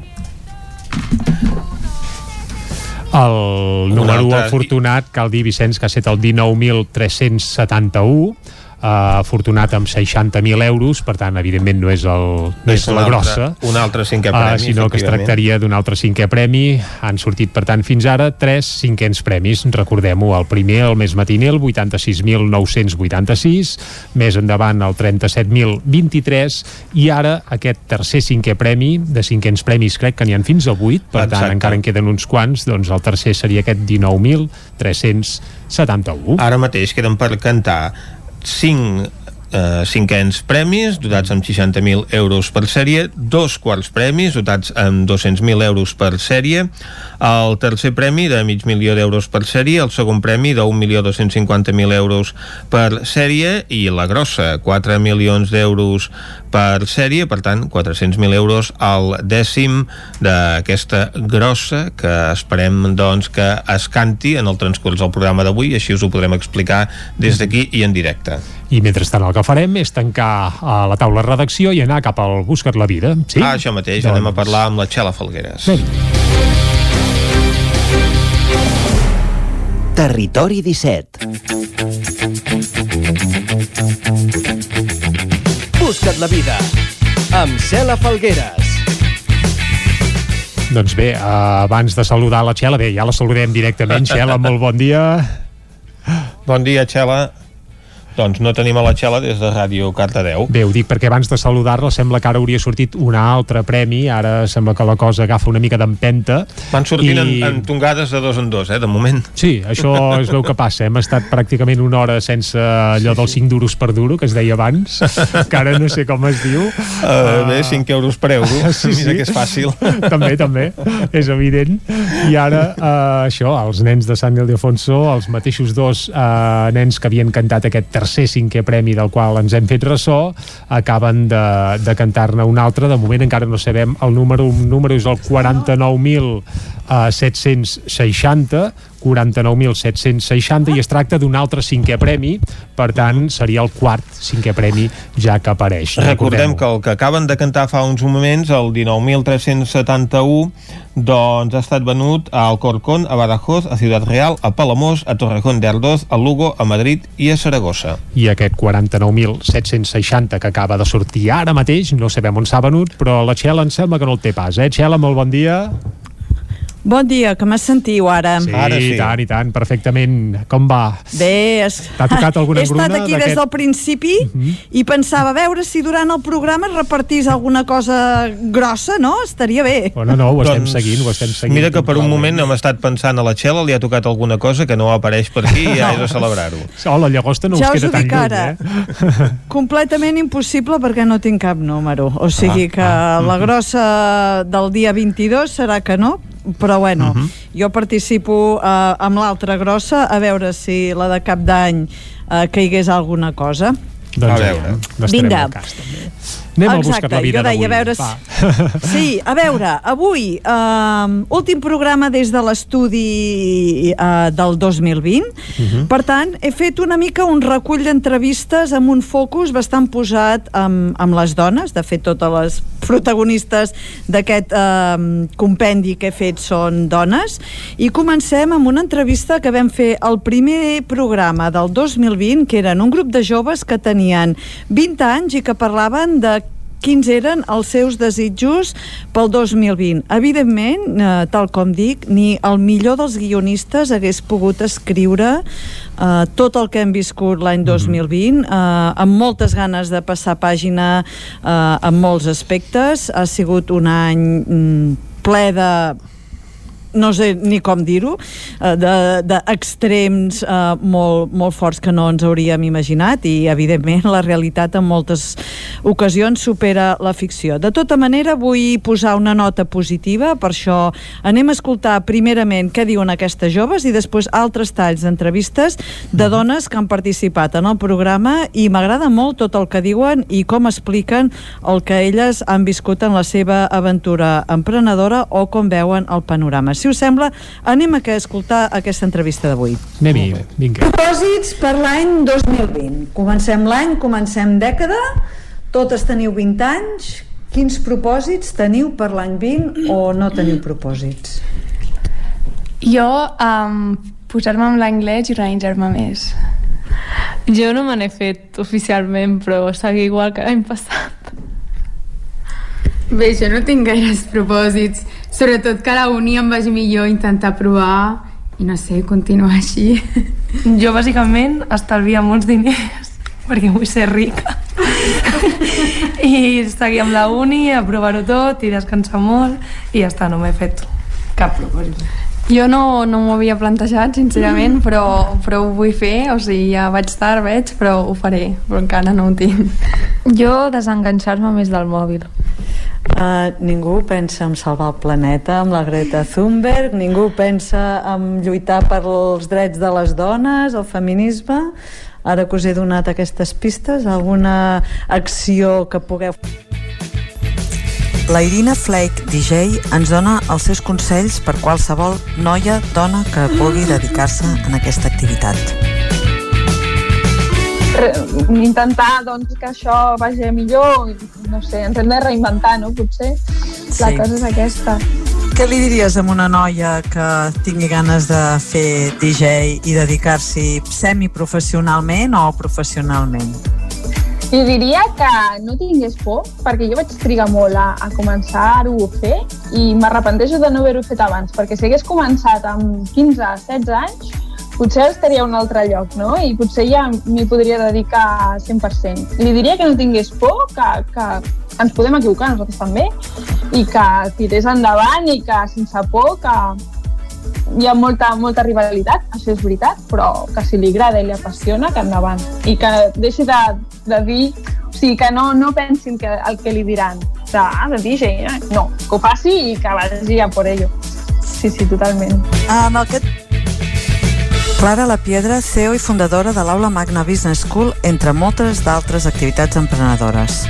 el número altre... afortunat, cal dir, Vicenç, que ha estat el 19.371 uh, afortunat amb 60.000 euros, per tant, evidentment no és, el, no és, és la grossa. Un altre cinquè eh, premi, uh, sinó que es tractaria d'un altre cinquè premi. Han sortit, per tant, fins ara tres cinquens premis. Recordem-ho, el primer, el més matiner, el 86.986, més endavant el 37.023, i ara aquest tercer cinquè premi, de cinquens premis crec que n'hi han fins a 8, per Exacte. tant encara en queden uns quants, doncs el tercer seria aquest 19.371. Ara mateix queden per cantar 5 eh, cinquens premis, dotats amb 60.000 euros per sèrie, dos quarts premis, dotats amb 200.000 euros per sèrie, el tercer premi de mig milió d'euros per sèrie, el segon premi de 1.250.000 euros per sèrie. I la grossa, 4 milions d'euros per sèrie, per tant, 400.000 euros al dècim d'aquesta grossa que esperem doncs, que es canti en el transcurs del programa d'avui, així us ho podrem explicar des d'aquí i en directe. I mentrestant el que farem és tancar a la taula de redacció i anar cap al Buscat la Vida. Sí? Ah, això mateix, doncs... anem a parlar amb la Txela Falgueres. Bé. Territori 17 Busca't la vida amb Cela Falgueres. Doncs bé, abans de saludar la Txela, bé, ja la saludem directament. Txela, molt bon dia. Bon dia, Txela. Doncs no tenim a la Txela des de Ràdio Cardedeu. Bé, ho dic perquè abans de saludar-la sembla que ara hauria sortit un altre premi, ara sembla que la cosa agafa una mica d'empenta. Van sortint i... en, en tongades de dos en dos, eh, de moment. Sí, això és el que passa. Hem estat pràcticament una hora sense allò dels 5 duros per duro, que es deia abans, que ara no sé com es diu. Uh, bé, 5 euros per euro, sí, mira sí. que és fàcil. també, també, és evident. I ara, uh, això, els nens de Sant Ildefonso, els mateixos dos uh, nens que havien cantat aquest tercer cinquè premi del qual ens hem fet ressò acaben de, de cantar-ne un altre. De moment encara no sabem el número. Un número és el 49.760 49.760 i es tracta d'un altre cinquè premi per tant seria el quart cinquè premi ja que apareix recordem que el que acaben de cantar fa uns moments el 19.371 doncs ha estat venut a Alcorcón, a Badajoz, a Ciudad Real, a Palamós, a Torrejón de a Lugo, a Madrid i a Saragossa. I aquest 49.760 que acaba de sortir ara mateix, no sabem on s'ha venut, però la Txela em sembla que no el té pas, eh? Txela, molt bon dia. Bon dia, que m'assentiu ara? Sí, ara sí, i tant, i tant, perfectament. Com va? Bé, es... t'ha tocat alguna He estat aquí des del principi uh -huh. i pensava a veure si durant el programa es repartís alguna cosa grossa, no? Estaria bé. Oh, no, no, ho estem doncs, seguint, ho estem seguint. Mira que per un moment hem estat pensant a la Txela, li ha tocat alguna cosa que no apareix per aquí i ja és de celebrar-ho. Oh, la llagosta no ja us queda tan lluny, ara. eh? Completament impossible perquè no tinc cap número. O sigui que Ah, ah, la grossa del dia 22 serà que no, però bueno, uh -huh. jo participo uh, amb l'altra grossa a veure si la de cap d'any uh, caigués alguna cosa. Doncs A veure. Vinga. Al cas, també. Anem a buscar la vida deia, a d'avui. veure... Si... Sí, a veure, avui, uh, últim programa des de l'estudi uh, del 2020, uh -huh. per tant, he fet una mica un recull d'entrevistes amb un focus bastant posat amb, amb les dones, de fet totes les protagonistes d'aquest uh, compendi que he fet són dones, i comencem amb una entrevista que vam fer al primer programa del 2020, que eren un grup de joves que tenien 20 anys i que parlaven de quins eren els seus desitjos pel 2020. Evidentment, eh, tal com dic, ni el millor dels guionistes hagués pogut escriure eh, tot el que hem viscut l'any 2020, eh, amb moltes ganes de passar pàgina eh, en molts aspectes. Ha sigut un any mm, ple de no sé ni com dir-ho, eh, d'extrems eh, molt, molt forts que no ens hauríem imaginat i, evidentment, la realitat en moltes ocasions supera la ficció. De tota manera, vull posar una nota positiva, per això anem a escoltar primerament què diuen aquestes joves i després altres talls d'entrevistes de dones que han participat en el programa i m'agrada molt tot el que diuen i com expliquen el que elles han viscut en la seva aventura emprenedora o com veuen el panorama. Si us sembla, anem a que escoltar aquesta entrevista d'avui. Anem-hi, vinga. Propòsits per l'any 2020. Comencem l'any, comencem dècada, totes teniu 20 anys. Quins propòsits teniu per l'any 20 o no teniu propòsits? Jo, um, posar-me amb l'anglès i organitzar-me més. Jo no me n'he fet oficialment, però seguir igual que l'any passat. Bé, jo no tinc gaires propòsits. Sobretot que a la uni em vagi millor intentar provar i no sé, continuar així. Jo, bàsicament, estalviar molts diners perquè vull ser rica. I seguir amb la uni, aprovar-ho tot i descansar molt i ja està, no m'he fet cap propòsit. Jo no, no m'ho havia plantejat, sincerament, però, però ho vull fer, o sigui, ja vaig tard, veig, però ho faré, però encara no ho tinc. Jo desenganxar-me més del mòbil. Uh, ningú pensa en salvar el planeta amb la Greta Thunberg, ningú pensa en lluitar per els drets de les dones, el feminisme. Ara que us he donat aquestes pistes, alguna acció que pugueu... La Irina Flake, DJ, ens dona els seus consells per qualsevol noia, dona que vulgui dedicar-se en aquesta activitat. Intentar doncs, que això vagi millor, no sé, ens hem de reinventar, no? Potser la Sí. cosa és aquesta. Què li diries a una noia que tingui ganes de fer DJ i dedicar-s'hi semiprofessionalment o professionalment? Li diria que no tingués por, perquè jo vaig trigar molt a, a començar-ho a fer i m'arrepenteixo de no haver-ho fet abans, perquè si hagués començat amb 15-16 anys, potser estaria a un altre lloc, no? I potser ja m'hi podria dedicar 100%. Li diria que no tingués por, que, que ens podem equivocar nosaltres també, i que tirés endavant i que sense por, que hi ha molta, molta rivalitat, això és veritat, però que si li agrada i li apassiona, que endavant. I que deixi de, de dir, o sigui, que no, no pensi el que, el que li diran. De, ah, de DJ, eh? no, que ho faci i que vagi a por ello. Sí, sí, totalment. Amb aquest Clara La Piedra, CEO i fundadora de l'Aula Magna Business School, entre moltes d'altres activitats emprenedores.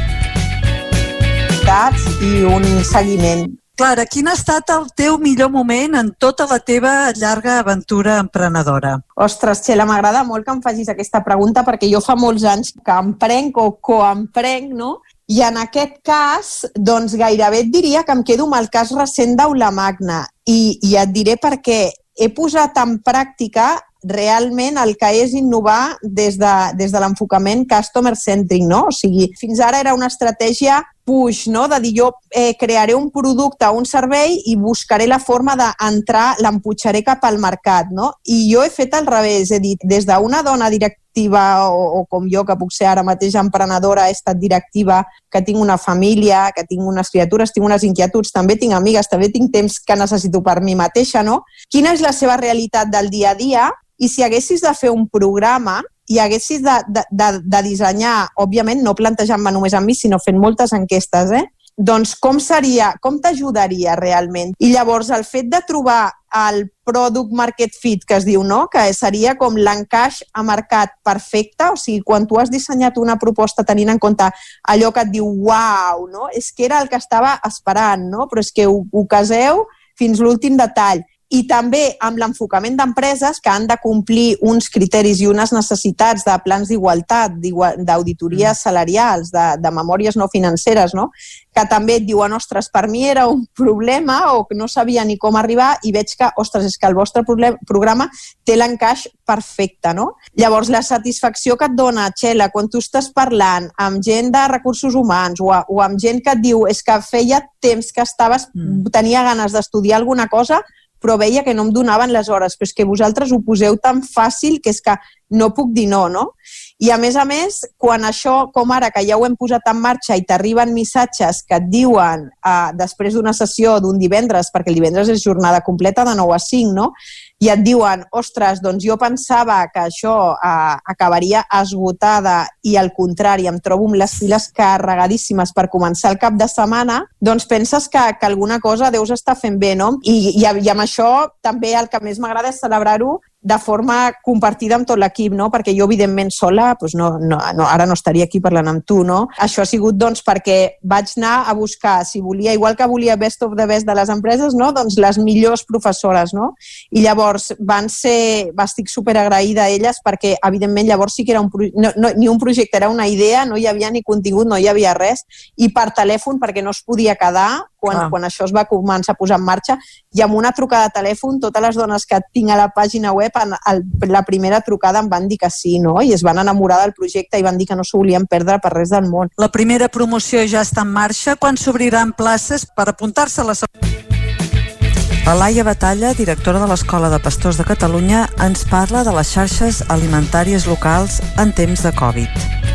i un seguiment. Clara, quin ha estat el teu millor moment en tota la teva llarga aventura emprenedora? Ostres, Txela, m'agrada molt que em facis aquesta pregunta perquè jo fa molts anys que emprenc o coemprenc, no? I en aquest cas, doncs gairebé et diria que em quedo amb el cas recent d'Aula Magna. I, I et diré perquè he posat en pràctica realment el que és innovar des de, des de l'enfocament customer centric, no? O sigui, fins ara era una estratègia push, no? de dir jo eh, crearé un producte o un servei i buscaré la forma d'entrar, l'emputxaré cap al mercat. No? I jo he fet al revés, he dit, des d'una dona directiva o, o com jo, que puc ser ara mateix emprenedora, he estat directiva, que tinc una família, que tinc unes criatures, tinc unes inquietuds, també tinc amigues, també tinc temps que necessito per mi mateixa, no? Quina és la seva realitat del dia a dia? I si haguessis de fer un programa i haguessis de, de, de, de dissenyar, òbviament no plantejant-me només amb mi, sinó fent moltes enquestes, eh? doncs com seria, com t'ajudaria realment? I llavors el fet de trobar el product market fit que es diu, no? que seria com l'encaix a mercat perfecte, o sigui, quan tu has dissenyat una proposta tenint en compte allò que et diu uau, no? és que era el que estava esperant, no? però és que ho, ho caseu fins l'últim detall i també amb l'enfocament d'empreses que han de complir uns criteris i unes necessitats de plans d'igualtat, d'auditories salarials, de, de memòries no financeres, no? que també et diuen, ostres, per mi era un problema o que no sabia ni com arribar i veig que, ostres, és que el vostre programa té l'encaix perfecte, no? Llavors, la satisfacció que et dona, Txela, quan tu estàs parlant amb gent de recursos humans o, o amb gent que et diu és que feia temps que estaves, mm. tenia ganes d'estudiar alguna cosa, però veia que no em donaven les hores, però és que vosaltres ho poseu tan fàcil que és que no puc dir no, no? I a més a més, quan això, com ara, que ja ho hem posat en marxa i t'arriben missatges que et diuen eh, després d'una sessió d'un divendres, perquè el divendres és jornada completa de 9 a 5, no? I et diuen, ostres, doncs jo pensava que això eh, acabaria esgotada i al contrari, em trobo amb les files carregadíssimes per començar el cap de setmana, doncs penses que, que alguna cosa deus estar fent bé, no? I, i, i amb això també el que més m'agrada és celebrar-ho de forma compartida amb tot l'equip, no? perquè jo, evidentment, sola, doncs no, no, no, ara no estaria aquí parlant amb tu. No? Això ha sigut doncs, perquè vaig anar a buscar, si volia, igual que volia Best of the Best de les empreses, no? doncs les millors professores. No? I llavors van ser, estic super agraïda a elles perquè, evidentment, llavors sí que era un, no, no, ni un projecte, era una idea, no hi havia ni contingut, no hi havia res, i per telèfon, perquè no es podia quedar, quan, Clar. quan això es va començar a posar en marxa, i amb una trucada de telèfon, totes les dones que tinc a la pàgina web, en el, la primera trucada em van dir que sí, no? I es van enamorar del projecte i van dir que no s'ho volien perdre per res del món. La primera promoció ja està en marxa. Quan s'obriran places per apuntar-se a la La Laia Batalla, directora de l'Escola de Pastors de Catalunya, ens parla de les xarxes alimentàries locals en temps de Covid.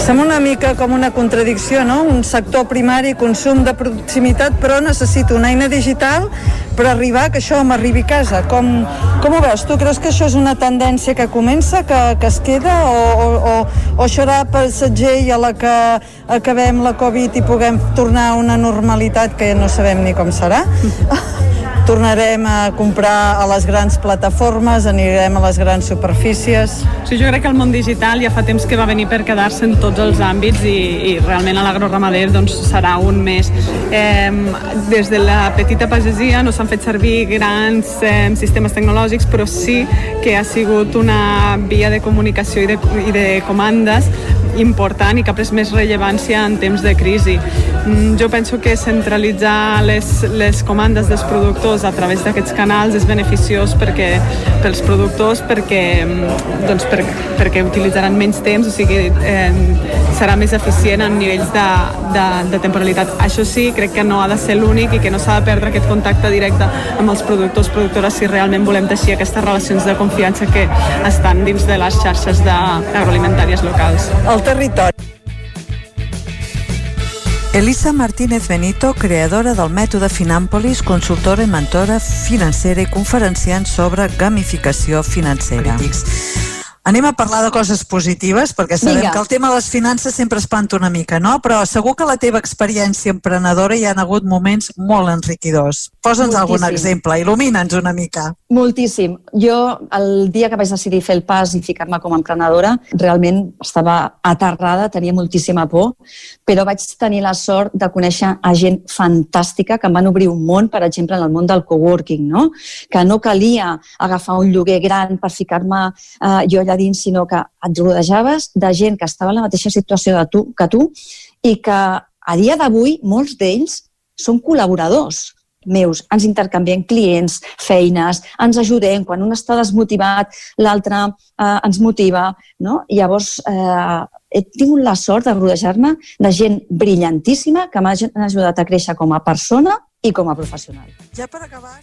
Sembla una mica com una contradicció, no? Un sector primari, consum de proximitat, però necessito una eina digital per arribar que això m'arribi a casa. Com, com ho veus? Tu creus que això és una tendència que comença, que, que es queda, o, o, o, o serà passatger i a la que acabem la Covid i puguem tornar a una normalitat que no sabem ni com serà? tornarem a comprar a les grans plataformes, anirem a les grans superfícies. Sí, jo crec que el món digital ja fa temps que va venir per quedar-se en tots els àmbits i, i realment a l'agroramader doncs, serà un més. Eh, des de la petita pagesia no s'han fet servir grans eh, sistemes tecnològics, però sí que ha sigut una via de comunicació i de, i de comandes important i que ha pres més rellevància en temps de crisi. Mm, jo penso que centralitzar les, les comandes dels productors a través d'aquests canals és beneficiós perquè, pels productors perquè, mm, doncs per, perquè utilitzaran menys temps, o sigui, eh, serà més eficient en nivells de, de, de temporalitat. Això sí, crec que no ha de ser l'únic i que no s'ha de perdre aquest contacte directe amb els productors, productores, si realment volem teixir aquestes relacions de confiança que estan dins de les xarxes agroalimentàries locals. El territori. Elisa Martínez Benito, creadora del mètode Finàmpolis, consultora i mentora financera i conferenciant sobre gamificació financera. Anem a parlar de coses positives, perquè sabem Vinga. que el tema de les finances sempre espanta una mica, no? Però segur que la teva experiència emprenedora hi ha hagut moments molt enriquidors. Posa'ns algun exemple, il·lumina'ns una mica. Moltíssim. Jo, el dia que vaig decidir fer el pas i ficar-me com a emprenedora, realment estava aterrada, tenia moltíssima por, però vaig tenir la sort de conèixer a gent fantàstica que em van obrir un món, per exemple, en el món del coworking, no? que no calia agafar un lloguer gran per ficar-me eh, jo allà dins, sinó que et rodejaves de gent que estava en la mateixa situació de tu, que tu i que a dia d'avui molts d'ells són col·laboradors meus, ens intercanviem clients, feines, ens ajudem, quan un està desmotivat, l'altre eh, ens motiva, no? Llavors eh, he tingut la sort de rodejar-me de gent brillantíssima que m'ha ajudat a créixer com a persona i com a professional. Ja per acabar...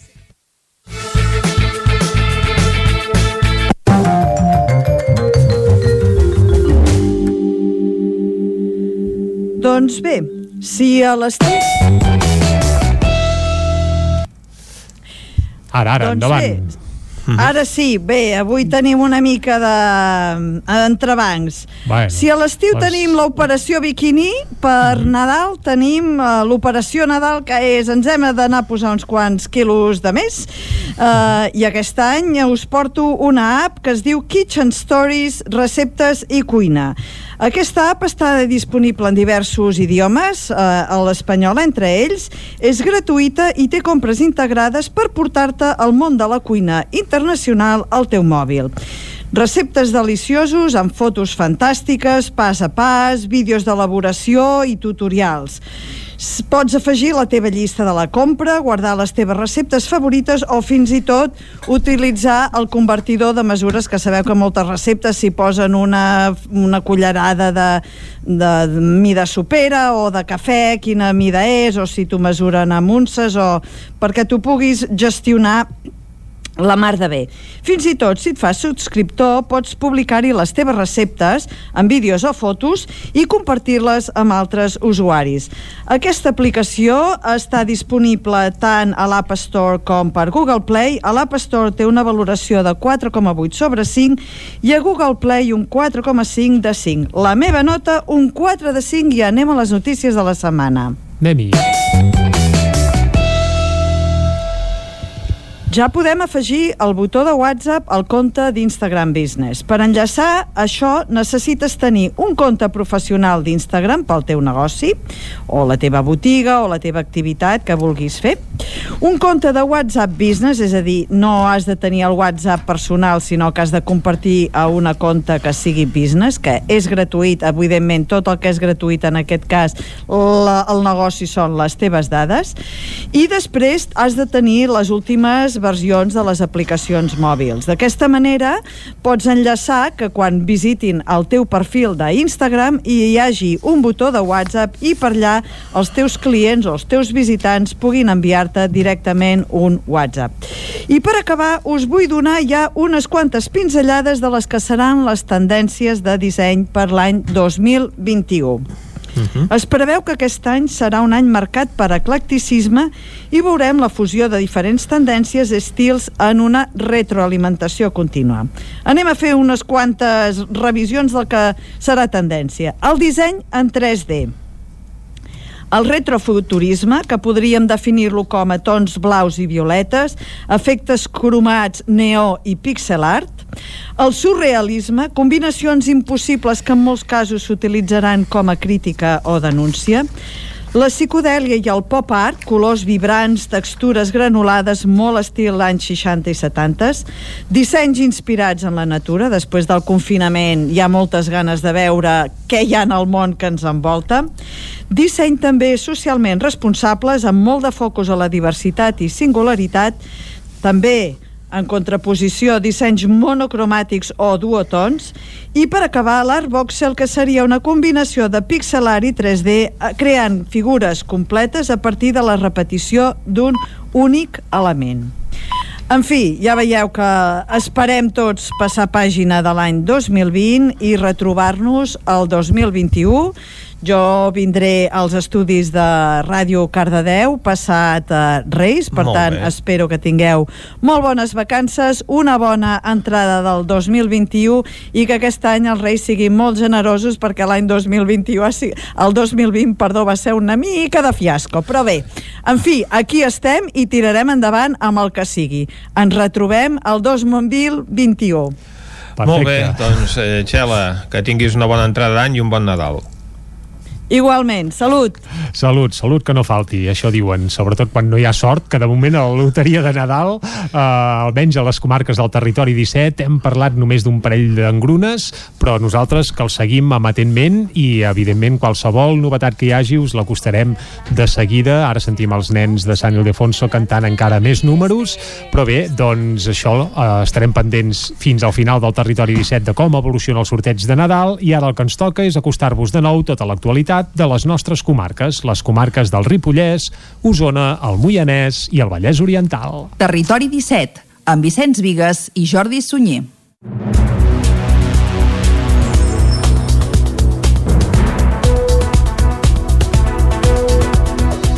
Doncs bé, si a l'estiu... Ara, ara, Doncs endavant. bé, Ara sí, bé, avui tenim una mica de entrebancs. Bueno, si a l'estiu doncs- tenim l'operació biquini, per Nadal tenim uh, l'operació Nadal, que és ens hem d'anar a posar uns quants quilos de més. Uh, I aquest any us porto una app que es diu Kitchen Stories, receptes i cuina. Aquesta app està disponible en diversos idiomes, eh, a l'espanyol entre ells, és gratuïta i té compres integrades per portar-te al món de la cuina internacional al teu mòbil. Receptes deliciosos amb fotos fantàstiques, pas a pas, vídeos d'elaboració i tutorials. Pots afegir la teva llista de la compra, guardar les teves receptes favorites o fins i tot utilitzar el convertidor de mesures que sabeu que moltes receptes s'hi posen una, una cullerada de, de, mida sopera o de cafè, quina mida és, o si t'ho mesuren amb unces, o perquè tu puguis gestionar la mar de bé. Fins i tot, si et fas subscriptor, pots publicar-hi les teves receptes en vídeos o fotos i compartir-les amb altres usuaris. Aquesta aplicació està disponible tant a l'App Store com per Google Play. A l'App Store té una valoració de 4,8 sobre 5 i a Google Play un 4,5 de 5. La meva nota, un 4 de 5 i anem a les notícies de la setmana. Anem-hi. Ja podem afegir el botó de WhatsApp al compte d'Instagram Business. Per enllaçar això necessites tenir un compte professional d'Instagram pel teu negoci, o la teva botiga, o la teva activitat que vulguis fer. Un compte de WhatsApp Business, és a dir, no has de tenir el WhatsApp personal, sinó que has de compartir a una compte que sigui business, que és gratuït, evidentment, tot el que és gratuït en aquest cas, la, el negoci són les teves dades, i després has de tenir les últimes versions de les aplicacions mòbils. D'aquesta manera, pots enllaçar que quan visitin el teu perfil d'Instagram hi hagi un botó de WhatsApp i per allà els teus clients o els teus visitants puguin enviar-te directament un WhatsApp. I per acabar, us vull donar ja unes quantes pinzellades de les que seran les tendències de disseny per l'any 2021. Uh -huh. Es preveu que aquest any serà un any marcat per eclecticisme i veurem la fusió de diferents tendències estils en una retroalimentació contínua. Anem a fer unes quantes revisions del que serà tendència. El disseny en 3D. El retrofuturisme, que podríem definir-lo com a tons blaus i violetes, efectes cromats, neó i pixel art. El surrealisme, combinacions impossibles que en molts casos s'utilitzaran com a crítica o denúncia. La psicodèlia i el pop art, colors vibrants, textures granulades, molt estil anys 60 i 70, dissenys inspirats en la natura, després del confinament hi ha moltes ganes de veure què hi ha en el món que ens envolta, disseny també socialment responsables, amb molt de focus a la diversitat i singularitat, també en contraposició dissenys monocromàtics o duotons i per acabar l'art voxel que seria una combinació de pixel art i 3D eh, creant figures completes a partir de la repetició d'un únic element. En fi, ja veieu que esperem tots passar pàgina de l'any 2020 i retrobar-nos el 2021 jo vindré als estudis de Ràdio Cardedeu passat eh, Reis, per Molt tant bé. espero que tingueu molt bones vacances, una bona entrada del 2021 i que aquest any els Reis siguin molt generosos perquè l'any 2021 ha si- el 2020 perdó, va ser una mica de fiasco, però bé en fi, aquí estem i tirarem endavant amb el que sigui. Ens retrobem el 2021 Molt bé, doncs, eh, Xela, que tinguis una bona entrada d'any i un bon Nadal. Igualment, salut! Salut, salut que no falti, això diuen, sobretot quan no hi ha sort, que de moment a la loteria de Nadal, eh, almenys a les comarques del territori 17, hem parlat només d'un parell d'engrunes, però nosaltres que el seguim amatentment i, evidentment, qualsevol novetat que hi hagi us l'acostarem de seguida. Ara sentim els nens de Sant Ildefonso cantant encara més números, però bé, doncs això, eh, estarem pendents fins al final del territori 17 de com evoluciona el sorteig de Nadal i ara el que ens toca és acostar-vos de nou tota l'actualitat de les nostres comarques, les comarques del Ripollès, Osona, el Moianès i el Vallès Oriental. Territori 17, amb Vicenç Vigues i Jordi Sunyer.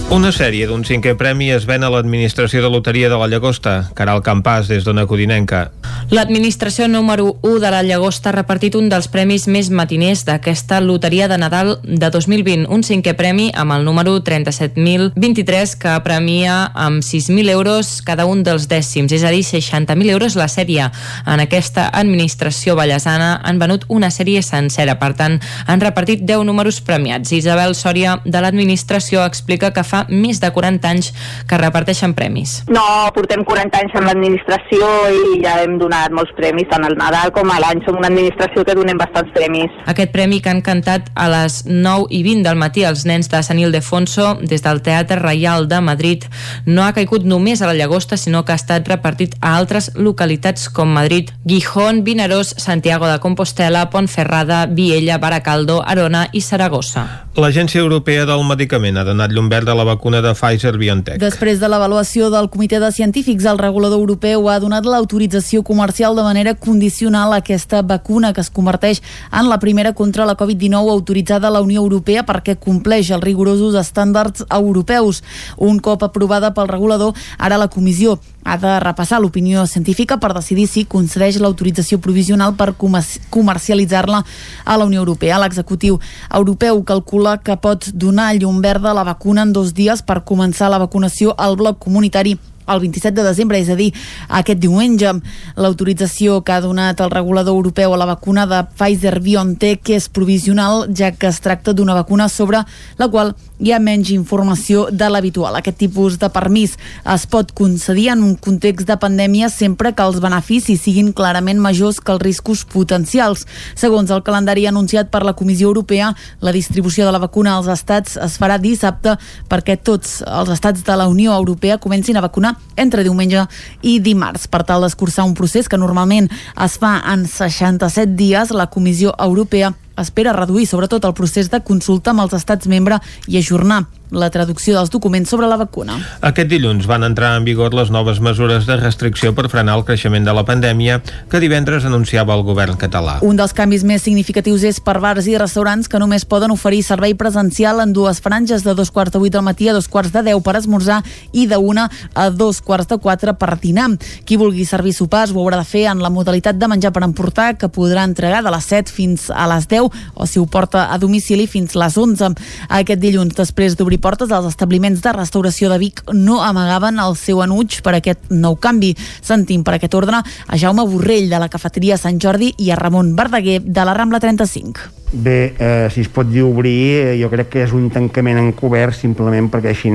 Una sèrie d'un cinquè premi es ven a l'administració de loteria de la Llagosta, Caral Campàs, des d'Ona Codinenca. L'administració número 1 de la Llagosta ha repartit un dels premis més matiners d'aquesta loteria de Nadal de 2020, un cinquè premi amb el número 37.023 que premia amb 6.000 euros cada un dels dècims, és a dir, 60.000 euros la sèrie. En aquesta administració ballesana han venut una sèrie sencera, per tant, han repartit 10 números premiats. Isabel Sòria de l'administració explica que fa més de 40 anys que reparteixen premis. No, portem 40 anys en l'administració i ja hem donat molts premis, tant al Nadal com a l'any. Som una administració que donem bastants premis. Aquest premi que han cantat a les 9 i 20 del matí els nens de Sant Ildefonso des del Teatre Reial de Madrid no ha caigut només a la Llagosta, sinó que ha estat repartit a altres localitats com Madrid, Gijón, Vinaròs, Santiago de Compostela, Pontferrada, Viella, Baracaldo, Arona i Saragossa. L'Agència Europea del Medicament ha donat llum verd a la vacuna de Pfizer-BioNTech. Després de l'avaluació del Comitè de Científics, el regulador europeu ha donat l'autorització comercial de manera condicional a aquesta vacuna que es converteix en la primera contra la Covid-19 autoritzada a la Unió Europea perquè compleix els rigorosos estàndards europeus. Un cop aprovada pel regulador, ara la comissió ha de repassar l'opinió científica per decidir si concedeix l'autorització provisional per comer- comercialitzar-la a la Unió Europea. L'executiu europeu calcula que pot donar llum verda a la vacuna en dos dies per començar la vacunació al bloc comunitari el 27 de desembre, és a dir, aquest diumenge. L'autorització que ha donat el regulador europeu a la vacuna de Pfizer-BioNTech és provisional, ja que es tracta d'una vacuna sobre la qual hi ha menys informació de l'habitual. Aquest tipus de permís es pot concedir en un context de pandèmia sempre que els beneficis siguin clarament majors que els riscos potencials. Segons el calendari anunciat per la Comissió Europea, la distribució de la vacuna als estats es farà dissabte perquè tots els estats de la Unió Europea comencin a vacunar entre diumenge i dimarts. Per tal d'escurçar un procés que normalment es fa en 67 dies, la Comissió Europea espera reduir sobretot el procés de consulta amb els estats membre i ajornar la traducció dels documents sobre la vacuna. Aquest dilluns van entrar en vigor les noves mesures de restricció per frenar el creixement de la pandèmia que divendres anunciava el govern català. Un dels canvis més significatius és per bars i restaurants que només poden oferir servei presencial en dues franges de dos quarts de vuit del matí a dos quarts de deu per esmorzar i de una a dos quarts de quatre per dinar. Qui vulgui servir sopars ho haurà de fer en la modalitat de menjar per emportar que podrà entregar de les 7 fins a les 10 o si ho porta a domicili fins a les 11. Aquest dilluns, després d'obrir portes, els establiments de restauració de Vic no amagaven el seu enuig per aquest nou canvi. Sentim per aquest ordre a Jaume Borrell de la cafeteria Sant Jordi i a Ramon Verdaguer de la Rambla 35. Bé, eh, si es pot dir obrir, eh, jo crec que és un tancament encobert simplement perquè així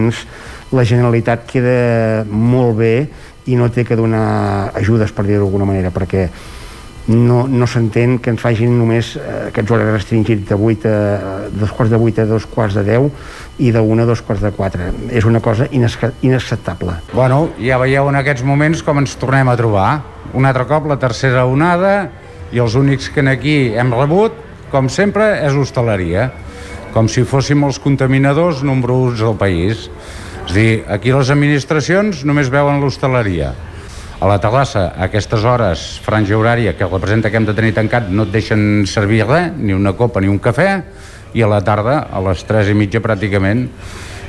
la Generalitat queda molt bé i no té que donar ajudes, per dir-ho d'alguna manera, perquè no, no s'entén que ens facin només eh, aquests horaris restringits de 8 a, dos quarts de 8 a dos quarts de 10 i 1 a dos quarts de 4. És una cosa inacceptable. Bueno, ja veieu en aquests moments com ens tornem a trobar. Un altre cop la tercera onada i els únics que aquí hem rebut, com sempre, és hostaleria. Com si fóssim els contaminadors nombrosos del país. És a dir, aquí les administracions només veuen l'hostaleria a la terrassa a aquestes hores, franja horària, que representa que hem de tenir tancat, no et deixen servir res, ni una copa ni un cafè, i a la tarda, a les 3 i mitja pràcticament,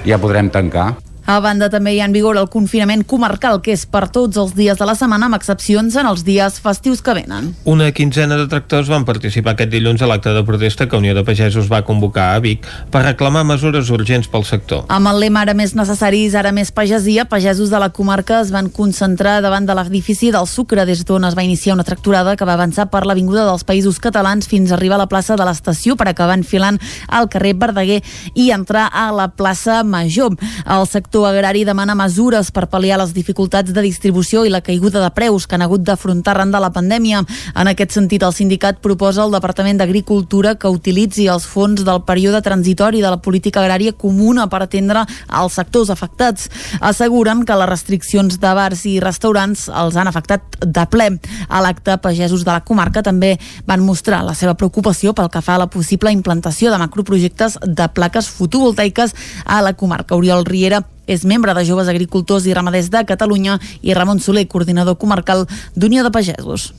ja podrem tancar. A banda, també hi ha en vigor el confinament comarcal, que és per tots els dies de la setmana, amb excepcions en els dies festius que venen. Una quinzena de tractors van participar aquest dilluns a l'acte de protesta que Unió de Pagesos va convocar a Vic per reclamar mesures urgents pel sector. Amb el lema ara més necessaris, ara més pagesia, pagesos de la comarca es van concentrar davant de l'edifici del Sucre, des d'on es va iniciar una tracturada que va avançar per l'Avinguda dels Països Catalans fins a arribar a la plaça de l'estació per acabar enfilant al carrer Verdaguer i entrar a la plaça Major. El sector sector agrari demana mesures per pal·liar les dificultats de distribució i la caiguda de preus que han hagut d'afrontar arran de la pandèmia. En aquest sentit, el sindicat proposa al Departament d'Agricultura que utilitzi els fons del període transitori de la política agrària comuna per atendre els sectors afectats. Asseguren que les restriccions de bars i restaurants els han afectat de ple. A l'acte, pagesos de la comarca també van mostrar la seva preocupació pel que fa a la possible implantació de macroprojectes de plaques fotovoltaiques a la comarca. Oriol Riera és membre de Joves Agricultors i Ramaders de Catalunya i Ramon Soler, coordinador comarcal d'Unió de Pagesos.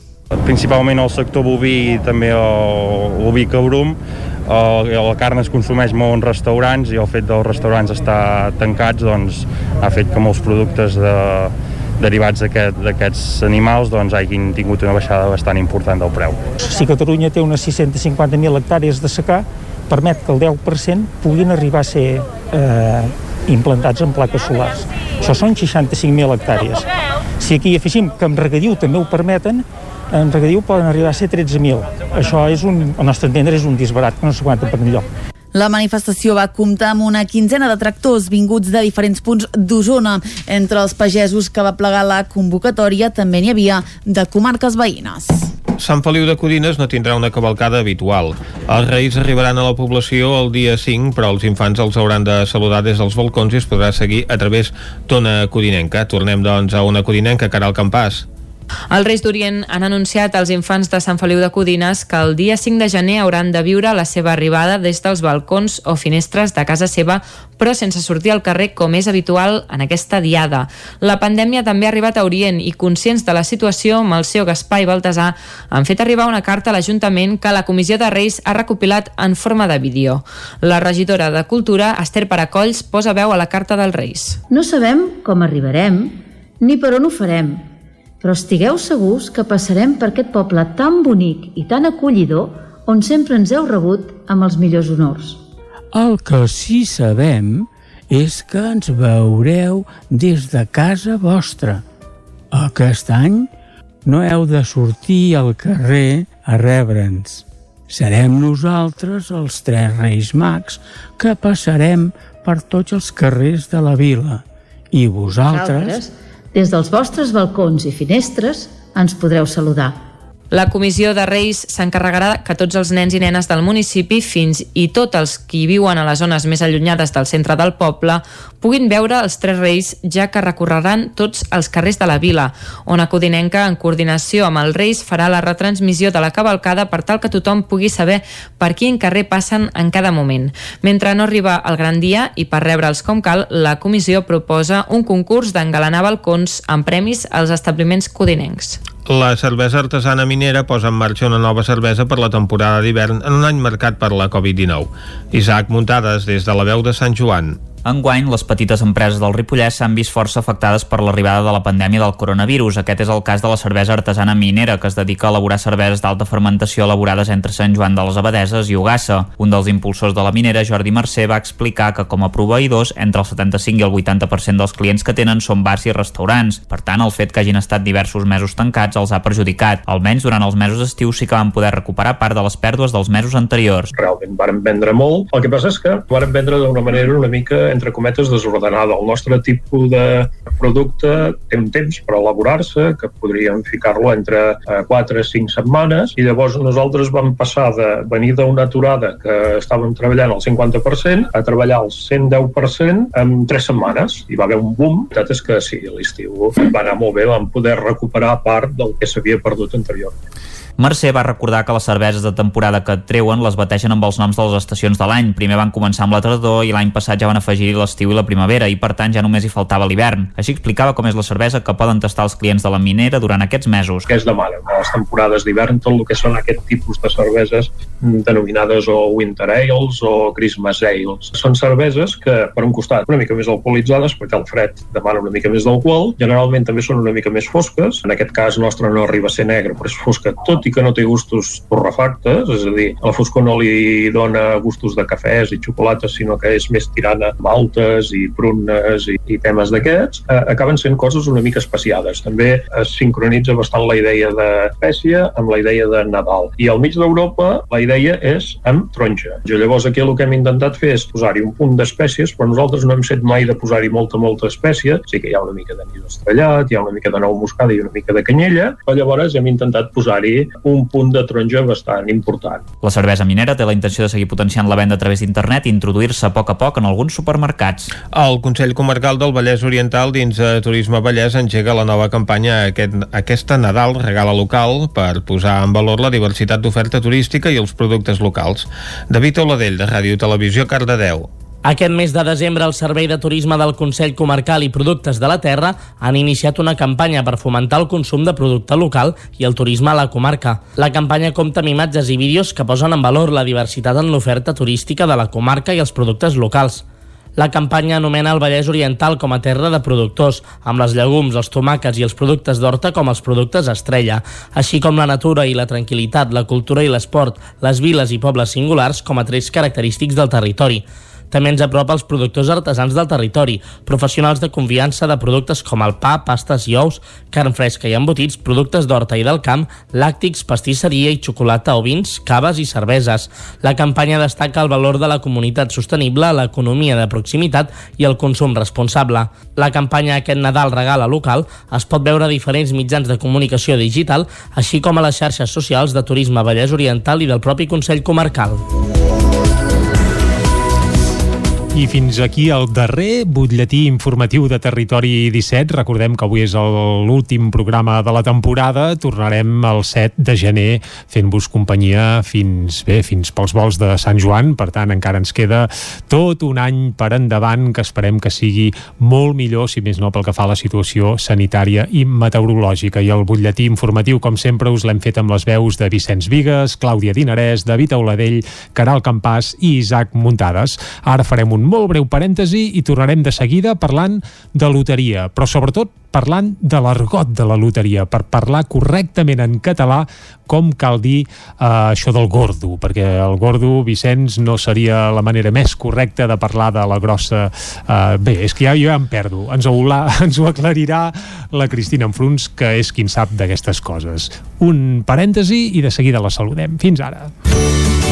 Principalment el sector boví i també l'oví cabrum, la carn es consumeix molt en restaurants i el fet dels restaurants estar tancats doncs, ha fet que molts productes de, derivats d'aquests aquest, animals doncs, hagin tingut una baixada bastant important del preu. Si Catalunya té unes 650.000 hectàrees de secà, permet que el 10% puguin arribar a ser eh, implantats en plaques solars. Això són 65.000 hectàrees. Si aquí afegim que en regadiu també ho permeten, en regadiu poden arribar a ser 13.000. Això és un, al nostre entendre, és un disbarat que no s'aguanta per enlloc. La manifestació va comptar amb una quinzena de tractors vinguts de diferents punts d'Osona. Entre els pagesos que va plegar la convocatòria també n'hi havia de comarques veïnes. Sant Feliu de Codines no tindrà una cavalcada habitual. Els reis arribaran a la població el dia 5, però els infants els hauran de saludar des dels balcons i es podrà seguir a través d'una codinenca. Tornem, doncs, a una codinenca, Caral Campàs. Els Reis d'Orient han anunciat als infants de Sant Feliu de Codines que el dia 5 de gener hauran de viure la seva arribada des dels balcons o finestres de casa seva, però sense sortir al carrer com és habitual en aquesta diada. La pandèmia també ha arribat a Orient i, conscients de la situació, Malció, Gaspar i Baltasar han fet arribar una carta a l'Ajuntament que la Comissió de Reis ha recopilat en forma de vídeo. La regidora de Cultura, Esther Paracolls, posa veu a la carta dels Reis. No sabem com arribarem ni per on ho farem, però estigueu segurs que passarem per aquest poble tan bonic i tan acollidor on sempre ens heu rebut amb els millors honors. El que sí sabem és que ens veureu des de casa vostra. Aquest any no heu de sortir al carrer a rebre'ns. Serem nosaltres, els tres reis mags, que passarem per tots els carrers de la vila. I vosaltres... vosaltres des dels vostres balcons i finestres ens podreu saludar. La comissió de Reis s'encarregarà que tots els nens i nenes del municipi, fins i tot els qui viuen a les zones més allunyades del centre del poble, puguin veure els tres Reis, ja que recorreran tots els carrers de la vila, on Codinenca, en coordinació amb els Reis, farà la retransmissió de la cavalcada per tal que tothom pugui saber per quin carrer passen en cada moment. Mentre no arriba el gran dia i per rebre'ls com cal, la comissió proposa un concurs d'engalanar balcons amb premis als establiments codinencs. La cervesa artesana minera posa en marxa una nova cervesa per la temporada d'hivern en un any marcat per la Covid-19. Isaac Muntades, des de la veu de Sant Joan. Enguany, les petites empreses del Ripollès s'han vist força afectades per l'arribada de la pandèmia del coronavirus. Aquest és el cas de la cervesa artesana minera, que es dedica a elaborar cerveses d'alta fermentació elaborades entre Sant Joan de les Abadeses i Ugassa. Un dels impulsors de la minera, Jordi Mercè, va explicar que com a proveïdors, entre el 75 i el 80% dels clients que tenen són bars i restaurants. Per tant, el fet que hagin estat diversos mesos tancats els ha perjudicat. Almenys durant els mesos d'estiu sí que van poder recuperar part de les pèrdues dels mesos anteriors. Realment varen vendre molt. El que passa és que varen vendre d'una manera una mica entre cometes, desordenada. El nostre tipus de producte té un temps per elaborar-se, que podríem ficar-lo entre 4 a 5 setmanes, i llavors nosaltres vam passar de venir d'una aturada que estàvem treballant al 50% a treballar al 110% en 3 setmanes. Hi va haver un boom. La veritat és que sí, l'estiu va anar molt bé, vam poder recuperar part del que s'havia perdut anteriorment. Mercè va recordar que les cerveses de temporada que treuen les bateixen amb els noms de les estacions de l'any. Primer van començar amb la tardor i l'any passat ja van afegir l'estiu i la primavera i per tant ja només hi faltava l'hivern. Així explicava com és la cervesa que poden tastar els clients de la minera durant aquests mesos. Què es demana? A les temporades d'hivern tot el que són aquest tipus de cerveses denominades o Winter Ales o Christmas Ales. Són cerveses que, per un costat, una mica més alcoholitzades, perquè el fred demana una mica més d'alcohol, generalment també són una mica més fosques, en aquest cas nostre no arriba a ser negre, però és fosca tot i que no té gustos torrefactes, és a dir, la foscor no li dona gustos de cafès i xocolates, sinó que és més tirana maltes i prunes i, i temes d'aquests, eh, acaben sent coses una mica especiades. També es sincronitza bastant la idea d'espècia amb la idea de Nadal. I al mig d'Europa la idea és amb taronja. Jo llavors aquí el que hem intentat fer és posar-hi un punt d'espècies, però nosaltres no hem set mai de posar-hi molta, molta espècie. Sí que hi ha una mica de nís estrellat, hi ha una mica de nou moscada i una mica de canyella, però llavors hem intentat posar-hi un punt de taronja bastant important. La cervesa minera té la intenció de seguir potenciant la venda a través d'internet i introduir-se a poc a poc en alguns supermercats. El Consell Comarcal del Vallès Oriental dins de Turisme Vallès engega la nova campanya aquest, aquesta Nadal Regala Local per posar en valor la diversitat d'oferta turística i els productes locals. David Oladell, de Ràdio Televisió, Cardedeu. Aquest mes de desembre, el Servei de Turisme del Consell Comarcal i Productes de la Terra han iniciat una campanya per fomentar el consum de producte local i el turisme a la comarca. La campanya compta amb imatges i vídeos que posen en valor la diversitat en l'oferta turística de la comarca i els productes locals. La campanya anomena el Vallès Oriental com a terra de productors, amb les llegums, els tomàquets i els productes d'horta com els productes estrella, així com la natura i la tranquil·litat, la cultura i l'esport, les viles i pobles singulars com a trets característics del territori. També ens apropa els productors artesans del territori, professionals de confiança de productes com el pa, pastes i ous, carn fresca i embotits, productes d'horta i del camp, làctics, pastisseria i xocolata o vins, caves i cerveses. La campanya destaca el valor de la comunitat sostenible, l'economia de proximitat i el consum responsable. La campanya Aquest Nadal regala local es pot veure a diferents mitjans de comunicació digital, així com a les xarxes socials de Turisme Vallès Oriental i del propi Consell Comarcal. I fins aquí el darrer butlletí informatiu de Territori 17. Recordem que avui és l'últim programa de la temporada. Tornarem el 7 de gener fent-vos companyia fins bé, fins pels vols de Sant Joan. Per tant, encara ens queda tot un any per endavant que esperem que sigui molt millor, si més no pel que fa a la situació sanitària i meteorològica. I el butlletí informatiu, com sempre, us l'hem fet amb les veus de Vicenç Vigues, Clàudia Dinarès, David Auladell, Caral Campàs i Isaac Muntades. Ara farem un molt breu parèntesi i tornarem de seguida parlant de loteria, però sobretot parlant de l'argot de la loteria, per parlar correctament en català com cal dir eh, això del gordo, perquè el gordo, Vicenç, no seria la manera més correcta de parlar de la grossa... Eh, bé, és que ja, jo ja em perdo. Ens ho, ens ho aclarirà la Cristina Enfruns, que és qui en sap d'aquestes coses. Un parèntesi i de seguida la saludem. Fins ara.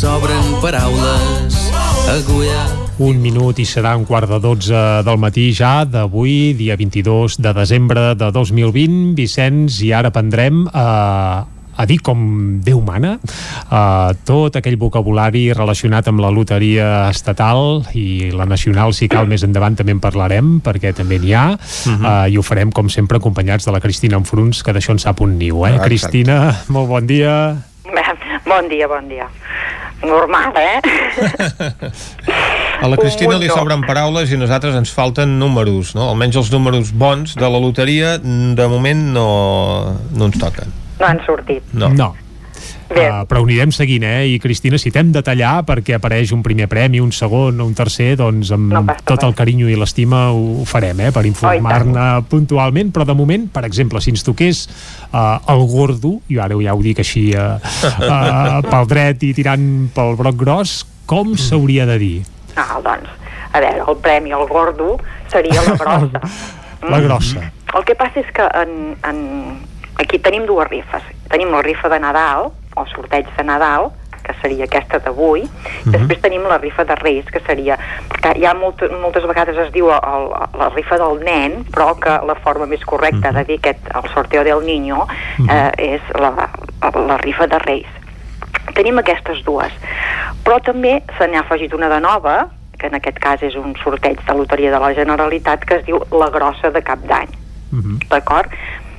Sobren paraules agulla Un minut i serà un quart de 12 del matí ja d'avui, dia 22 de desembre de 2020. Vicenç, i ara prendrem a, a dir com Déu mana uh, tot aquell vocabulari relacionat amb la loteria estatal i la nacional, si cal, més endavant també en parlarem, perquè també n'hi ha uh, i ho farem, com sempre, acompanyats de la Cristina Enfruns, que d'això en sap un niu, eh? Exacte. Cristina, molt bon dia. Bon dia, bon dia. Normal, eh? A la Cristina li sobren paraules i a nosaltres ens falten números, no? Almenys els números bons de la loteria de moment no, no ens toquen. No han sortit. No. no. Uh, però ho anirem seguint, eh? I Cristina, si t'hem de tallar perquè apareix un primer premi, un segon o un tercer, doncs amb no tot el carinyo i l'estima ho, ho farem, eh? Per informar-ne puntualment, però de moment, per exemple, si ens toqués uh, el gordo, i ara ja ho dic així uh, uh, pel dret i tirant pel broc gros, com s'hauria de dir? Ah, doncs, a veure, el premi al gordo seria la grossa. La grossa. El que passa és que en, en... aquí tenim dues rifes. Tenim la rifa de Nadal, o sorteig de Nadal, que seria aquesta d'avui, Mhm. després tenim la rifa de Reis, que seria... que hi ha molt, moltes vegades es diu el, la rifa del nen, però que la forma més correcta de dir aquest, el sorteo del niño eh, és la, la rifa de Reis. Tenim aquestes dues. Però també se n'ha afegit una de nova, que en aquest cas és un sorteig de loteria de la Generalitat, que es diu la grossa de cap d'any. D'acord?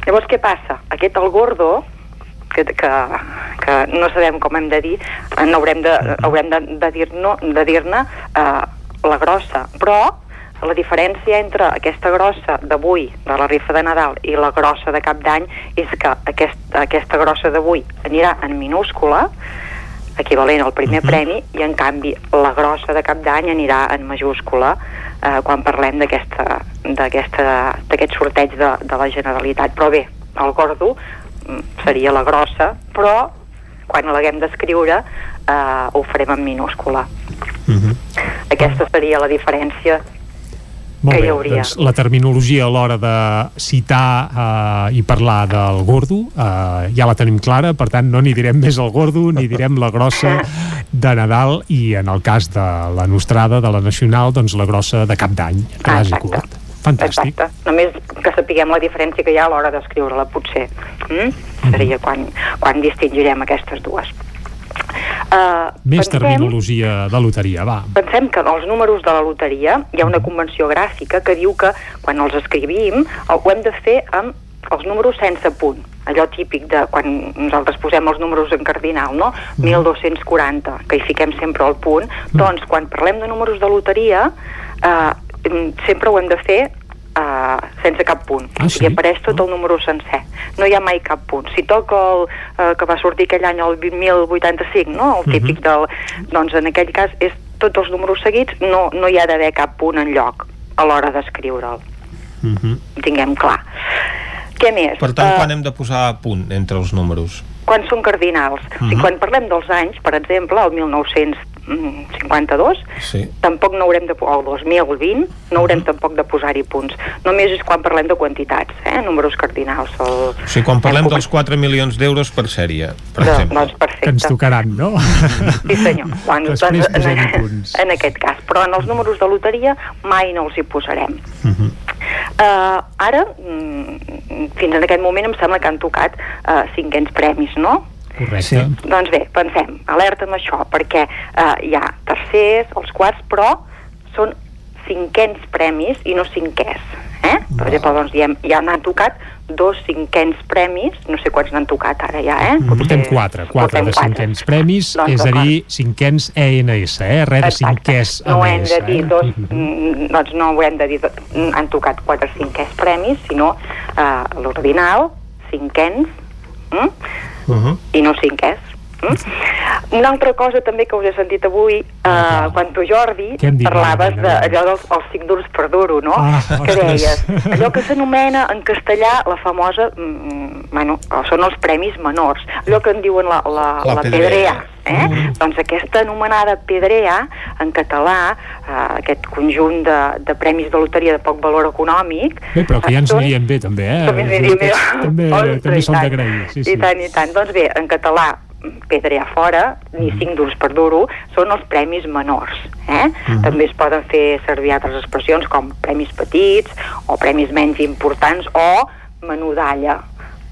Llavors, què passa? Aquest el gordo, que, que, que no sabem com hem de dir, eh, n'haurem de, haurem de, de dir-ne de dir eh, la grossa, però la diferència entre aquesta grossa d'avui, de la rifa de Nadal, i la grossa de cap d'any és que aquest, aquesta grossa d'avui anirà en minúscula, equivalent al primer premi, i en canvi la grossa de cap d'any anirà en majúscula eh, quan parlem d'aquest sorteig de, de la Generalitat. Però bé, el gordo seria la grossa, però quan l'haguem d'escriure eh, ho farem en minúscula. Aquesta seria la diferència Molt que bé, hi hauria. doncs la terminologia a l'hora de citar eh, i parlar del gordo eh, ja la tenim clara, per tant no n'hi direm més al gordo, ni direm la grossa de Nadal i en el cas de la nostrada, de la nacional, doncs la grossa de cap d'any, ras i curt. Fantàstic. Exacte. Només que sapiguem la diferència que hi ha a l'hora d'escriure-la, potser. Mm? Seria quan, quan distingirem aquestes dues. Uh, Més pensem, terminologia de loteria, va. pensem que dels números de la loteria hi ha una convenció gràfica que diu que quan els escrivim ho hem de fer amb els números sense punt allò típic de quan nosaltres posem els números en cardinal, no? 1240, que hi fiquem sempre el punt. Doncs, quan parlem de números de loteria, eh, sempre ho hem de fer uh, sense cap punt. Ah, sí? apareix tot el número sencer. No hi ha mai cap punt. Si toca el uh, que va sortir aquell any el 2085, no? el típic del... Doncs en aquell cas és tots els números seguits, no, no hi ha d'haver cap punt en lloc a l'hora d'escriure'l. Tinguem clar. Què més? Per tant, Eh, quan hem de posar punt entre els números? Quan són cardinals. Uh -huh. o sigui, Mhm. quan parlem dels anys, per exemple, el 1952, Sí. tampoc no haurem de, o el 2020, no haurem tampoc de posar-hi punts. Només és quan parlem de quantitats, eh? números cardinals. El... O sigui, quan parlem dels 4 milions d'euros per sèrie, per No, exemple. doncs perfecte. Que ens tocaran, no? Sí, senyor. Quan, Després doncs, posem-hi en, punts. en aquest cas. Però en els números de loteria mai no els hi posarem. Mhm. Uh, ara, mm, fins en aquest moment em sembla que han tocat uh, cinquens premis, no? Correcte. Sí. Doncs bé, pensem, alerta amb això, perquè uh, hi ha tercers, els quarts, però són cinquens premis i no cinquers. Eh? Eh? Per exemple, doncs, ja, ja n'han tocat dos cinquens premis, no sé quants n'han tocat ara ja, eh? Mm, Portem quatre, quatre portem de cinquens premis, Doncs és a dir, cinquens ENS, eh? Res de cinquès no ho hem de dir eh? dos, mm, doncs no ho hem de dir, han tocat quatre cinquens premis, sinó eh, l'ordinal, cinquens, mm? Uh -huh. i no cinquès. Una altra cosa també que us he sentit avui, eh, quan tu Jordi parlaves Marina? d'allò dels els cinc durs per duro, no? Ah, que deies, allò que s'anomena en castellà la famosa, mm, bueno, són els premis menors, allò que en diuen la, la, La la, pedrea. eh? Mm. Doncs aquesta anomenada pedrea, en català, eh, aquest conjunt de, de premis de loteria de poc valor econòmic, Bé, però que ja ens anirien bé, també, eh? també aniria bé. També, també són tant. d'agrair, sí, I sí. tant, i tant. Doncs bé, en català, pedrea fora, ni cinc durs per dur-ho, són els premis menors. Eh? Mhm. També es poden fer servir altres expressions com premis petits o premis menys importants o menudalla.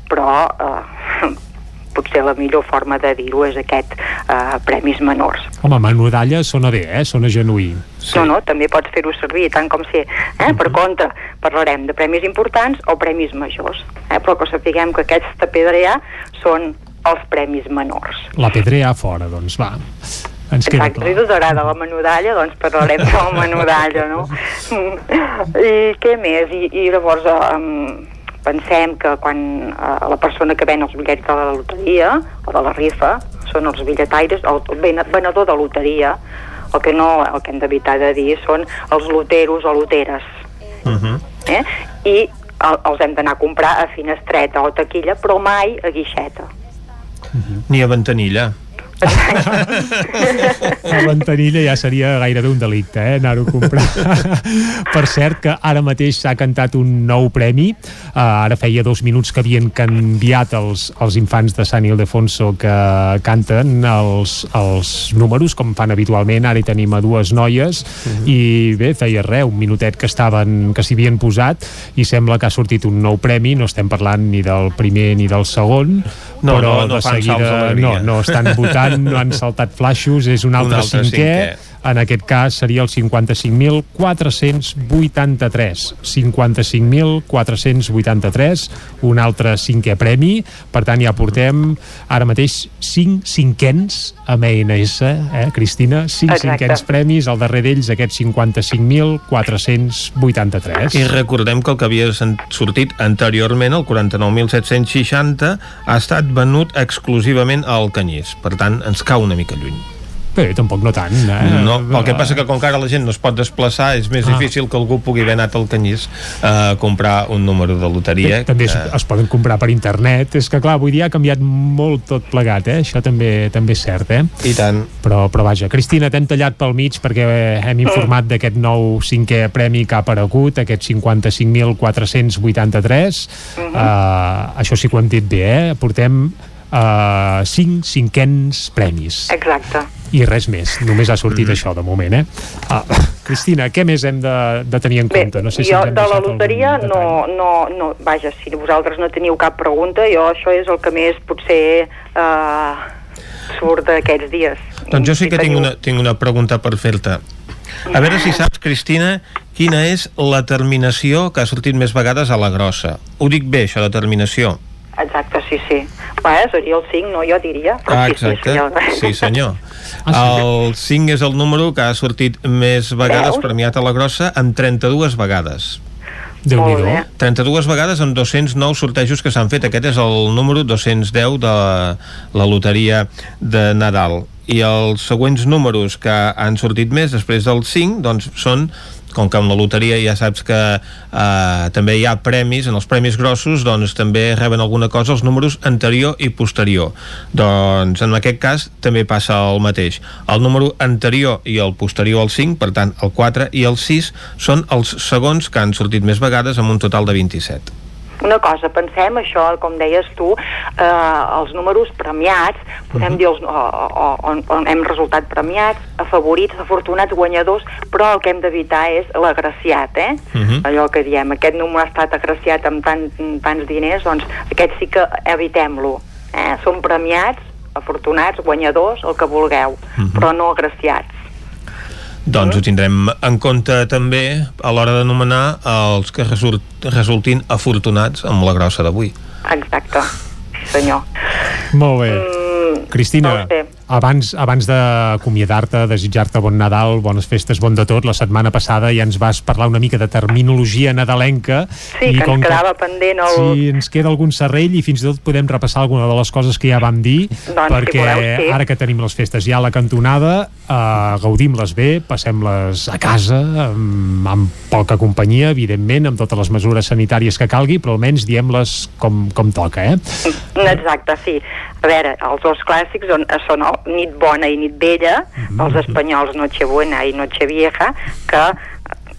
Però eh, potser la millor forma de dir-ho és aquest eh, premis menors. Home, menudalla sona bé, eh? Sona genuí. Sí. No, no, també pots fer-ho servir, tant com ser. Eh? Per contra, parlarem de premis importants o premis majors. Eh? Però que sapiguem que aquesta pedrea són els premis menors. La pedrea fora, doncs, va. Ens queda Exacte, clar. t'agrada la menudalla, doncs parlarem de la menudalla, no? I què més? I, i llavors um, pensem que quan uh, la persona que ven els bitllets de la loteria o de la rifa són els bitlletaires, el ven- venedor de loteria, el que no, el que hem d'evitar de dir són els loteros o loteres, Uh -huh. eh? I el, els hem d'anar a comprar a finestreta o taquilla, però mai a guixeta. Ni a Ventanilla. La ventanilla ja seria gairebé un delicte, eh? Anar-ho a comprar. per cert, que ara mateix s'ha cantat un nou premi. Uh, ara feia dos minuts que havien canviat els, els infants de Sant Ildefonso que canten els, els números, com fan habitualment. Ara hi tenim a dues noies i bé, feia res, un minutet que estaven que s'hi havien posat i sembla que ha sortit un nou premi. No estem parlant ni del primer ni del segon, No, però no, no de seguida no, no estan votant, no han saltat flaixos, és un altre, altre cinquè, cinquè. En aquest cas seria el 55.483 55.483 un altre cinquè premi per tant ja portem ara mateix 5 cinquens amb ENS eh, Cristina? 5 Exacte. cinquens premis al darrer d'ells aquest 55.483 I recordem que el que havia sortit anteriorment, el 49.760, ha estat venut exclusivament al Canyís. Per tant, ens cau una mica lluny. Bé, tampoc no tant eh? No, el que passa que com que ara la gent no es pot desplaçar és més Ah. difícil que algú pugui haver anat al Canyís a comprar un número de loteria. Bé, també es, que- es poden comprar per internet és que clar, avui dia ha canviat molt tot plegat eh? això també també és cert eh? I tant. però, però vaja, Cristina, t'hem tallat pel mig perquè hem informat d'aquest nou cinquè premi que ha aparegut, aquest 55.483 uh, això sí que ho hem dit bé eh? portem 5 cinquens premis Exacte. i res més, només ha sortit Mm. això de moment eh? uh, Cristina, què més hem de, de tenir en compte? No sé si jo de la loteria no, no, no, vaja, si vosaltres no teniu cap pregunta, jo això és el que més potser eh, surt d'aquests dies. Doncs jo sí que tinc una, tinc una pregunta per fer-te. A veure si saps, Cristina, quina és la terminació que ha sortit més vegades a la grossa. Ho dic bé, això de terminació. Exacte, sí, sí. Va, seria el 5, no, jo diria. Però Ah, sí, sí, exacte. sí, Sí, senyor. El 5 és el número que ha sortit més vegades Veus? premiat a la grossa amb 32 vegades. Déu-n'hi-do. 32 vegades amb 209 sortejos que s'han fet. Aquest és el número 210 de la loteria de Nadal. I els següents números que han sortit més després del 5 doncs són com que amb la loteria ja saps que eh, també hi ha premis, en els premis grossos doncs també reben alguna cosa els números anterior i posterior. Doncs en aquest cas també passa el mateix. El número anterior i el posterior al 5, per tant el 4 i el 6 són els segons que han sortit més vegades amb un total de 27. Una cosa, pensem això, com deies tu, eh, els números premiats, podem dir els, o, o, on, on hem resultat premiats, afavorits, afortunats, guanyadors, però el que hem d'evitar és l'agraciat, eh? Mhm. Allò que diem, aquest número ha estat agraciat amb tant, tants diners, doncs aquest sí que evitem-lo. Eh? Són premiats, afortunats, guanyadors, el que vulgueu, Mhm. però no agraciats. Doncs ho tindrem en compte també a l'hora d'anomenar els que result, resultin afortunats amb la grossa d'avui. Exacte, sí senyor. Molt bé. Cristina, no. Abans, abans d'acomiadar-te, desitjar-te bon Nadal, bones festes, bon de tot, la setmana passada ja ens vas parlar una mica de terminologia nadalenca. Sí, que ens quedava pendent el... Sí, ens queda algun serrell i fins i tot podem repassar alguna de les coses que ja vam dir, Doncs, perquè si voleu, sí. ara que tenim les festes ja a la cantonada, eh, gaudim-les bé, passem-les a casa, amb, amb poca companyia, evidentment, amb totes les mesures sanitàries que calgui, però almenys diem-les com, com toca, eh? Exacte, sí. A veure, els dos clàssics on, són el nit bona i nit vella, Mhm. els espanyols Nochebuena i Nochevieja, que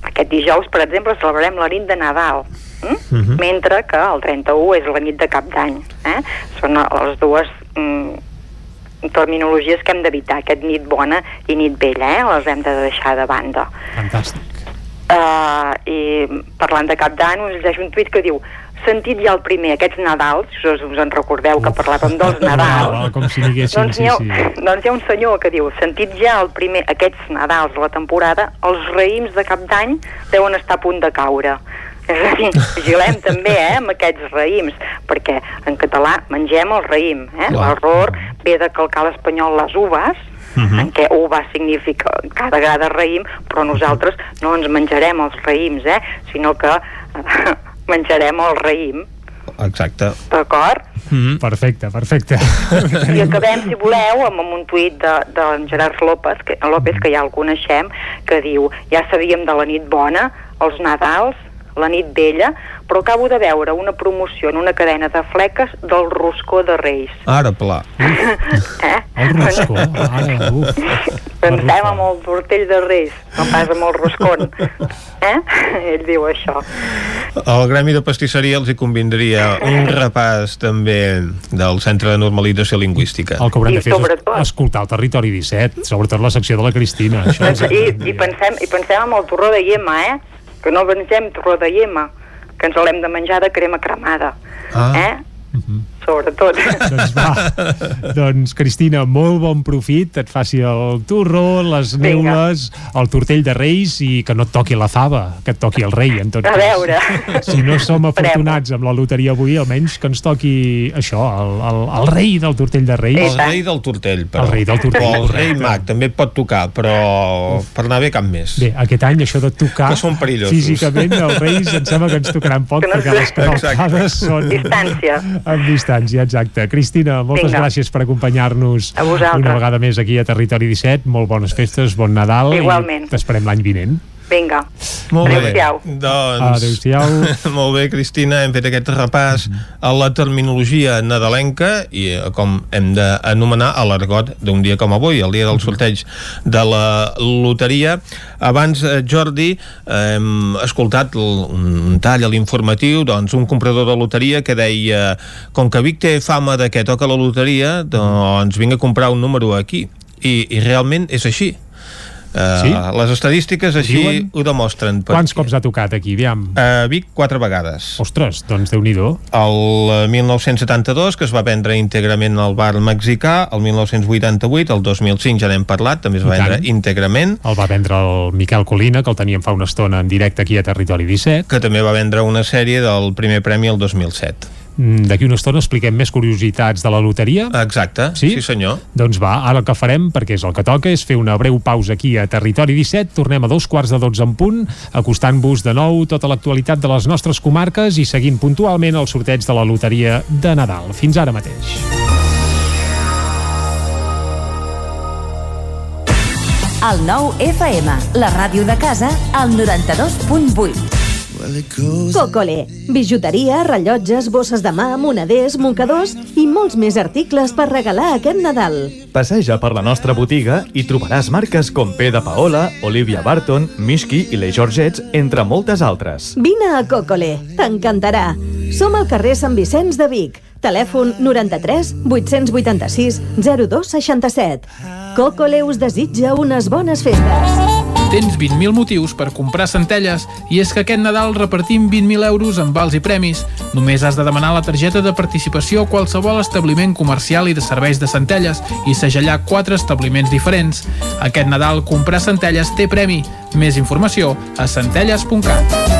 aquest dijous, per exemple, celebrarem la nit de Nadal, mm? Mhm. mentre que el 31 és la nit de Cap d'Any. Eh? Són les dues mm, terminologies que hem d'evitar, aquest nit bona i nit vella, eh? les hem de deixar de banda. Fantàstic. Uh, i parlant de Cap d'Any, us llegeixo un tuit que diu sentit ja el primer, aquests Nadals, si us, en recordeu que parlàvem dels Nadals, Nadal, com si diguéssim, doncs, sí, ha, sí. doncs hi ha un senyor que diu sentit ja el primer, aquests Nadals la temporada, els raïms de Cap d'Any deuen estar a punt de caure. És a dir, vigilem també eh, amb aquests raïms, perquè en català mengem el raïm. Eh? L'error ve de calcar l'espanyol les uves, en què uva significa cada gra de raïm, però nosaltres no ens menjarem els raïms, eh? sinó que menjarem el raïm, Exacte. d'acord? Mm. Perfecte, perfecte. I acabem, si voleu, amb, amb un tuit de, de Gerard López que, López, que ja el coneixem, que diu ja sabíem de la nit bona, els Nadals, la nit vella, però acabo de veure una promoció en una cadena de fleques del roscó de Reis. Ara, pla. Eh? El roscó, ara, uf. Pensem amb el tortell de Reis, no pas amb el roscón. Eh? Ell diu això. Al Gremi de Pastisseria els hi convindria un repàs també del Centre de Normalització Lingüística. El que haurem I de fer és sobretot- escoltar el Territori 17, sobretot la secció de la Cristina. Això. I, i, pensem, I pensem amb el torró de llema, eh? Que no mengem torró de llema, que ens l'hem de menjar de crema cremada. Ah. Eh? Sobretot. Doncs va, doncs Cristina, molt bon profit, et faci el turro, les neules, el tortell de Reis i que no et toqui la fava, que et toqui el rei, en tot A cas. veure. Si no som afortunats amb la loteria avui, almenys que ens toqui això, el, el, el rei del tortell de Reis. El rei del tortell, però. El rei del tortell. O el rei mag, també et pot tocar, però per anar bé cap més. Bé, aquest any això de tocar Que són perillosos. físicament els reis em sembla que ens tocaran poc Que no perquè les cavalcades són Distància. amb distància, exacte. Cristina, moltes Vinga. gràcies per acompanyar-nos una vegada més aquí a Territori 17. Molt bones festes, bon Nadal Igualment. i t'esperem l'any vinent. Vinga. Molt bé. Adéu-siau. Doncs, Adéu-siau. molt bé, Cristina, hem fet aquest repàs a la terminologia nadalenca i eh, com hem d'anomenar a l'argot d'un dia com avui, el dia del sorteig de la loteria. Abans, eh, Jordi, hem escoltat un tall a l'informatiu, doncs un comprador de loteria que deia com que Vic té fama de que toca la loteria, doncs vinc a comprar un número aquí. I, i realment és així. Uh, Sí? Les estadístiques així diuen? ho demostren. Quants cops ha tocat aquí, aviam? A Vic, quatre vegades. Ostres, doncs déu-n'hi-do. El eh, 1972, que es va vendre íntegrament al bar mexicà, el 1988, el 2005 ja n'hem parlat, també es va vendre íntegrament, El va vendre el Miquel Colina, que el teníem fa una estona en directe aquí a Territori 17. que també va vendre una sèrie del primer premi el 2007. Mm, D'aquí una estona expliquem més curiositats de la loteria. Exacte, sí, sí senyor. Doncs va, ara el que farem, perquè és el que toca, és fer una breu pausa aquí a Territori 17. Tornem a dos quarts de dotze en punt, acostant-vos de nou tota l'actualitat de les nostres comarques i seguint puntualment el sorteig de la loteria de Nadal. Fins ara mateix. El nou FM, la ràdio de casa, al 92.8. Cocole. Bijuteria, rellotges, bosses de mà, moneders, mocadors i molts més articles per regalar aquest Nadal. Passeja per la nostra botiga i trobaràs marques com P de Paola, Olivia Barton, Mishki i les Georgets, entre moltes altres. Vine a Cocole, t'encantarà. Som al carrer Sant Vicenç de Vic. Telèfon 93 886 0267. Cocole us desitja unes bones festes. Tens 20.000 motius per comprar Centelles i és que aquest Nadal repartim 20.000 euros en vals i premis. Només has de demanar la targeta de participació a qualsevol establiment comercial i de serveis de Centelles i segellar quatre establiments diferents. Aquest Nadal comprar Centelles té premi. Més informació a centelles.cat.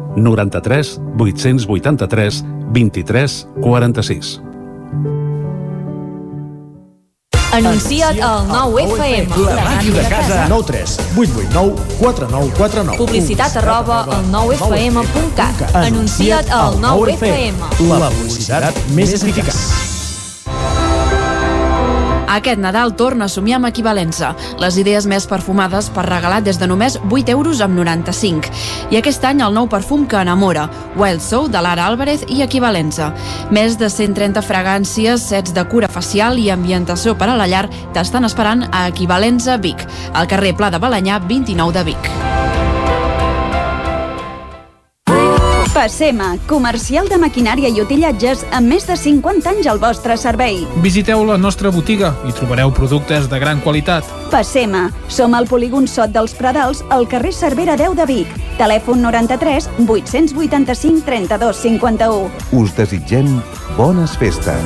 93 883 23 46. Anuncia't al 9FM. La màquina de casa. 9 3 8 8 9 4 9 4 9. Publicitat arroba al 9FM.cat. Anuncia't al 9FM. La publicitat més eficaç. Aquest Nadal torna a somiar amb equivalença. Les idees més perfumades per regalar des de només 8 euros amb 95. I aquest any el nou perfum que enamora, Wild Soul de Lara Álvarez i equivalença. Més de 130 fragàncies, sets de cura facial i ambientació per a la llar t'estan esperant a Equivalença Vic, al carrer Pla de Balanyà 29 de Vic. Passema, comercial de maquinària i utillatges amb més de 50 anys al vostre servei. Visiteu la nostra botiga i trobareu productes de gran qualitat. Passema, som al polígon Sot dels Pradals, al carrer Cervera 10 de Vic. Telèfon 93 885 32 51. Us desitgem bones festes.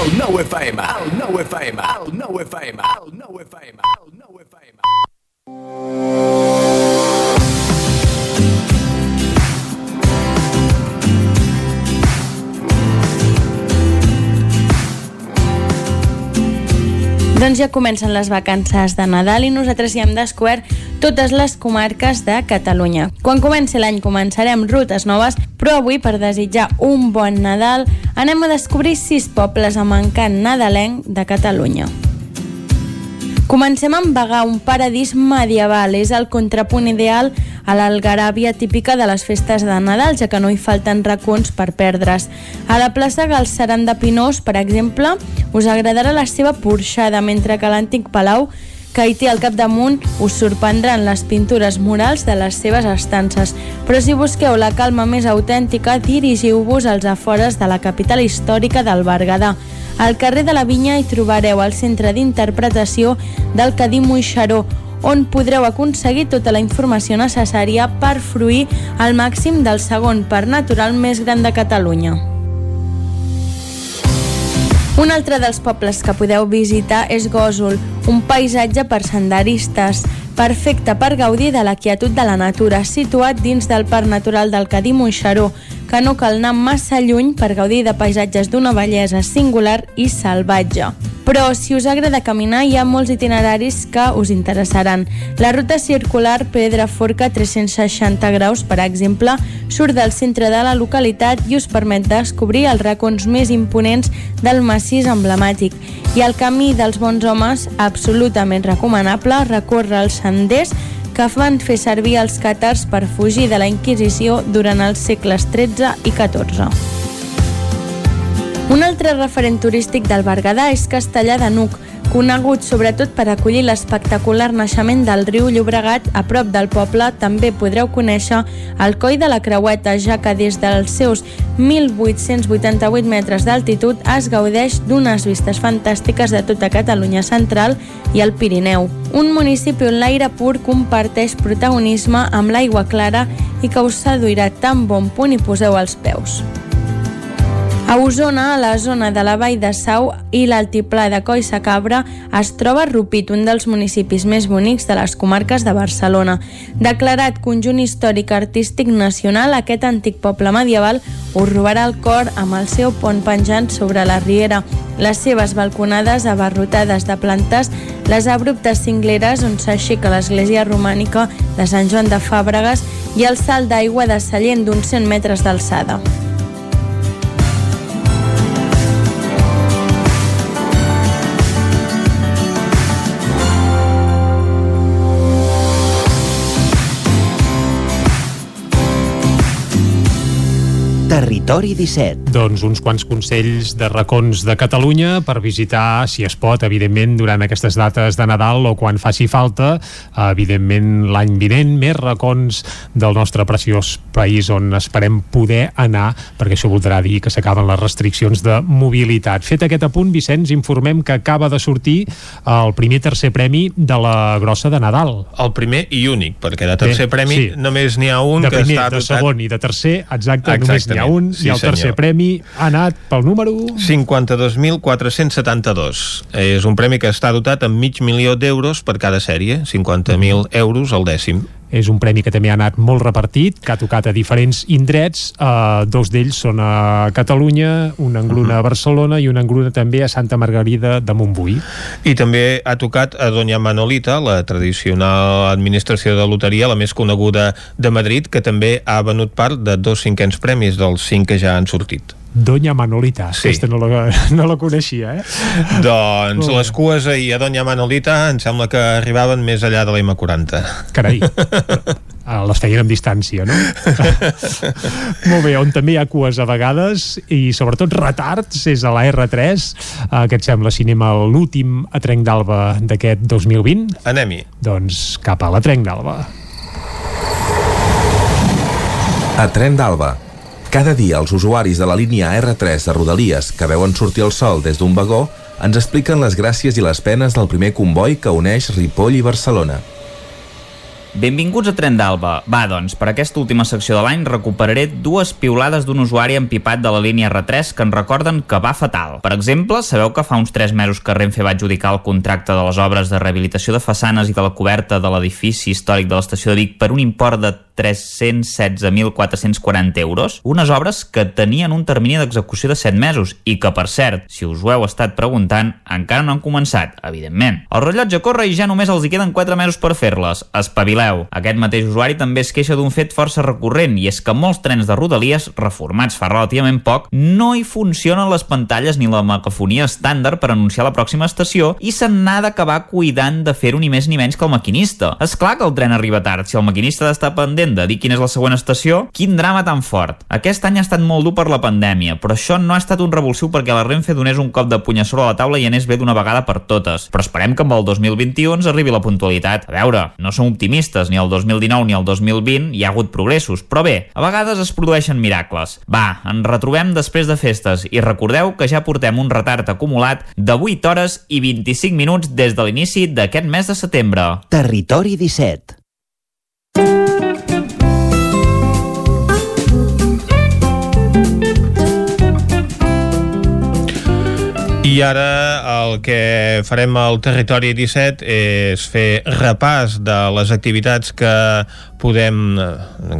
El 9 FM, el 9 FM, el 9 FM, el 9 FM, el 9 FM. Doncs ja comencen les vacances de Nadal i nosaltres ja hem descobert totes les comarques de Catalunya. Quan comenci l'any començarem rutes noves, però avui, per desitjar un bon Nadal, anem a descobrir sis pobles amb encant nadalenc de Catalunya. Comencem amb Bagà, un paradís medieval. És el contrapunt ideal a l'algaràbia típica de les festes de Nadal, ja que no hi falten racons per perdre's. A la plaça Galceran de Pinós, per exemple, us agradarà la seva porxada, mentre que l'antic palau que hi té al capdamunt us sorprendran les pintures murals de les seves estances. Però si busqueu la calma més autèntica, dirigiu-vos als afores de la capital històrica del Berguedà. Al carrer de la Vinya hi trobareu el centre d'interpretació del Cadí Moixeró, on podreu aconseguir tota la informació necessària per fruir al màxim del segon parc natural més gran de Catalunya. Un altre dels pobles que podeu visitar és Gòsol, un paisatge per senderistes, perfecte per gaudir de la quietud de la natura, situat dins del Parc Natural del Cadí Moixeró, que no cal anar massa lluny per gaudir de paisatges d'una bellesa singular i salvatge. Però si us agrada caminar hi ha molts itineraris que us interessaran. La ruta circular Pedra Forca 360 graus, per exemple, surt del centre de la localitat i us permet descobrir els racons més imponents del massís emblemàtic. I el camí dels bons homes, absolutament recomanable, recorre els senders que van fer servir els càtars per fugir de la Inquisició durant els segles XIII i XIV. Un altre referent turístic del Berguedà és Castellà de Nuc, conegut sobretot per acollir l'espectacular naixement del riu Llobregat a prop del poble, també podreu conèixer el Coll de la Creueta, ja que des dels seus 1.888 metres d'altitud es gaudeix d'unes vistes fantàstiques de tota Catalunya central i el Pirineu. Un municipi on l'aire pur comparteix protagonisme amb l'aigua clara i que us seduirà tan bon punt hi poseu els peus. A Osona, a la zona de la Vall de Sau i l'altiplà de Coll Cabra, es troba Rupit, un dels municipis més bonics de les comarques de Barcelona. Declarat conjunt històric artístic nacional, aquest antic poble medieval us robarà el cor amb el seu pont penjant sobre la riera, les seves balconades abarrotades de plantes, les abruptes cingleres on s'aixeca l'església romànica de Sant Joan de Fàbregas i el salt d'aigua de Sallent d'uns 100 metres d'alçada. Territori 17. Doncs uns quants consells de racons de Catalunya per visitar, si es pot, evidentment, durant aquestes dates de Nadal o quan faci falta, evidentment, l'any vinent, més racons del nostre preciós país on esperem poder anar, perquè això voldrà dir que s'acaben les restriccions de mobilitat. Fet aquest apunt, Vicenç, informem que acaba de sortir el primer tercer premi de la grossa de Nadal. El primer i únic, perquè de tercer Bé, premi sí. només n'hi ha un de que primer, està de dotat... segon i de tercer, exacte, només n'hi ha un, Sí, i el tercer senyor. premi ha anat pel número... 52.472. És un premi que està dotat amb mig milió d'euros per cada sèrie, 50.000 euros al dècim. És un premi que també ha anat molt repartit, que ha tocat a diferents indrets. Uh, dos d'ells són a Catalunya, una engruna a Barcelona i una engruna també a Santa Margarida de Montbui. I també ha tocat a Doña Manolita, la tradicional administració de loteria, la més coneguda de Madrid, que també ha venut part de dos cinquens premis dels cinc que ja han sortit. Doña Manolita, Sí. aquesta no la, no la coneixia, eh? Doncs bé. les cues ahir a Doña Manolita em sembla que arribaven més allà de la M40. Carai. Ah, les feien amb distància, no? Molt bé, on també hi ha cues a vegades i sobretot retards és a la R3 eh, que et sembla si anem a l'últim a Trenc d'Alba d'aquest 2020? Anem-hi. Doncs cap a la Trenc d'Alba. A Tren d'Alba. Cada dia els usuaris de la línia R3 de Rodalies que veuen sortir el sol des d'un vagó ens expliquen les gràcies i les penes del primer comboi que uneix Ripoll i Barcelona. Benvinguts a Tren d'Alba. Va, doncs, per aquesta última secció de l'any recuperaré dues piulades d'un usuari empipat de la línia R3 que ens recorden que va fatal. Per exemple, sabeu que fa uns 3 mesos que Renfe va adjudicar el contracte de les obres de rehabilitació de façanes i de la coberta de l'edifici històric de l'estació de Vic per un import de 316.440 euros, unes obres que tenien un termini d'execució de 7 mesos i que, per cert, si us ho heu estat preguntant, encara no han començat, evidentment. El rellotge corre i ja només els hi queden 4 mesos per fer-les. Espavileu! Aquest mateix usuari també es queixa d'un fet força recurrent i és que molts trens de Rodalies, reformats fa relativament poc, no hi funcionen les pantalles ni la megafonia estàndard per anunciar la pròxima estació i se n'ha d'acabar cuidant de fer-ho ni més ni menys que el maquinista. És clar que el tren arriba tard, si el maquinista ha d'estar pendent de dir quina és la següent estació, quin drama tan fort. Aquest any ha estat molt dur per la pandèmia, però això no ha estat un revulsiu perquè la Renfe donés un cop de puny a sobre la taula i anés bé d'una vegada per totes. Però esperem que amb el 2021 ens arribi la puntualitat. A veure, no som optimistes, ni el 2019 ni el 2020 hi ha hagut progressos, però bé, a vegades es produeixen miracles. Va, ens retrobem després de festes i recordeu que ja portem un retard acumulat de 8 hores i 25 minuts des de l'inici d'aquest mes de setembre. Territori 17. I ara el que farem al Territori 17 és fer repàs de les activitats que podem eh,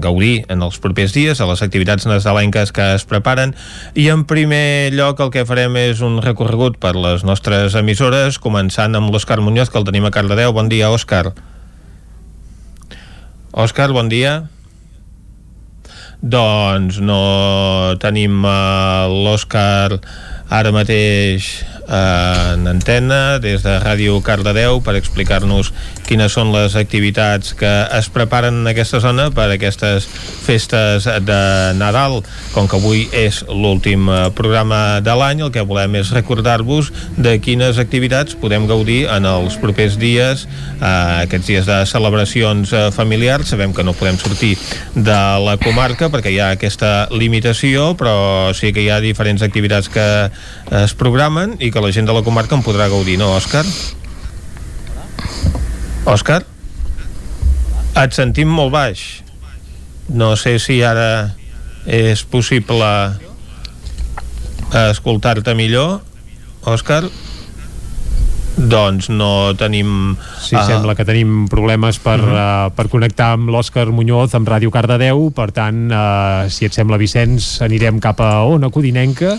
gaudir en els propers dies, a les activitats nadalenques que es preparen i en primer lloc el que farem és un recorregut per les nostres emissores, començant amb l'Òscar Muñoz, que el tenim a Cardedeu. Bon dia, Òscar. Òscar, bon dia. Doncs no tenim uh, l'Òscar ara mateix en antena des de Ràdio Cardedeu per explicar-nos quines són les activitats que es preparen en aquesta zona per aquestes festes de Nadal. Com que avui és l'últim eh, programa de l'any, el que volem és recordar-vos de quines activitats podem gaudir en els propers dies, eh, aquests dies de celebracions eh, familiars. Sabem que no podem sortir de la comarca perquè hi ha aquesta limitació, però sí que hi ha diferents activitats que es programen i que la gent de la comarca en podrà gaudir, no, Òscar? Òscar? Et sentim molt baix. No sé si ara és possible... escoltar-te millor, Òscar. Doncs no tenim... Sí, uh... sembla que tenim problemes per, uh -huh. uh, per connectar amb l'Òscar Muñoz amb Ràdio Cardedeu, per tant, uh, si et sembla, Vicenç, anirem cap a Ona Codinenca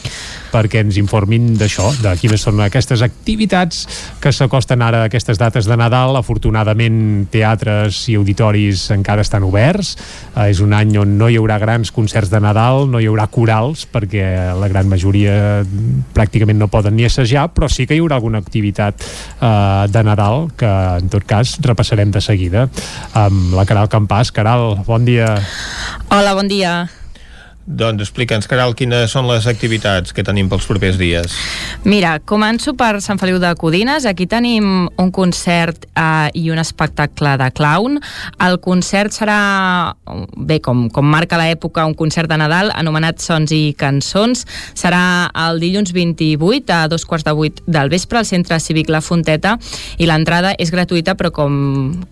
perquè ens informin d'això, de quines són aquestes activitats que s'acosten ara a aquestes dates de Nadal. Afortunadament, teatres i auditoris encara estan oberts. Uh, és un any on no hi haurà grans concerts de Nadal, no hi haurà corals, perquè la gran majoria pràcticament no poden ni assajar, però sí que hi haurà alguna activitat eh, de Nadal que en tot cas repassarem de seguida amb la Caral Campàs. Caral, bon dia. Hola, bon dia. Doncs explica'ns, Caral, quines són les activitats que tenim pels propers dies. Mira, començo per Sant Feliu de Codines. Aquí tenim un concert eh, i un espectacle de clown. El concert serà, bé, com, com marca l'època, un concert de Nadal anomenat Sons i Cançons. Serà el dilluns 28 a dos quarts de vuit del vespre al Centre Cívic La Fonteta i l'entrada és gratuïta, però com,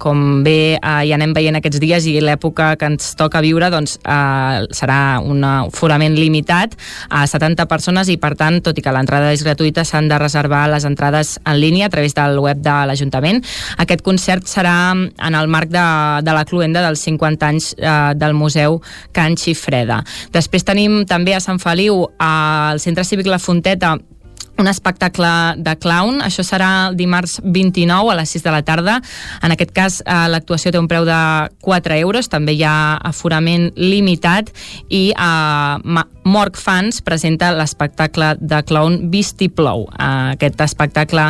com bé eh, ja anem veient aquests dies i l'època que ens toca viure, doncs eh, serà una un forament limitat a 70 persones i per tant, tot i que l'entrada és gratuïta, s'han de reservar les entrades en línia a través del web de l'Ajuntament. Aquest concert serà en el marc de, de la cluenda dels 50 anys eh, del Museu Can Xifreda. Després tenim també a Sant Feliu al Centre Cívic La Fonteta un espectacle de clown. Això serà el dimarts 29 a les 6 de la tarda. En aquest cas, eh, l'actuació té un preu de 4 euros, també hi ha aforament limitat i eh, Morg Fans presenta l'espectacle de clown Visti Plou. Eh, aquest espectacle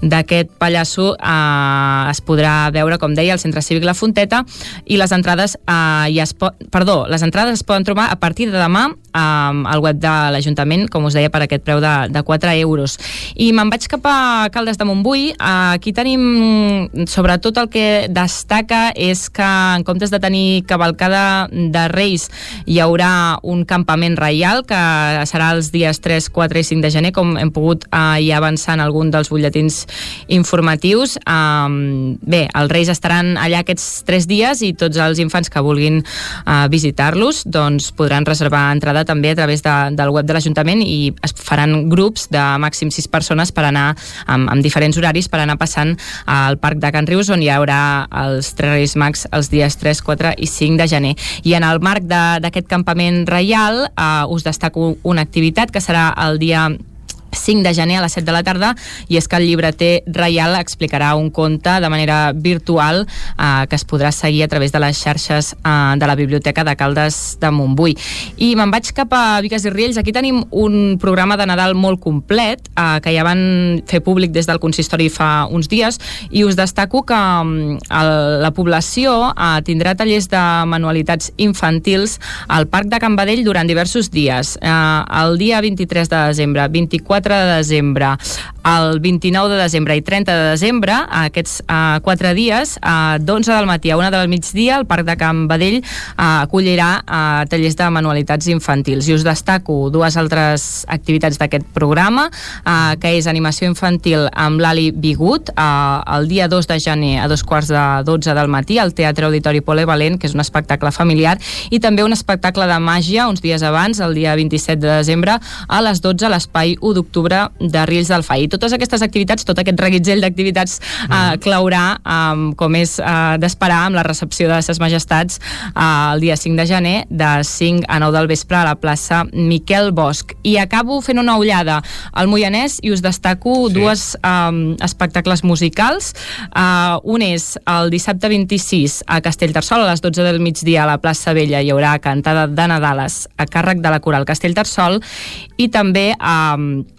d'aquest pallasso eh, es podrà veure, com deia, al Centre Cívic La Fonteta i les entrades eh, ja es perdó, les entrades es poden trobar a partir de demà eh, al web de l'Ajuntament, com us deia, per aquest preu de, de 4 euros. I me'n vaig cap a Caldes de Montbui. Aquí tenim, sobretot el que destaca és que en comptes de tenir cavalcada de Reis hi haurà un campament reial que serà els dies 3, 4 i 5 de gener, com hem pogut eh, ja avançar en algun dels butlletins informatius. Um, bé, els Reis estaran allà aquests 3 dies i tots els infants que vulguin uh, visitar-los doncs podran reservar entrada també a través de, del web de l'Ajuntament i es faran grups de màxim sis persones per anar amb, amb diferents horaris per anar passant al Parc de Can Rius on hi haurà els tres Reis Mags els dies 3, 4 i 5 de gener. I en el marc d'aquest campament reial eh, us destaco una activitat que serà el dia 5 de gener a les 7 de la tarda i és que el llibreter Reial explicarà un conte de manera virtual eh, que es podrà seguir a través de les xarxes eh, de la Biblioteca de Caldes de Montbui. I me'n vaig cap a Viques i Riells. Aquí tenim un programa de Nadal molt complet eh, que ja van fer públic des del consistori fa uns dies i us destaco que eh, la població eh, tindrà tallers de manualitats infantils al Parc de Can Badell durant diversos dies. Eh, el dia 23 de desembre, 24 4 de desembre, el 29 de desembre i 30 de desembre, aquests uh, quatre dies, uh, d'11 del matí a 1 del migdia, el Parc de Can Badell uh, acollirà uh, tallers de manualitats infantils. I us destaco dues altres activitats d'aquest programa, uh, que és animació infantil amb l'Ali Bigut, uh, el dia 2 de gener a dos quarts de 12 del matí, al Teatre Auditori Polivalent, que és un espectacle familiar, i també un espectacle de màgia uns dies abans, el dia 27 de desembre, a les 12 a l'espai 1 d'octubre de Riells del Fai. I totes aquestes activitats, tot aquest reguitzell d'activitats mm. eh, claurà, eh, com és eh, d'esperar, amb la recepció de ses majestats eh, el dia 5 de gener, de 5 a 9 del vespre a la plaça Miquel Bosch. I acabo fent una ullada al Moianès i us destaco sí. dues eh, espectacles musicals. Eh, un és el dissabte 26 a Castellterçol, a les 12 del migdia a la plaça Vella hi haurà cantada de Nadales a càrrec de la coral Castellterçol i també eh,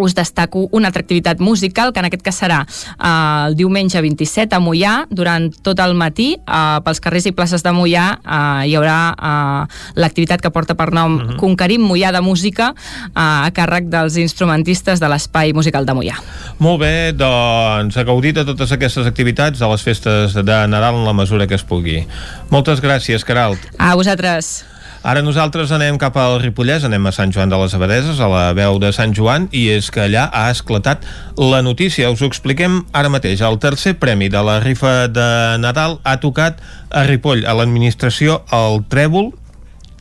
us destaco una altra activitat musical, que en aquest cas serà eh, el diumenge 27 a Mollà, durant tot el matí, eh, pels carrers i places de Mollà eh, hi haurà eh, l'activitat que porta per nom uh mhm. -huh. Conquerim Mollà de Música eh, a càrrec dels instrumentistes de l'Espai Musical de Mollà. Molt bé, doncs a gaudir de totes aquestes activitats de les festes de Nadal en la mesura que es pugui. Moltes gràcies, Caralt. A vosaltres. Ara nosaltres anem cap al Ripollès, anem a Sant Joan de les Abadeses, a la veu de Sant Joan, i és que allà ha esclatat la notícia. Us ho expliquem ara mateix. El tercer premi de la rifa de Nadal ha tocat a Ripoll, a l'administració, el Trèvol,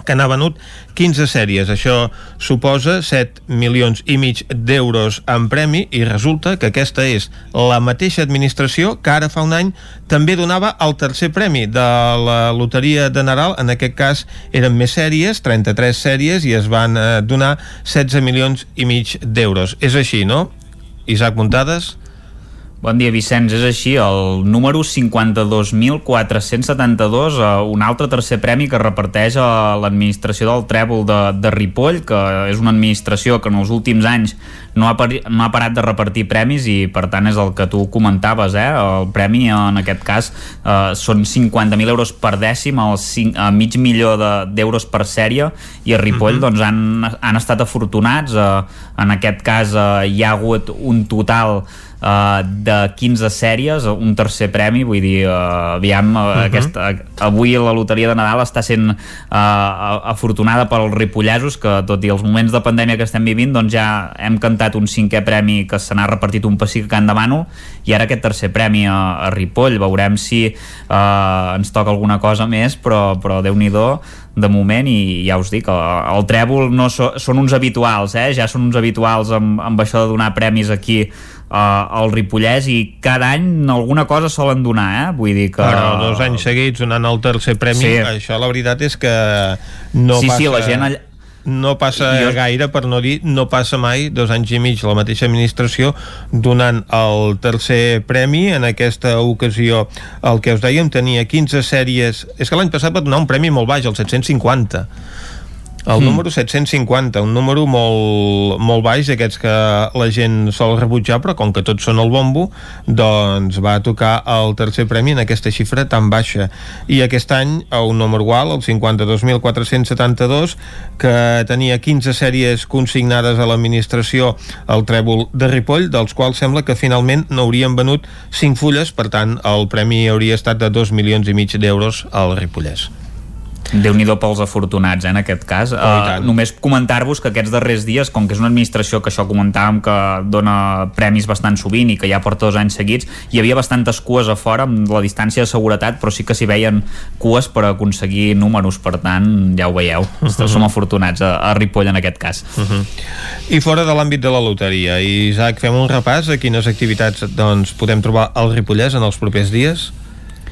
que n'ha venut 15 sèries. Això suposa 7 milions i mig d'euros en premi i resulta que aquesta és la mateixa administració que ara fa un any també donava el tercer premi de la loteria de Nadal. En aquest cas eren més sèries, 33 sèries, i es van eh, donar 16 milions i mig d'euros. És així, no? Isaac Muntades? Bon dia, Vicenç. És així, el número 52.472, eh, un altre tercer premi que reparteix a l'administració del Trèvol de, de Ripoll, que és una administració que en els últims anys no ha, pari, no ha parat de repartir premis i per tant és el que tu comentaves, eh? el premi en aquest cas eh, són 50.000 euros per dècim, el 5, a mig milió d'euros de, per sèrie i a Ripoll uh -huh. doncs, han, han estat afortunats, eh, en aquest cas eh, hi ha hagut un total uh, de 15 sèries, un tercer premi, vull dir, uh, aviam, uh, uh -huh. aquesta, avui la loteria de Nadal està sent uh, afortunada pels ripollesos, que tot i els moments de pandèmia que estem vivint, doncs ja hem cantat un cinquè premi que se n'ha repartit un pessic a Can i ara aquest tercer premi a, a Ripoll, veurem si uh, ens toca alguna cosa més, però, però Déu-n'hi-do, de moment i ja us dic, el, el trèvol no so, són uns habituals, eh? ja són uns habituals amb, amb això de donar premis aquí al Ripollès i cada any alguna cosa solen donar, eh? Vull dir que... Però dos anys seguits donant el tercer premi, sí. això la veritat és que no sí, passa... Sí, la gent allà, no passa jo... gaire, per no dir no passa mai, dos anys i mig la mateixa administració donant el tercer premi en aquesta ocasió el que us dèiem tenia 15 sèries és que l'any passat va donar un premi molt baix el 750 el mm. número 750, un número molt, molt baix, aquests que la gent sol rebutjar, però com que tots són el bombo, doncs va tocar el tercer premi en aquesta xifra tan baixa. I aquest any, a un número igual, el 52.472, que tenia 15 sèries consignades a l'administració al trèvol de Ripoll, dels quals sembla que finalment n'haurien venut 5 fulles, per tant, el premi hauria estat de 2 milions i mig d'euros al Ripollès déu nhi pels afortunats, eh, en aquest cas. Oh, uh, només comentar-vos que aquests darrers dies, com que és una administració que això comentàvem que dona premis bastant sovint i que ja porta dos anys seguits, hi havia bastantes cues a fora amb la distància de seguretat, però sí que s'hi veien cues per aconseguir números, per tant, ja ho veieu. Uh -huh. Som afortunats a, a Ripoll en aquest cas. Uh -huh. I fora de l'àmbit de la loteria, Isaac, fem un repàs a quines activitats doncs, podem trobar al Ripollès en els propers dies?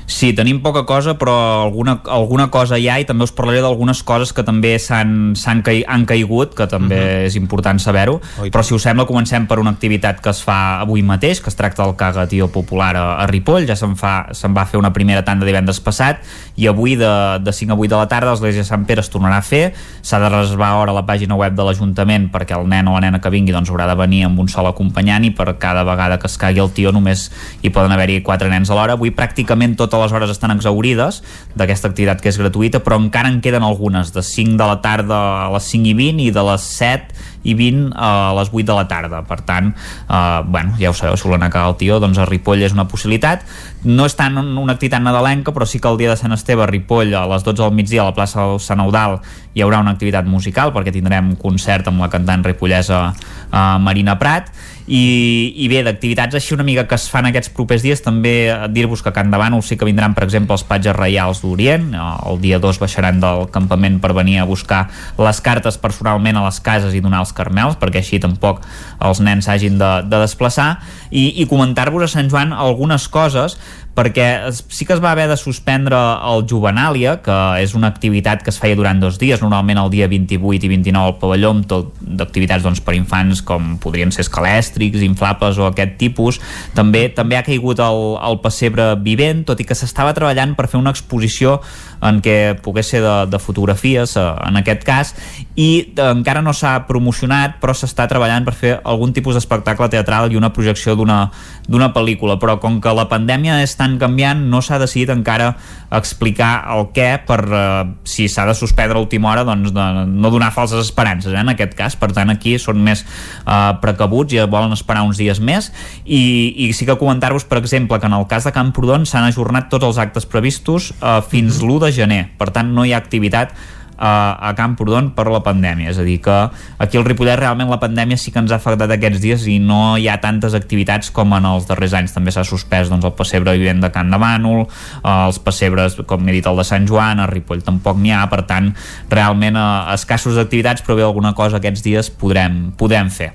Sí, tenim poca cosa, però alguna, alguna cosa hi ha i també us parlaré d'algunes coses que també s'han cai, han caigut, que també uh mhm. -huh. és important saber-ho. Però si us sembla, comencem per una activitat que es fa avui mateix, que es tracta del Cagatió Popular a, a Ripoll. Ja se'n se'n va fer una primera tanda divendres passat i avui de, de 5 a 8 de la tarda l'Església de Sant Pere es tornarà a fer. S'ha de reservar hora a la pàgina web de l'Ajuntament perquè el nen o la nena que vingui doncs, haurà de venir amb un sol acompanyant i per cada vegada que es cagui el tio només hi poden haver-hi quatre nens a l'hora. Avui pràcticament tota totes les hores estan exaurides d'aquesta activitat que és gratuïta, però encara en queden algunes, de 5 de la tarda a les 5 i 20 i de les 7 i 20 a les 8 de la tarda. Per tant, eh, bueno, ja ho sabeu, si volen acabar el tio, doncs a Ripoll és una possibilitat. No és tant una activitat nadalenca, però sí que el dia de Sant Esteve a Ripoll, a les 12 del migdia, a la plaça del Sant Eudal, hi haurà una activitat musical, perquè tindrem concert amb la cantant ripollesa eh, Marina Prat, i, i bé, d'activitats així una mica que es fan aquests propers dies també dir-vos que Can Davant sí que vindran per exemple els patges reials d'Orient. El dia 2 baixaran del campament per venir a buscar les cartes personalment a les cases i donar els carmels perquè així tampoc els nens s'hagin de, de desplaçar. I, i comentar-vos a Sant Joan algunes coses perquè sí que es va haver de suspendre el Juvenàlia, que és una activitat que es feia durant dos dies, normalment el dia 28 i 29 al pavelló, amb tot d'activitats doncs, per infants com podrien ser escalèstrics, inflables o aquest tipus. També també ha caigut el, el pessebre vivent, tot i que s'estava treballant per fer una exposició en què pogués ser de, de fotografies, eh, en aquest cas, i eh, encara no s'ha promocionat, però s'està treballant per fer algun tipus d'espectacle teatral i una projecció d'una pel·lícula, però com que la pandèmia és tan canviant, no s'ha decidit encara explicar el què per eh, si s'ha de suspendre a última hora, doncs de, no donar falses esperances, eh, en aquest cas, per tant aquí són més eh, precabuts i volen esperar uns dies més, i, i sí que comentar-vos, per exemple, que en el cas de Camprodon s'han ajornat tots els actes previstos eh, fins l'1 de gener, per tant no hi ha activitat a, a Camprodon per la pandèmia, és a dir que aquí al Ripollet realment la pandèmia sí que ens ha afectat aquests dies i no hi ha tantes activitats com en els darrers anys, també s'ha suspès doncs, el pessebre vivent de Can de Bànol eh, els pessebres, com he dit, el de Sant Joan a Ripoll tampoc n'hi ha, per tant realment eh, escassos d'activitats però bé alguna cosa aquests dies podrem, podem fer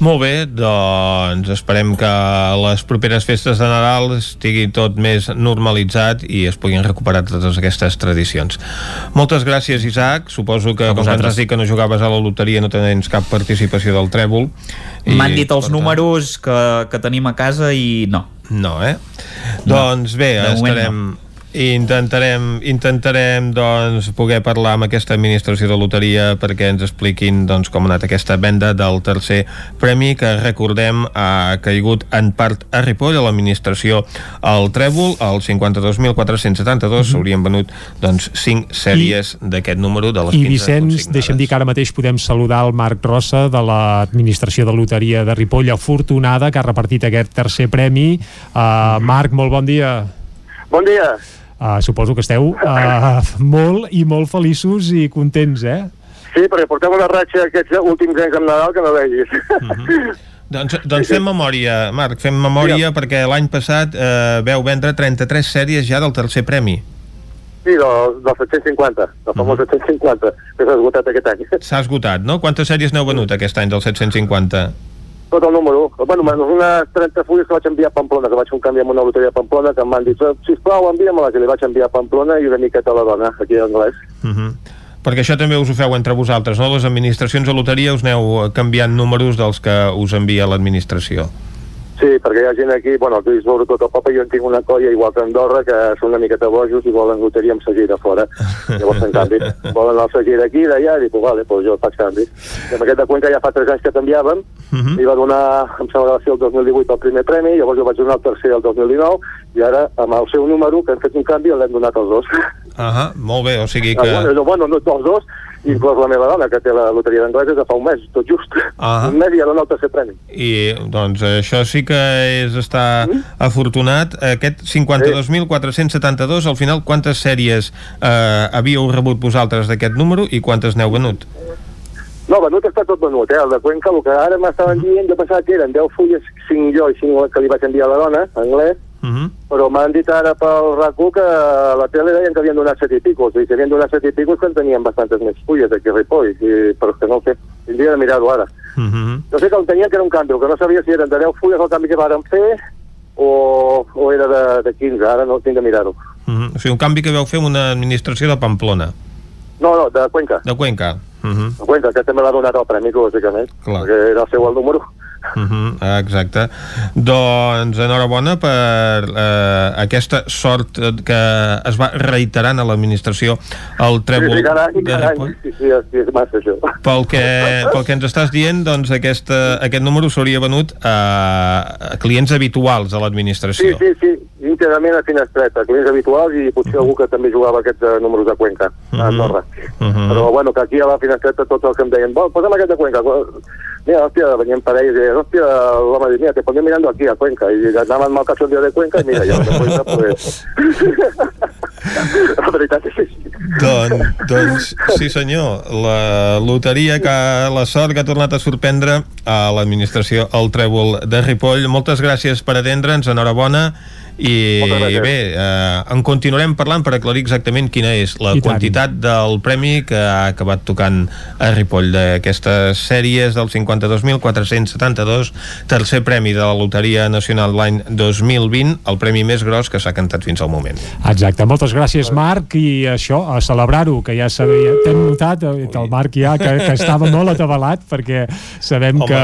molt bé, doncs esperem que les properes festes de Nadal estigui tot més normalitzat i es puguin recuperar totes aquestes tradicions. Moltes gràcies, Isaac. Suposo que, com que ens has dit que no jugaves a la loteria, no tens cap participació del trèvol. M'han dit els números que, que tenim a casa i no. No, eh? No. Doncs bé, De estarem... I intentarem, intentarem doncs, poder parlar amb aquesta administració de loteria perquè ens expliquin doncs, com ha anat aquesta venda del tercer premi que recordem ha caigut en part a Ripoll a l'administració al Trèvol el 52.472 s'haurien venut doncs, 5 sèries d'aquest número de les I 15 Vicenç, deixa'm dir que ara mateix podem saludar el Marc Rossa de l'administració de loteria de Ripoll, afortunada, que ha repartit aquest tercer premi. Uh, Marc, molt bon dia. Bon dia. Uh, suposo que esteu uh, molt i molt feliços i contents, eh? Sí, perquè portem una ratxa aquests últims anys amb Nadal que no vegis. Doncs, doncs fem memòria, Marc, fem memòria perquè l'any passat eh, veu vendre 33 sèries ja del tercer premi. Sí, del, del 750, del famós 750, que s'ha esgotat aquest any. S'ha esgotat, no? Quantes sèries n'heu venut aquest any del 750? Tot el número. Bueno, menys unes 30 fulles que vaig enviar a Pamplona, que vaig un canvi amb una loteria a Pamplona, que m'han dit, sisplau, envia-me-les, i li vaig enviar a Pamplona i una miqueta a la dona, aquí en anglès. Uh -huh. Perquè això també us ho feu entre vosaltres, no? Les administracions de loteria us aneu canviant números dels que us envia l'administració. Sí, perquè hi ha gent aquí, bueno, aquí sobre tot el poble, jo en tinc una colla igual que Andorra, que són una miqueta bojos i volen loteria amb segir de fora. Llavors, en canvi, volen el segir d'aquí, d'allà, i dic, pues, vale, pues jo faig canvi. I amb aquest de Cuenca ja fa 3 anys que t'enviàvem, uh -huh. li va donar, em sembla que va ser el 2018 el primer premi, llavors jo vaig donar el tercer el 2019, i ara, amb el seu número, que hem fet un canvi, l'hem donat els dos. Ahà, molt bé, o sigui que... Ah, bueno, bueno, no, els dos, inclòs la meva dona, que té la loteria d'anglès des de fa un mes, tot just. Ah. Un mes i ja dona el tercer premi. I, doncs, això sí que és estar Mm. afortunat. Aquest 52.472, al final, quantes sèries eh, havíeu rebut vosaltres d'aquest número i quantes n'heu venut? No, venut està tot venut, eh? El de Cuenca, el que ara m'estaven dient, jo pensava que eren 10 fulles, 5 jo i 5 que li vaig enviar a la dona, anglès, Uh -huh. però m'han dit ara pel RAC1 que a la tele deien que havien donat 7 i picos, i si havien donat 7 i picos que en tenien bastantes més fulles aquí a Ripoll, i, però és que no ho sé, tindria de mirar-ho ara. Uh -huh. Jo sé que el tenien que era un canvi, que no sabia si eren de 10 fulles el canvi que varen fer o, o era de, de 15, ara no tinc de mirar-ho. Uh -huh. O sigui, un canvi que veu fer una administració de Pamplona, No, no, de Cuenca. de Cuenca. Uh -huh. De Cuenca, que també l'ha donat el premi, lògicament, Clar. perquè era el seu el número. Uh -huh, exacte. Doncs enhorabona per eh, aquesta sort que es va reiterant a l'administració el trèvol sí, sí, cada any, de cada any. Sí, sí, sí, és massa això. Pel que, pel que ens estàs dient, doncs aquesta, aquest número s'hauria venut a, a clients habituals de Sí, l'administració. sí, sí, íntegrament a finestreta, clients habituals i potser algú que també jugava aquests eh, números de Cuenca, a Andorra. Uh -huh. Però bueno, que aquí a la finestreta tots els que em deien, "Vol, posa'm aquest de Cuenca. Mira, hòstia, venien parelles i deien, hòstia, l'home diu, mira, te ponen mirando aquí a Cuenca. I anaven amb el cachondeo de Cuenca i mira, ja de Cuenca, pues... la veritat és que sí. Doncs, sí senyor, la loteria que la sort que ha tornat a sorprendre a l'administració El Trèvol de Ripoll. Moltes gràcies per atendre'ns, enhorabona i bé, eh, en continuarem parlant per aclarir exactament quina és la I tant. quantitat del premi que ha acabat tocant a Ripoll d'aquestes sèries del 52.472 tercer premi de la Loteria Nacional l'any 2020 el premi més gros que s'ha cantat fins al moment. Exacte, moltes gràcies Marc i això, a celebrar-ho que ja sabia, t'hem notat eh, que el Marc ja que, que estava molt atabalat perquè sabem Home, que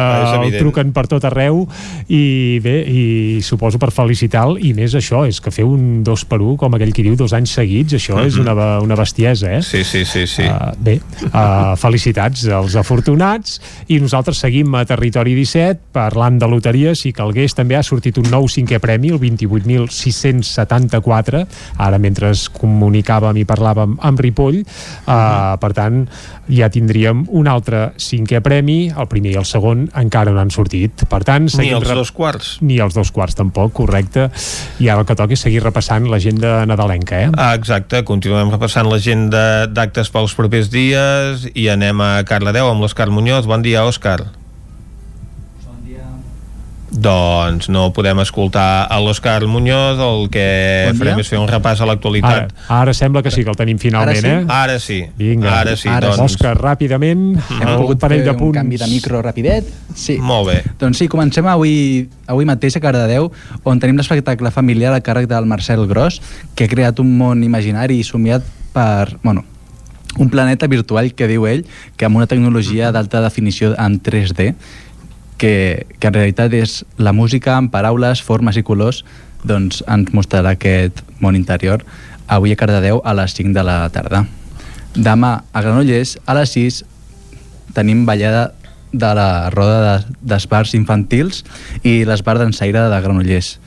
el truquen per tot arreu i bé, i suposo per felicitar-lo i més això, és que fer un dos per un com aquell que diu, dos anys seguits això és Mhm. una, una bestiesa, eh? Sí, sí, sí, sí. Uh, bé, uh, felicitats als afortunats. I nosaltres seguim a Territori 17 parlant de loteries i Calgués també ha sortit un nou cinquè premi, el 28.674 ara mentre es comunicàvem i parlàvem amb Ripoll uh, per tant ja tindríem un altre cinquè premi. El primer i el segon encara no han sortit. Per tant ni seguim els rep- dos quarts. Ni els dos quarts tampoc, correcte I ara el que toca és seguir repassant l'agenda nadalenca, eh? Ah, exacte, continuem repassant l'agenda d'actes pels propers dies i anem a Cardedeu amb l'Òscar Muñoz. Bon dia, Òscar. Doncs no podem escoltar a l'Òscar Muñoz, el que Bon farem és fer un repàs a Ara, l'actualitat. ara sembla que sí, que el tenim finalment, Ara sí? eh? Ara sí, Vinga, ara sí, Ara doncs... Òscar, ràpidament, Hem parell fer de punts. un canvi de micro rapidet. Sí. Molt bé. Doncs sí, comencem avui, avui mateix a Cardedeu, on tenim l'espectacle familiar a càrrec del Marcel Gros, que ha creat un món imaginari i somiat per... Bueno, un planeta virtual que diu ell que amb una tecnologia d'alta definició en 3D que, que en realitat és la música amb paraules, formes i colors doncs ens mostrarà aquest món interior avui a Cardedeu a les 5 de la tarda. Demà a Granollers a les 6 tenim ballada de la roda de- d'esbars infantils i l'esbar d'ensaire de Granollers.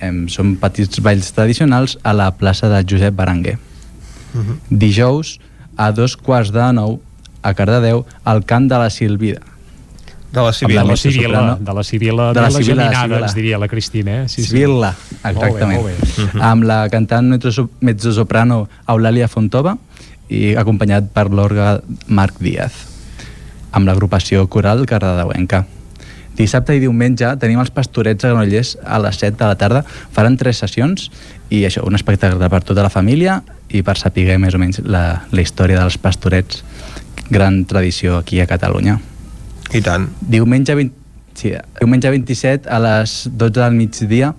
Em, són petits balls tradicionals a la plaça de Josep Baranguer. Dijous, a dos quarts de nou, a Cardedeu, al cant de la Silvida. De la De la Sibila, de la Sibila, de la Sibila, Geminada, Sibila. ens diria la Cristina, eh? Sí, sí. Sibilla, exactament. Molt bé, molt bé. amb la cantant mezzo- mezzosoprano Eulàlia Fontova i acompanyat per l'orga Marc Díaz amb l'agrupació coral cardedeuenca. Dissabte i diumenge tenim els pastorets a Granollers a les 7 de la tarda. Faran tres sessions i això, un espectacle per tota la família i per saber més o menys la, la història dels pastorets. Gran tradició aquí a Catalunya. I tant. Diumenge, 20, sí, diumenge 27 a les 12 del migdia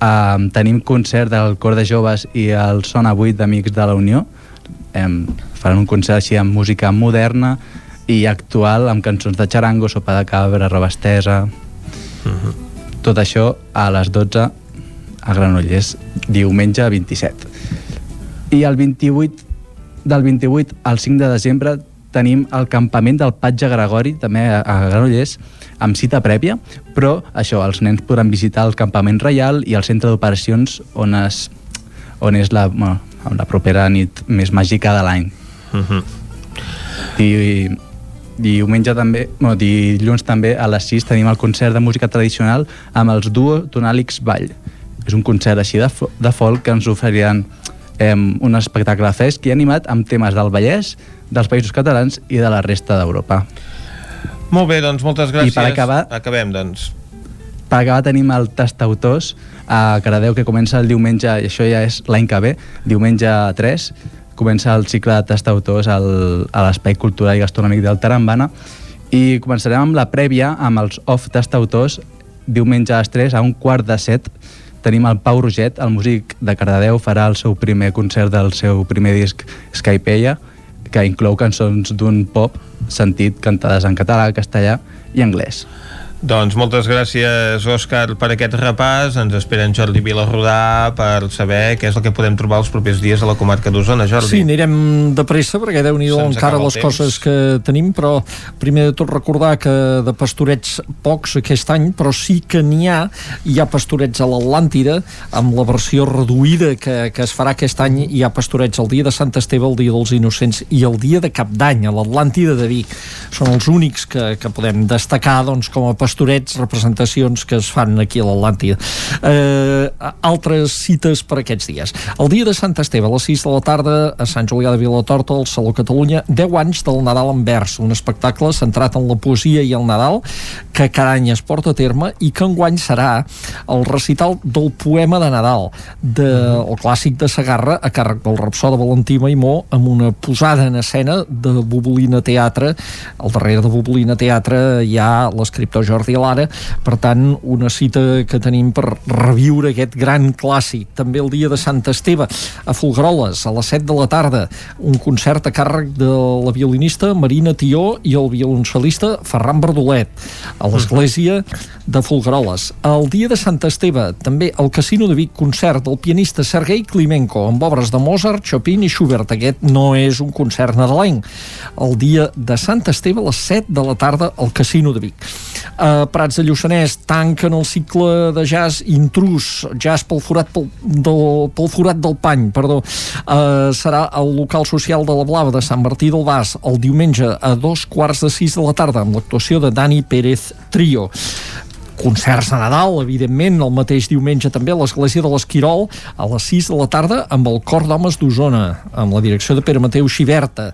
eh, tenim concert del Cor de Joves i el Sona 8 d'Amics de la Unió. Eh, faran un concert així amb música moderna i actual amb cançons de xarango, sopa de cabra, roba estesa... Tot això a les 12 a Granollers, diumenge 27. I el 28 del 28 al 5 de desembre tenim el campament del Patge Gregori, també a, a Granollers, amb cita prèvia, però això, els nens podran visitar el campament reial i el centre d'operacions on, es, on és la, bueno, la propera nit més màgica de l'any. I, diumenge també, bueno, dilluns també a les 6 tenim el concert de música tradicional amb els duo Tonàlics Ball. És un concert així de, fo- de folk que ens oferiran eh, un espectacle fresc i animat amb temes del Vallès, dels països catalans i de la resta d'Europa. Molt bé, doncs moltes gràcies. I per acabar- Acabem, doncs. Per acabar tenim el Tastautors a Caradeu que comença el diumenge, i això ja és l'any que ve, diumenge 3, comença el cicle de Tastautors al, a l'Espai Cultural i Gastronòmic del Tarambana i començarem amb la prèvia amb els off Tastautors diumenge a les 3 a un quart de 7 tenim el Pau Roget, el músic de Cardedeu farà el seu primer concert del seu primer disc Skypeia que inclou cançons d'un pop sentit cantades en català, castellà i anglès. Doncs moltes gràcies, Òscar, per aquest repàs. Ens espera en Jordi Vilarrodà per saber què és el que podem trobar els propers dies a la comarca d'Osona, Jordi. Sí, anirem de pressa perquè déu nhi encara les temps. coses que tenim, però primer de tot recordar que de pastorets pocs aquest any, però sí que n'hi ha, hi ha pastorets a l'Atlàntida, amb la versió reduïda que, que es farà aquest any, hi ha pastorets el dia de Sant Esteve, el dia dels Innocents i el dia de Cap d'Any, a l'Atlàntida de Vic. Són els únics que, que podem destacar doncs, com a pastorets, representacions que es fan aquí a l'Atlàntida. Eh, altres cites per aquests dies. El dia de Sant Esteve, a les 6 de la tarda, a Sant Julià de Vilatorta, al Saló Catalunya, 10 anys del Nadal en vers, un espectacle centrat en la poesia i el Nadal, que cada any es porta a terme i que enguany serà el recital del poema de Nadal, de, el clàssic de Sagarra, a càrrec del Rapsó de Valentí Maimó, amb una posada en escena de Bobolina Teatre. Al darrere de Bobolina Teatre hi ha l'escriptor Jordi Lara, per tant, una cita que tenim per reviure aquest gran clàssic. També el dia de Sant Esteve, a Folgueroles, a les 7 de la tarda, un concert a càrrec de la violinista Marina Tió i el violoncel·lista Ferran Verdolet, a l'església de Folgueroles. El dia de Sant Esteve, també al Casino de Vic, concert del pianista Sergei Klimenko, amb obres de Mozart, Chopin i Schubert. Aquest no és un concert nadalenc. El dia de Sant Esteve, a les 7 de la tarda, al Casino de Vic. A Prats de Lluçanès tanquen el cicle de jazz intrus, jazz pel forat, pel, del, pel forat del pany, perdó. Uh, serà al local social de la Blava de Sant Martí del Bas el diumenge a dos quarts de sis de la tarda amb l'actuació de Dani Pérez Trio concerts de Nadal, evidentment, el mateix diumenge també a l'Església de l'Esquirol a les 6 de la tarda amb el Cor d'Homes d'Osona, amb la direcció de Pere Mateu Xiberta.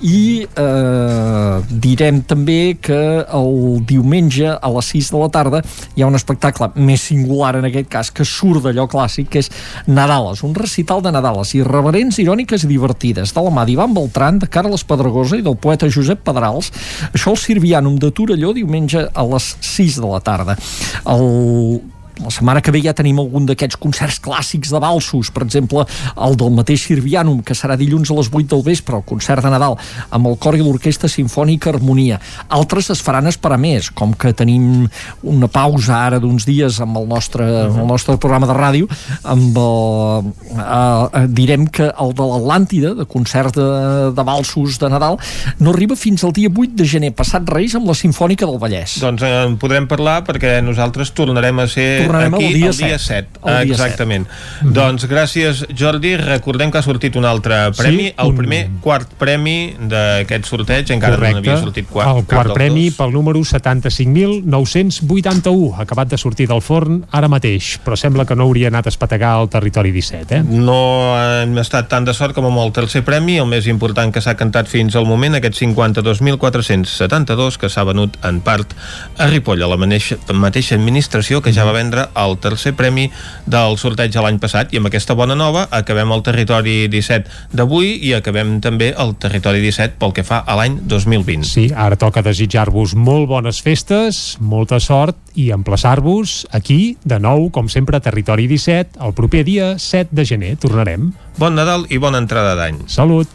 I eh, direm també que el diumenge a les 6 de la tarda hi ha un espectacle més singular en aquest cas que surt d'allò clàssic, que és Nadales, un recital de Nadales irreverents, iròniques i divertides, de la mà d'Ivan Beltran, de Carles Pedregosa i del poeta Josep Pedrals. Això al Sirvianum de Torelló diumenge a les 6 de la tarda. El la setmana que ve ja tenim algun d'aquests concerts clàssics de balsos, per exemple el del mateix Sirvianum, que serà dilluns a les 8 del vespre, el concert de Nadal amb el cor i l'orquestra sinfònica Harmonia. Altres es faran esperar més com que tenim una pausa ara d'uns dies amb el nostre, amb el nostre programa de ràdio amb el, eh, eh, direm que el de l'Atlàntida de concert de, de balsos de Nadal no arriba fins al dia 8 de gener. Passat Reis amb la Sinfònica del Vallès. Doncs eh, en podrem parlar perquè nosaltres tornarem a ser Tornarem aquí el dia el dia 7. 7. El dia Exactament. Doncs gràcies, Jordi. Recordem que ha sortit un altre premi, Sí, el un- primer quart premi d'aquest sorteig. Encara no n'havia sortit quart, el quart premi pel número 75.981, acabat de sortir del forn ara mateix, però sembla que no hauria anat a espetegar al territori 17, eh? No hem estat tan de sort com amb el tercer premi, el més important que s'ha cantat fins al moment, aquest 52.472 que s'ha venut en part a Ripoll, a la mateixa, mateixa administració que ja va vendre el tercer premi del sorteig de l'any passat i amb aquesta bona nova acabem el territori 17 d'avui i acabem també el territori 17 pel que fa a l'any 2020. Sí, ara toca desitjar-vos molt bones festes, molta sort i emplaçar-vos aquí, de nou, com sempre, a Territori 17, el proper dia 7 de gener. Tornarem. Bon Nadal i bona entrada d'any. Salut!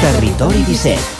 Territori 17,